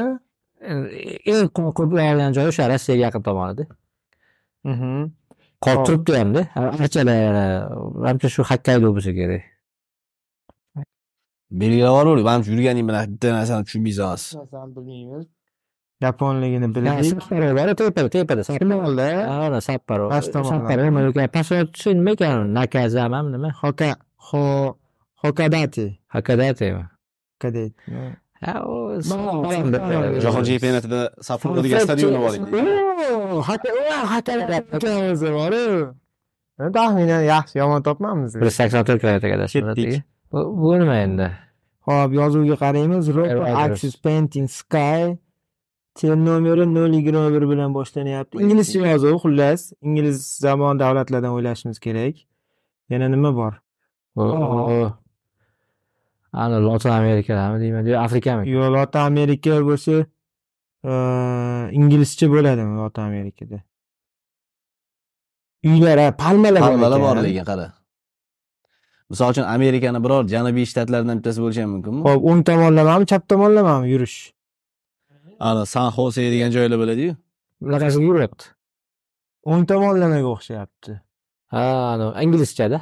eng ko'p yog'gan joyi o'sha rossiyaga yaqin tomonida qor turibdi hamda archalar manimcha shu hokkaydo bo'lsa kerak belgilab yuboravering manimcha yurganing bilan bitta narsani tushunmaysiz narsani bilmaymiz yaponligini bor tepada shimolda sapporo sapporo nima ekan pastroqchi nima ekan nakazamami nima hoka ho hokadati. Hakadatemi Hokadate. ha u Ba- jahon chempionatida sapporo degan stadionga boring Oo, haka- o, hokadate ikkamizni boru taxminan yaxshi yomon topmamiz bir sakson to'rt kilometr adashib Nima endi Hop, yozuvga qaraymiz. Axis Painting Sky. Tel nomeri 021 bilan boshlanyapti. Inglizcha yozuv, xullas. Ingliz zamon davlatlardan o'ylashimiz kerak. Yana nima bor? Ana lotin amerikadami deyman yo afrikami Yo, Lotin Amerika bo'lsa, e, inglizcha bo'ladimi Lotin Amerikada? Uylar, palmalar bor palmalar ekan. bor lekin qara misol uchun amerikani biror janubiy shtatlaridan bittasi bo'lishi ham mumkinmi? Hop, o'ng tomonlamami, chap tomonlamami yurish? ana san xose degan joylar bo'ladiyu. Bunaqasiga yuryapti o'ng tomonlamaga o'xshayapti. Ha anavi inglizchada?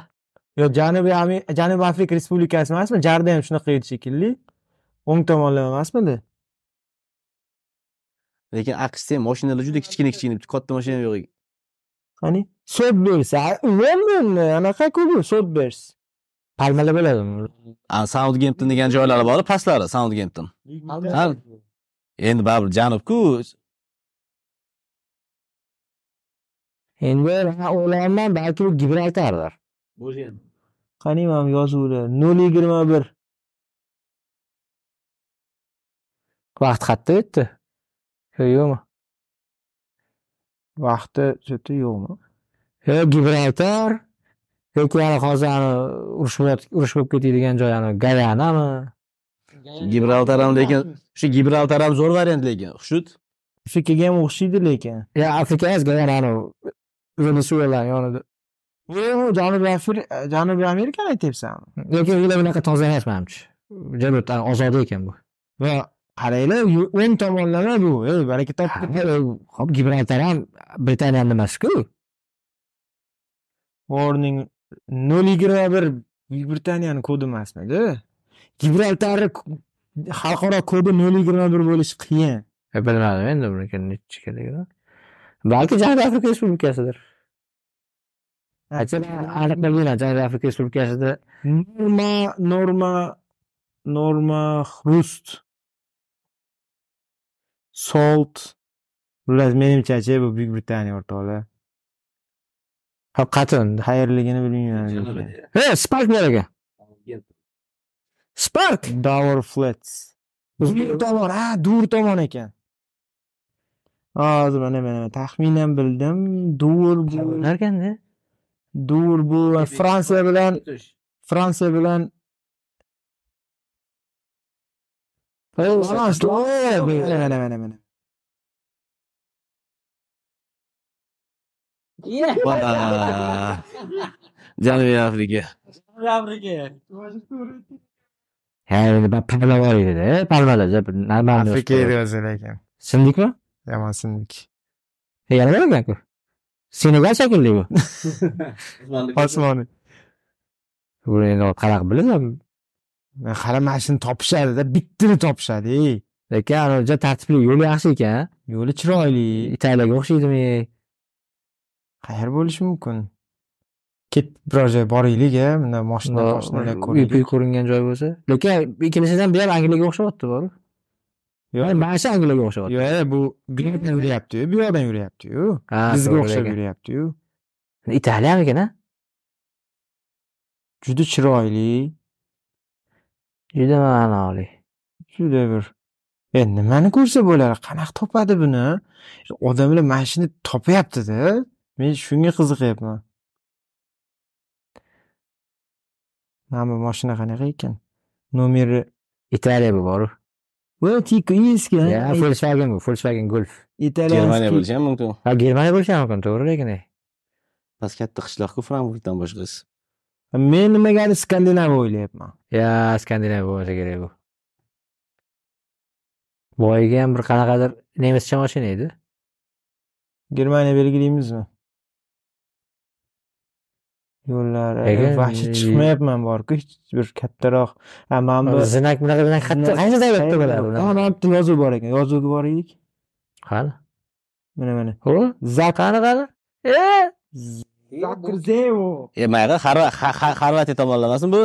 Yo janubiy Ame- janubiy afrika respublikasi emasmi? Jarda ham shunaqa edi shekilli. O'ng tomonlama emasmidi? Lekin aqshda ham mashinalar juda kichkina kichkina bitta katta mashina yo'q ekan qani? Sotbers london anaqa-ku bu? Sotbers palmalar bo'ladimi A, Southampton degan joylari bor pastlari Southampton. Ha endi baribir janubku endi man o'ylayapman balki bu gibraltardir. Qani mana bu yozuvlar nol yigirma bir. Vaqt qayerda o'tdi. Yo yo'qmi? Vaqti yo'qmi? Yo gibraltar yoki ana hozir ani urush urush bo'lib ketadigan joy ani gayanami? Gibraltar ham lekin shu gibraltar ham zo'r variant lekin xushud afrikaga ham o'xshaydi lekin. Yo afrika emas gayana ani venesuela yonida janubiy janubiy amerikani aytyapsanmi lekin ular bunaqa toza emas manimcha. Juda ozod ekan bu. Va qaranglar o'ng tomonlama bu ey baraka topib hop gibraltar ham britaniyani nimasiku warning nol yigirma bir buyuk britaniyani kodi emasmidi? Gibraltarni xalqaro kodi nol yigirma bir bo'lishi qiyin. E, bilmadim endi buniki nechi kerakligini balki janubiy afrika respublikasidir. Aytsa aniq bilmayman janubiy afrika respublikasida norma norma norma xrust salt bular menimchachi bu buyuk britaniya o'rtoqlar hop qatin qayerligini bilmayman he spark bor ekan spark Dower Flats. Dur tomon, ha, dur tomon ekan. Hozir mana mana taxminan bildim. Dur bu, narkanda dur bu Fransiya bilan Fransiya bilan mana mana mana mana. Va- janubiy afrika. Ha endi ba- palma bor edida palmalar normalniy Afrika edi o'zi lekin. sindikmi Yomon sindik. Yana nima ekanku senegal shekilli bu. Osmoniy. buni endi qanaqa bilaman Hali mana shuni topishadi-da, bittani topishadi. lekin anaja tartibli yo'l yaxshi ekan Yo'li chiroyli. italiyaga o'xshaydimi Qayer bo'lishi mumkin? Ket biror joy boraylik-a, bunda mashina mashinalar uy ko'raylik. ko'ringan joy bo'lsa lekin ikkinchisidan bu ham angliyaga o'xshayyapti bor Yo'q, mana shu angliyaga o'xshayyapti yo'q, bu yoqdan yuryapti-yu, bu yoqdan yuryapti-yu. Bizga o'xshab yuryapti-yu. italiyamikan a Juda chiroyli, juda ma'noli juda bir E nimani ko'rsa bo'ladi? Qanaqa topadi buni? Odamlar mana shuni topyapti-da. Men shunga qiziqyapman. Mana bu mashina qanaqa ekan? Nomeri italiya bu boru Voy, tiko eski. ya volkswagen bu volkswagen golf germaniya bo'lishi ham mumkin ha germaniya bo'lishi ham mumkin to'g'ri lekin past katta qishloqku frankfurtdan boshqasi Men nimagadir Skandinaviya o'ylayapman. ya skandinaviya bo'lsa kerak bu boyagi ham bir qanaqadir nemischa mashina edi Germaniya belgilaymizmi? Yo'llar, Ega, vahshiy e- chiqmayapman borku, hech bir kattaroq. Ha, mana bu zinak bunaqa bunaqa qayerda qaysi davlatda bo'ladi mana yerda yozuv bor ekan. Yozuvga boraylik. qani? Mana mana. o Zak qani qani? E? Zakrzevo. e Xa- xorvatiya tomonlamasin bu.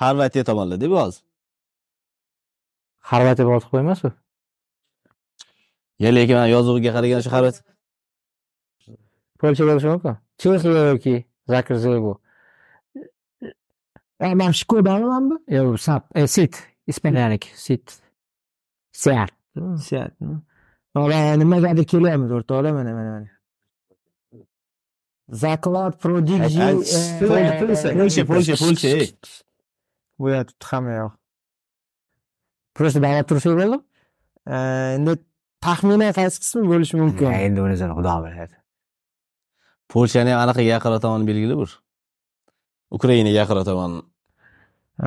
Xorvatiya tomonlarda bu hozir xorvatiya boltiq qo'ymas bu. Ya lekin man yozuviga qaragan shu xorvatiya polsha bo'lishi mumkin chexiya yoki mana bu? yo sap e sit ispaniyaniki sit seat Seatmi? Mana nimagadir kelyapmiz o'rtoqlar, mana mana mana. Zaklad Prodigy. Ay, ay, eh, Polsha, Polsha, Polsha, Polsha, ey. Bu yerda hamma yoq. просто bo'ldi Eh, Endi taxminan qaysi qismi bo'lishi mumkin? endi uni xudo biladi polshani ham anaqa yaqinroq tomoni belgili bir. Ukrainaga yaqinroq tomoni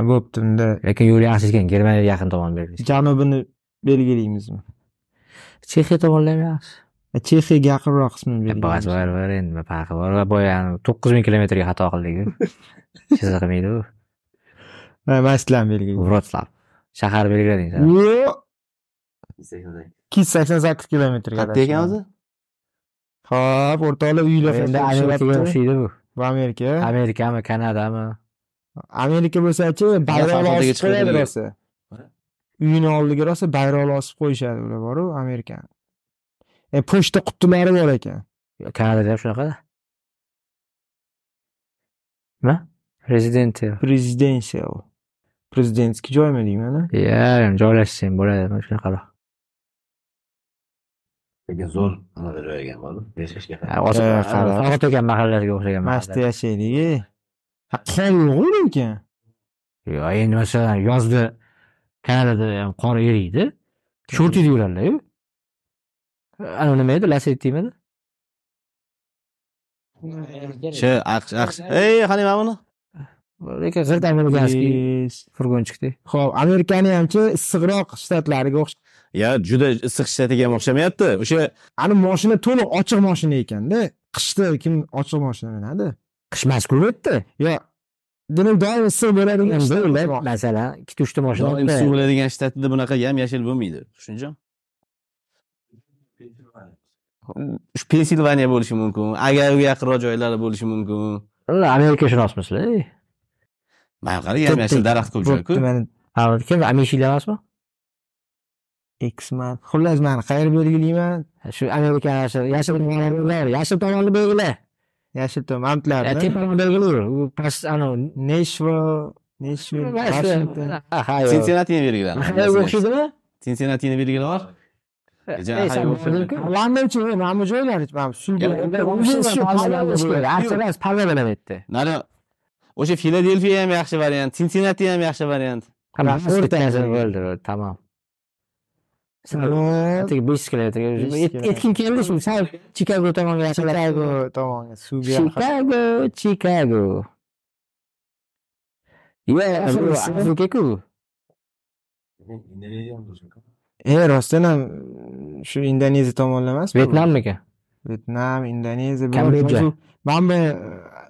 bo'pti, unda lekin yo'l yaxshi ekan germaniyaga yaqin tomon belgisi janubini belgilaymizmi? chexiya tomonlar ham yaxshi chexiyaga yaqinroq qismini belgilaymiz. bor bor endi nima farqi bor. Va boya to'qqiz ming kilometrga xato qildik *laughs* chiziq qilmaydi u mana sizlarni belgilaymiz. vrotslav shahar belgilading san Yo'q. ikki yuz sakson sakkiz kilometrga qayerda ekan o'zi ho'p o'rtoqlar uylar endi amerikaga o'xshaydi bu. Bu amerika. Amerikami kanadami amerika bo'lsachi bayroq farhodiga osib chiqib qo'yadi rosa uyini oldiga rosa bayroq osib qo'yishadi ular boru amerikani e pochta qutilari bor ekan. Kanadada ham shunaqada nima rezidensiya prezidensial prezidentskiy joymi deymani ya joylashsang bo'ladi mana shunaqaroq lekin zo'r joy ekan bor yashashga qarab. mahallalarga o'xshagan mast mahalla. yashaylik e ha qor yo'q lekin yo endi masalan yozda kanadada ham qor eriydi. Shortida yuradilarku anavi nima edi? Lasettimidi shu aqsh aqsh. ey qani mana buni lekin g'irt amerikanskiy furgonchikda. Ho'p amerikani hamchi issiqroq shtatlariga o'xshaydi ya juda issiq ishlatiga ham o'xshamayapti. O'sha ani moshina to'liq ochiq moshina ekanda qishda kim ochiq moshina minadi qish mazkur bu yerda yo demak doim issiq bo'ladigan masalan ikkita uchta mashina doim suv bo'ladigan shtatda bunaqa yam yashil bo'lmaydi tushunchami shu pensilvaniya bo'lishi mumkin agaga yaqinroq joylari bo'lishi mumkin. Ey. mana qarang yam yashil daraxt ko'p joyku. Bo'pti, mana Ha, kim amishiylar emasmi X-man. Xullas mani qayerga belgilayman? shu amerika yashil yashil tomonlar yashil tomonni belgila Yashil tom amtlarni. tepani belgilayver u past anavi ha yo'q. sinsenatini belgiladi o'xshaydimi sinsenatini belgilab yubor bordingku. Londonchi, mana bu joylar mana bilan aytdi. nari o'sha filadelfiya ham yaxshi variant sinsenati ham yaxshi variant O'rtasi bo'ldi, tamom. Salom. Tek 5 kilometrga Besh kilometr. etkin keldi shu sal Chikago tomonga yaqinlashib. Chicago tomonga suvga. Ya, bu Afrika-ku. E, rostdan ham shu Indoneziya tomonlar emasmi? Vyetnamniki. Vyetnam, Indoneziya. Mana bu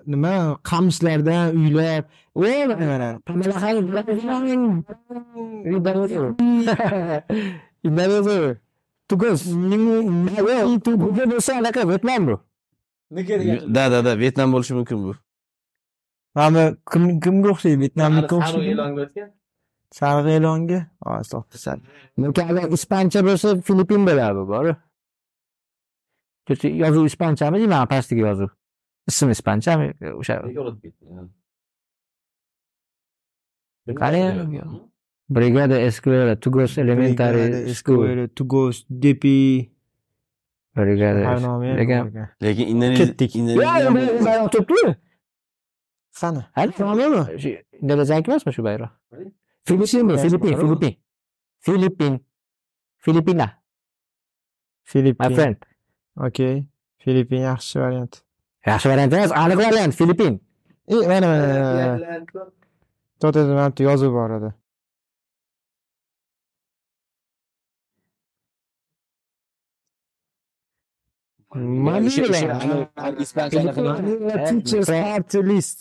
nima qamishlardan uylar. Mana Vyetnam bu. da da da vyetnam bo'lishi mumkin bu Mana kim kimga o'xshaydi? Vyetnamlikka o'xshaydi. e'longa o'tgan Sariq e'longa. Agar ispancha bo'lsa Filippin bo'ladi bor. Yozuv ispanchami deyman pastiga yozuv. Ism ispanchami o'sha Qarang, Brigada Escuela Tugos Elementary School. Escuela, Tuguz, Depi. Brigada. Lekin lekin Ketdik. bayroq turibdi. Qani? Hali nomimi? Shu Indoneziyaki emasmi shu bayroq? Filippin bu, Filippin, Filippin. Filippin. Filippina, my friend. Okey. Filippin yaxshi variant. Yaxshi variant emas, aniq variant Filippin. E, mana mana. To'xta, mana bu yozuv bor edi. Mana O'sha- o'sha- Manila. ana- ispanchani Manila Teachers Party List.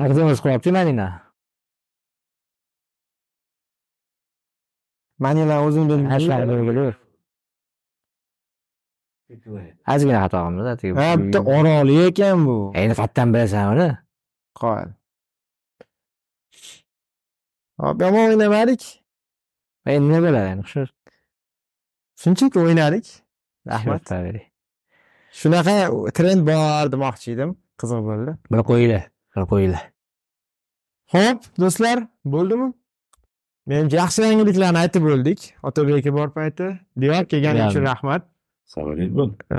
Maqdimiz qo'yapti Manina. Manila o'zim Hashlar bilmayman. Ozgina xato qildim Ha, bitta oroli ekan bu. Endi qayerdan bilasan uni? Qo'y. Hop, yomon o'ynamadik. Endi nima bo'ladi endi shu Shunchaki o'ynadik. rahmat. Shunaqa trend bor demoqchi edim. Qiziq bo'ldi. Bir qo'yinglar, bir qo'yinglar. Xo'p, do'stlar, bo'ldimi? Menimcha yaxshi yangiliklarni aytib bo'ldik. Otabekka bor payti. Diyor kelganing uchun rahmat. Savolingiz bo'l. Ee,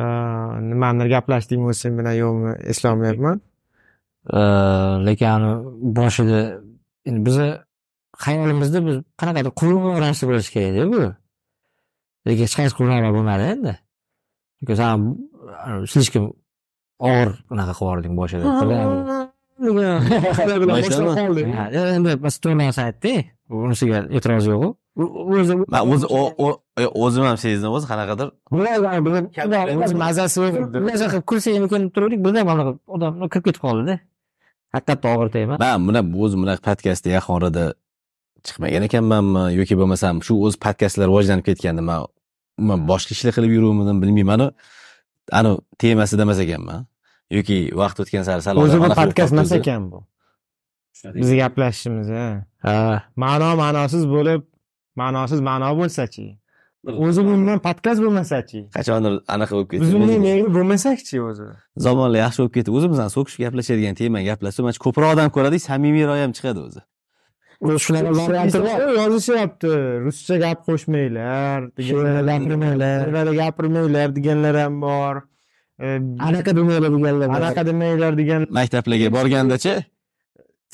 nimanidir gaplashdikmi sen bilan yo'qmi eslolmayapman. lekin ani boshida endi bizni xayolimizda biz qanaqadir qurilma narsa bo'lishi kerakda bu lekin hech qaysi qurilmalar bo'lmadi endi chunki san слишком og'ir unaqa qilib yubording boshida endi to'g'ri narsa aytdik unisiga e'tiroz yo'qu o'zi e, o'zim ham sezdim. O'zi qanaqadir. Mazasi maza qilib kulsak ham ko'rinib turuvdik birdan mana bunaqa odam kirib ketib qoldida. Haqiqatda og'ir tema. Man buna o'zi bunaqa podkastda yaqin orada chiqmagan ekanmanmi yoki bo'lmasam shu o'zi podkastlar rivojlanib ketganda man umuman boshqa ishlar qilib yuruvmidim bilmaymanu ani temasida emas ekanman. Yoki vaqt o'tgan sari sal o'zi bu podkast emas ekan bu. Bizni gaplashishimiz ha. Ma'no ma'nosiz bo'lib ma'nosiz ma'no bo'lsachi? O'zi bundan podkast bo'lmasachi? Qachondir anaqa bo'lib biz bunday ketdi mehri bo'lmasakchi o'zi? Zamonlar yaxshi bo'lib ketdi. O'zimizdan so'kishib gaplashadigan temani gaplashsa mana shu ko'proq odam ko'radi samimiyroq ham chiqadi o'zi. Shunaqa varianti bor yozishyapti ruscha gap qo'shmanglar gapirmanglar. gapirmanglar deganlar ham bor. Anaqa demanglar deganlar. anaqa demanglar degan maktablarga borgandacha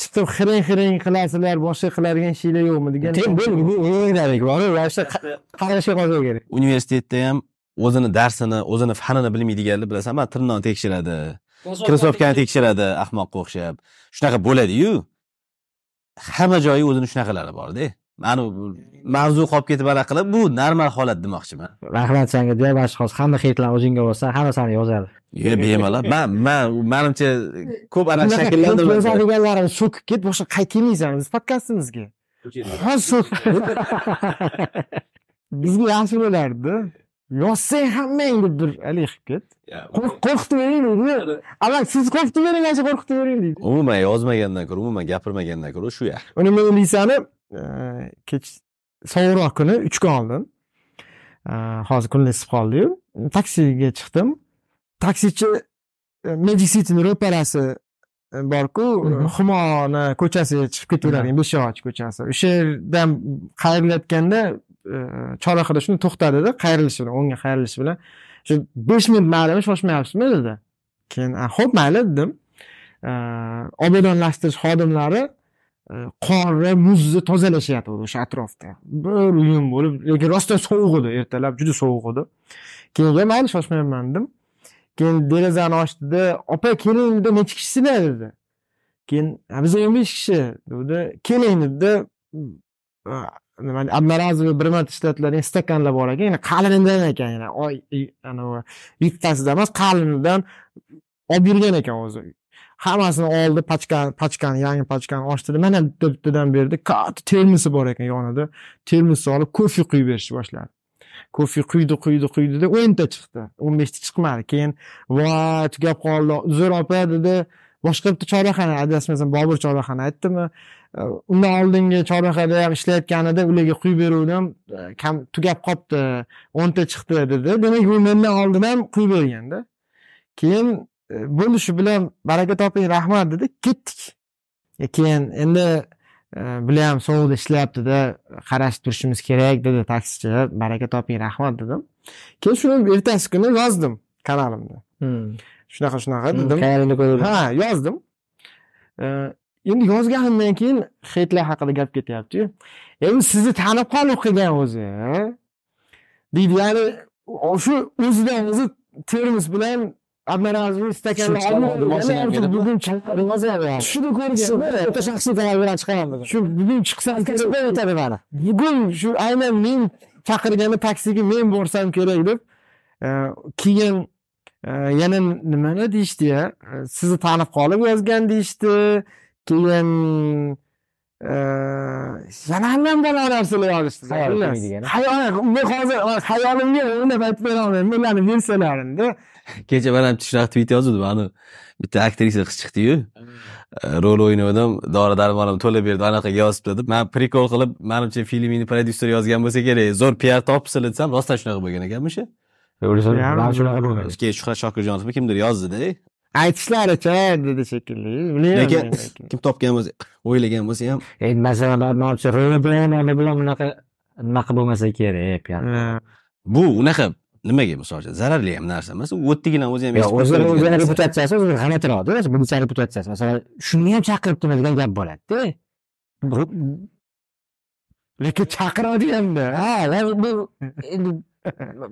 chiqib xiring xiring qilasizlar boshqa qiladigan ishinglar yo'qmi degan Tem bu bor ravishda qarashga qolishi kerak. Universitetda ham o'zini darsini o'zini fanini bilmaydiganlar bilasanmi tirnoqni tekshiradi. Krossovkani tekshiradi ahmoqqa o'xshab. Shunaqa bo'ladiyu hamma joyi o'zini shunaqalari borda mani mavzu qolib ketib anaqa qilib bu normal holat demoqchiman. Rahmat senga deya mashhur hamma heytlarni o'zingga olsa hamma sani yozadi yo bemalol. *laughs* Man man manimcha ko'p anaqa shakllantirib yozadiganlarim so'kib ket boshqa qayt kelmaysan biz podkastimizga? Hozir *laughs* bizga yaxshi bo'lardida yozsang hammang deb bir haligi qilib ket. Qo'rq- qo'rqitib bering deydi avval siz qo'rqitib bering qo'rqitib bering deydi. Umuman yozmagandan ko'ra umuman gapirmagandan ko'ra shu yaxshi. Uni men lisani kech sovuqroq kuni uch kun oldin e, hozir kunlar isib qoldiyu taksiga chiqdim taksichi magic cityni ro'parasi borku humoni ko'chasiga chiqib ketaveradigan beshyog'och ko'chasi o'sha yerdan qayrilayotganda chorrahada shuni to'xtadida qayrilishi bilan o'ngga qayrilishi bilan. Shu besh minut maylimi shoshmayapsizmi dedi. Keyin "A, ho'p mayli dedim. Obodonlashtirish xodimlari Э, qor va muzni tozalashyapti o'sha atrofda. Bir uyum bo'lib lekin rostdan sovuq edi ertalab juda sovuq edi keyin mayli shoshmayapman dedim keyin derazani ochdida opa keling dedi nechi kishisizlar dedi. Keyin "Ha, biz o'n besh kishi. dedi. Keling dedida nima одноразовый bir marta ishlatiladigan stakanlar bor ekan yana qalinidan ekan yana oy anavi bittasidan emas qalinidan olib yurgan ekan o'zi. Hammasini oldi pachkani pachkani yangi pachkani ochdida mana bittadan berdi. Katta termosi bor ekan yonida. Termosni olib kofe quyib berishni boshladi. Kofe quydi quydi quydida o'nta chiqdi. O'n beshta chiqmadi. Keyin voy tugab qoldi. Zo'r opa dedi. Boshqa bitta chorrahani adashmasam bobur chorrahani aytdimi? Undan oldingi chorrahada ham ishlayotganida ularga quyib beruvdim. Kam tugab qolibdi o'nta chiqdi dedi. Demak u mendan oldin ham quyib berganda. Keyin e, bo'ldi shu bilan baraka toping rahmat dedi. Ketdik. E, keyin endi e, bular ham sovuqda ishlayaptida qarashib turishimiz kerak dedi taksichi baraka toping rahmat dedim. Keyin shuni ertasi kuni yozdim kanalimda shunaqa shunaqa dedim. qayeringda ko'rdim. Ha yozdim. E, endi yozganimdan keyin heytlar haqida gap ketyaptiyu. Endi sizni tanib qolib qilgan o'zi a? deydi ya'ni shu o'zidan o'zi termos bilan одноразовый stakanlar olib bugun yozyapti shuni ko'rgan o'ta shaxsiy talab bilan chiqaman shu bugun chiqsam o'tadi mani bugun shu aynan men chaqirganda taksiga men borsam kerak deb keyin yana nimani deyishdi ya? Sizni tanib qolib yozgan deyishdi keyin e, yana balo narsalar yozishdi? Xayol- men hozir xayolimga o'ylab aytib berolmayman ularni versiyalarini kecha man ham shunaqa tweet yozuvdim ani bitta aktrisa qiz chiqdiyu. Rol o'ynamadim dori darmonim to'la berdi anaqa yozibdi deb man prikol qilib manimcha filmini prodyuseri yozgan bo'lsa kerak. Zo'r piar topibsizlar desam rostdan shunaqa bo'lgan ekanmi o'sha man shunaqa bo'lmaydi keyin shuhrat shokirjonovmi kimdir yozdida aytishlaricha dedi shekilli. Lekin kim topgan bo'lsa o'ylagan bo'lsa ham endi masalan manimcha rol bilan bunaqa nima qilib bo'lmasa kerak bu unaqa nimaga misol uchun zararli ham narsa. Emas u o'ttigilan o'zi ham o'zini o'zini reputatsiyasi o'zini g'alatiroqda buncha reputatsiyasi. Masalan shuni ham chaqiribdimi degan gap bo'ladida. Lekin chaqiradi hamda ha bu endi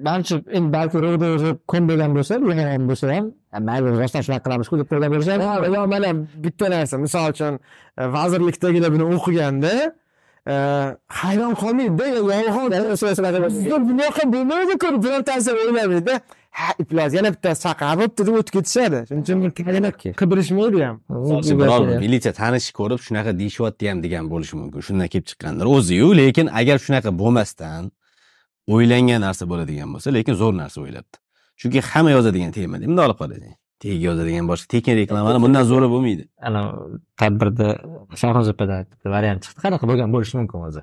manimcha endi balki ro'da o'zi ko'nmagan bo'lsa bilmagan bo'lsa ham "Ha, mayli rostdan shunaqa qilamizku deb turgan bo'lsa ham yo mana bitta narsa. Misol uchun e, vazirlikdagilar buni o'qiganda hayron qolmaydida yolg'on bunaqa bo'lmaydi-ku birortasi o'ylamaydi ha iflos yana bittasi chaqirib bo'pti deb o'tib ketishadi. Shuning uchun bir qidirishmaydi ham. Biror militsiya tanish ko'rib shunaqa deyishyapti ham degan bo'lishi mumkin. Shundan kelib chiqqandir o'ziyu lekin agar shunaqa bo'lmasdan o'ylangan narsa bo'ladigan bo'lsa lekin zo'r narsa o'ylabdi chunki hamma yozadigan temada bunday olib qarang teg yozadigan boshqa tekin reklamani bundan zo'ri bo'lmaydi. Ana tadbirda shohro'zapada variant chiqdi. Qanaqa bo'lgan bo'lishi mumkin o'zi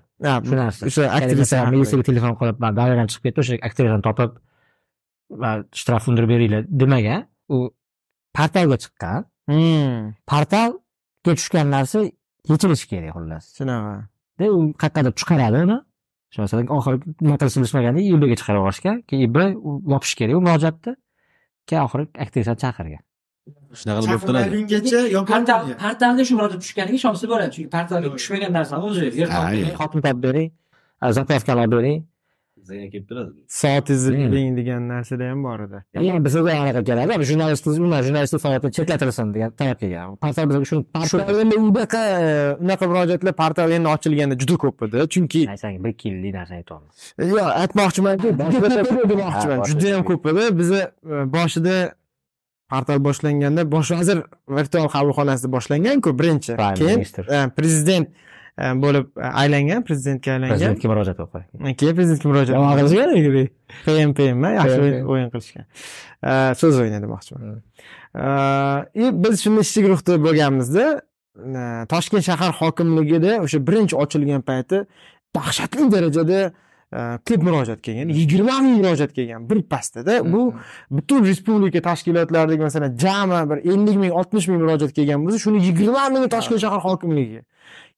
shu narsa. o'sha aktrisa militsiyaga telefon qilib man davradan chiqib ketdi o'sha aktrisani topib man shtraf undirib beringlar demagan u portalga chiqqan. Hmm, portalga tushgan narsa yechilishi kerak xullas. Shunaqa. De u qayoqqadir chiqaradi uni shu masalan oxiri nima qilishni bilishmaganda iibga chiqarib yuborishgan keyin ib yopish kerak u murojaatni oxiri aktrisani chaqirgan. Shunaqa qilib bo'lib turadi chaqirmagungacha portal portalda shu murojaat tushganiga ishonsa bo'ladi chunki portalga tushmagan narsani o'zi. Xotin topib bering zapravkalar bering bizga kelib turadi Hmm. bering degan narsada ham bor edi yani bizga anaqa keladi jurnalist umuman jurnalistlik faoliyatini chetlatilsin degan talab kelgan portal bizga shuni portal endi unaqa unaqa murojaatlar portal endi ochilganda juda ko'p edi chunki aytsang bir ikki yillik narsani aytyapman yo'q aytmoqchimanki demoqchiman juda yam ko'p edi bizni e, boshida portal boshlanganda bosh vazir virtual qabulxonasida boshlanganku birinchi. Keyin e, prezident bo'lib e, aylangan prezidentga aylangan. Prezidentga murojaat qilib keyin prezidentga murojaat yomon qilishgan pm pm yaxshi o'yin- qilishgan. E, so'z o'yini demoqchiman и biz shunda ishchi guruhda bo'lganmizda toshkent shahar hokimligida o'sha birinchi ochilgan payti dahshatli darajada ko'p murojaat kelgan yigirma ming murojaat kelgan bir pastada bu butun respublika tashkilotlaridagi masalan jami bir ellik ming oltmish ming murojaat kelgan bo'lsa shuni yigirma mingi toshkent shahar hokimligiga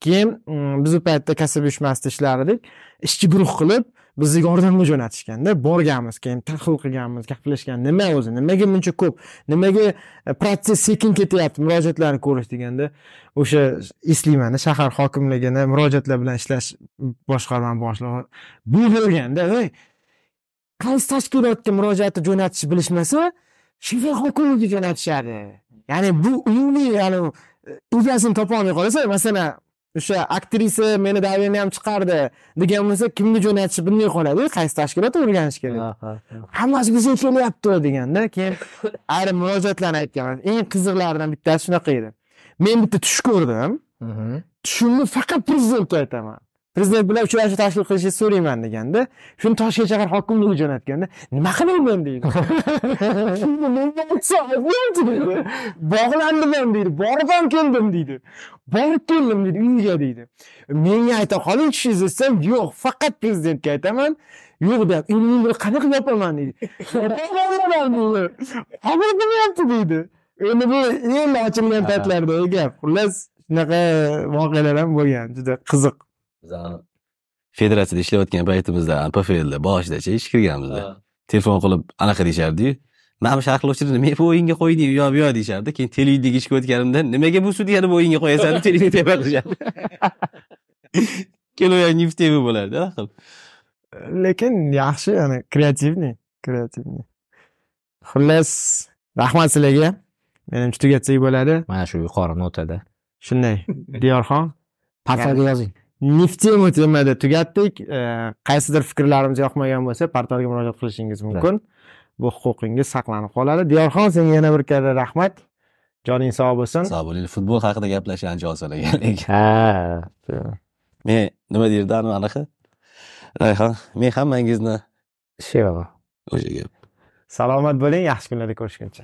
keyin mm, biz u paytda kasaba uyushmasida ishlar edik ishchi guruh qilib bizni yordamga jo'natishganda borganmiz. Keyin tahlil qilganmiz gaplashgan. Nima o'zi? Nimaga buncha ko'p? Nimaga e, protsess sekin ketyapti? Murojaatlarni ko'rish deganda o'sha eslayman shahar hokimligini murojaatlar bilan ishlash boshqarma boshlig'i bu bo'lganda "Ey, qaysi tashkilotga murojaatni jo'natishni bilishmasa shahar hokimligiga jo'natishadi. Ya'ni bu umumiy ya'ni egasini topolmay qolsa masalan o'sha aktrisa meni davriyani ham chiqardi degan bo'lsa kimga jo'natishni bilmay qoladi qaysi tashkilot o'rganish kerak? Hammasi bizga kelyapti deganda keyin ayrim murojaatlarni aytganman. Eng qiziqlaridan bittasi shunaqa edi. Men bitta tush ko'rdim. Tushimni faqat prezidentga aytaman prezident bilan uchrashuv tashkil qilishni so'rayman deganda shuni toshkent shahar hokimligiga jo'natganda nima qilayman deydi. *laughs* Bog'landim deydi borib ham keldim deydi. Borib keldim deydi uyiga deydi. Menga ayta qoling tushingizni desam yo'q faqat prezidentga aytaman. Yo'q deyapti endi men buni qanaqa yopaman deydi. Qabul deydi endi bu endi ochilgan paytlardagi gap xullas shunaqa voqealar ham bo'lgan juda qiziq bizani federatsiyada ishlayotgan paytimizda pflda boshidachi ish kirganmizda. Telefon qilib anaqa deyishardiyu? Mana bu sharhlovchini men bu o'yinga qo'yding u yoq bu yoq deyishardi. Keyin televideniyaga ishga o'tganimda nimaga bu sudyani *laughs* bu o'yinga qo'yasan deb televideniyaga qilishardi kelayotgan neftevi bo'lardi anaqa qilib. Lekin yaxshi yani kreativniy kreativniy. Xullas rahmat sizlarga. Menimcha tugatsak bo'ladi. Mana shu yuqori notada. Shunday. Diyorxon. Portalga yozing neftema temada tugatdik. Qaysidir fikrlarimiz yoqmagan bo'lsa portalga murojaat qilishingiz mumkin. Bu huquqingiz saqlanib qoladi. Diyorxon senga yana bir karra rahmat. Joning sog' bo'lsin. Sog' bo'ling. Futbol haqida gaplashishni ancha oson ekan lekin ha *laughs* men nima anavi anaqa rayhon men hammangizni sheva o'sha gap. Salomat bo'ling yaxshi kunlarda ko'rishguncha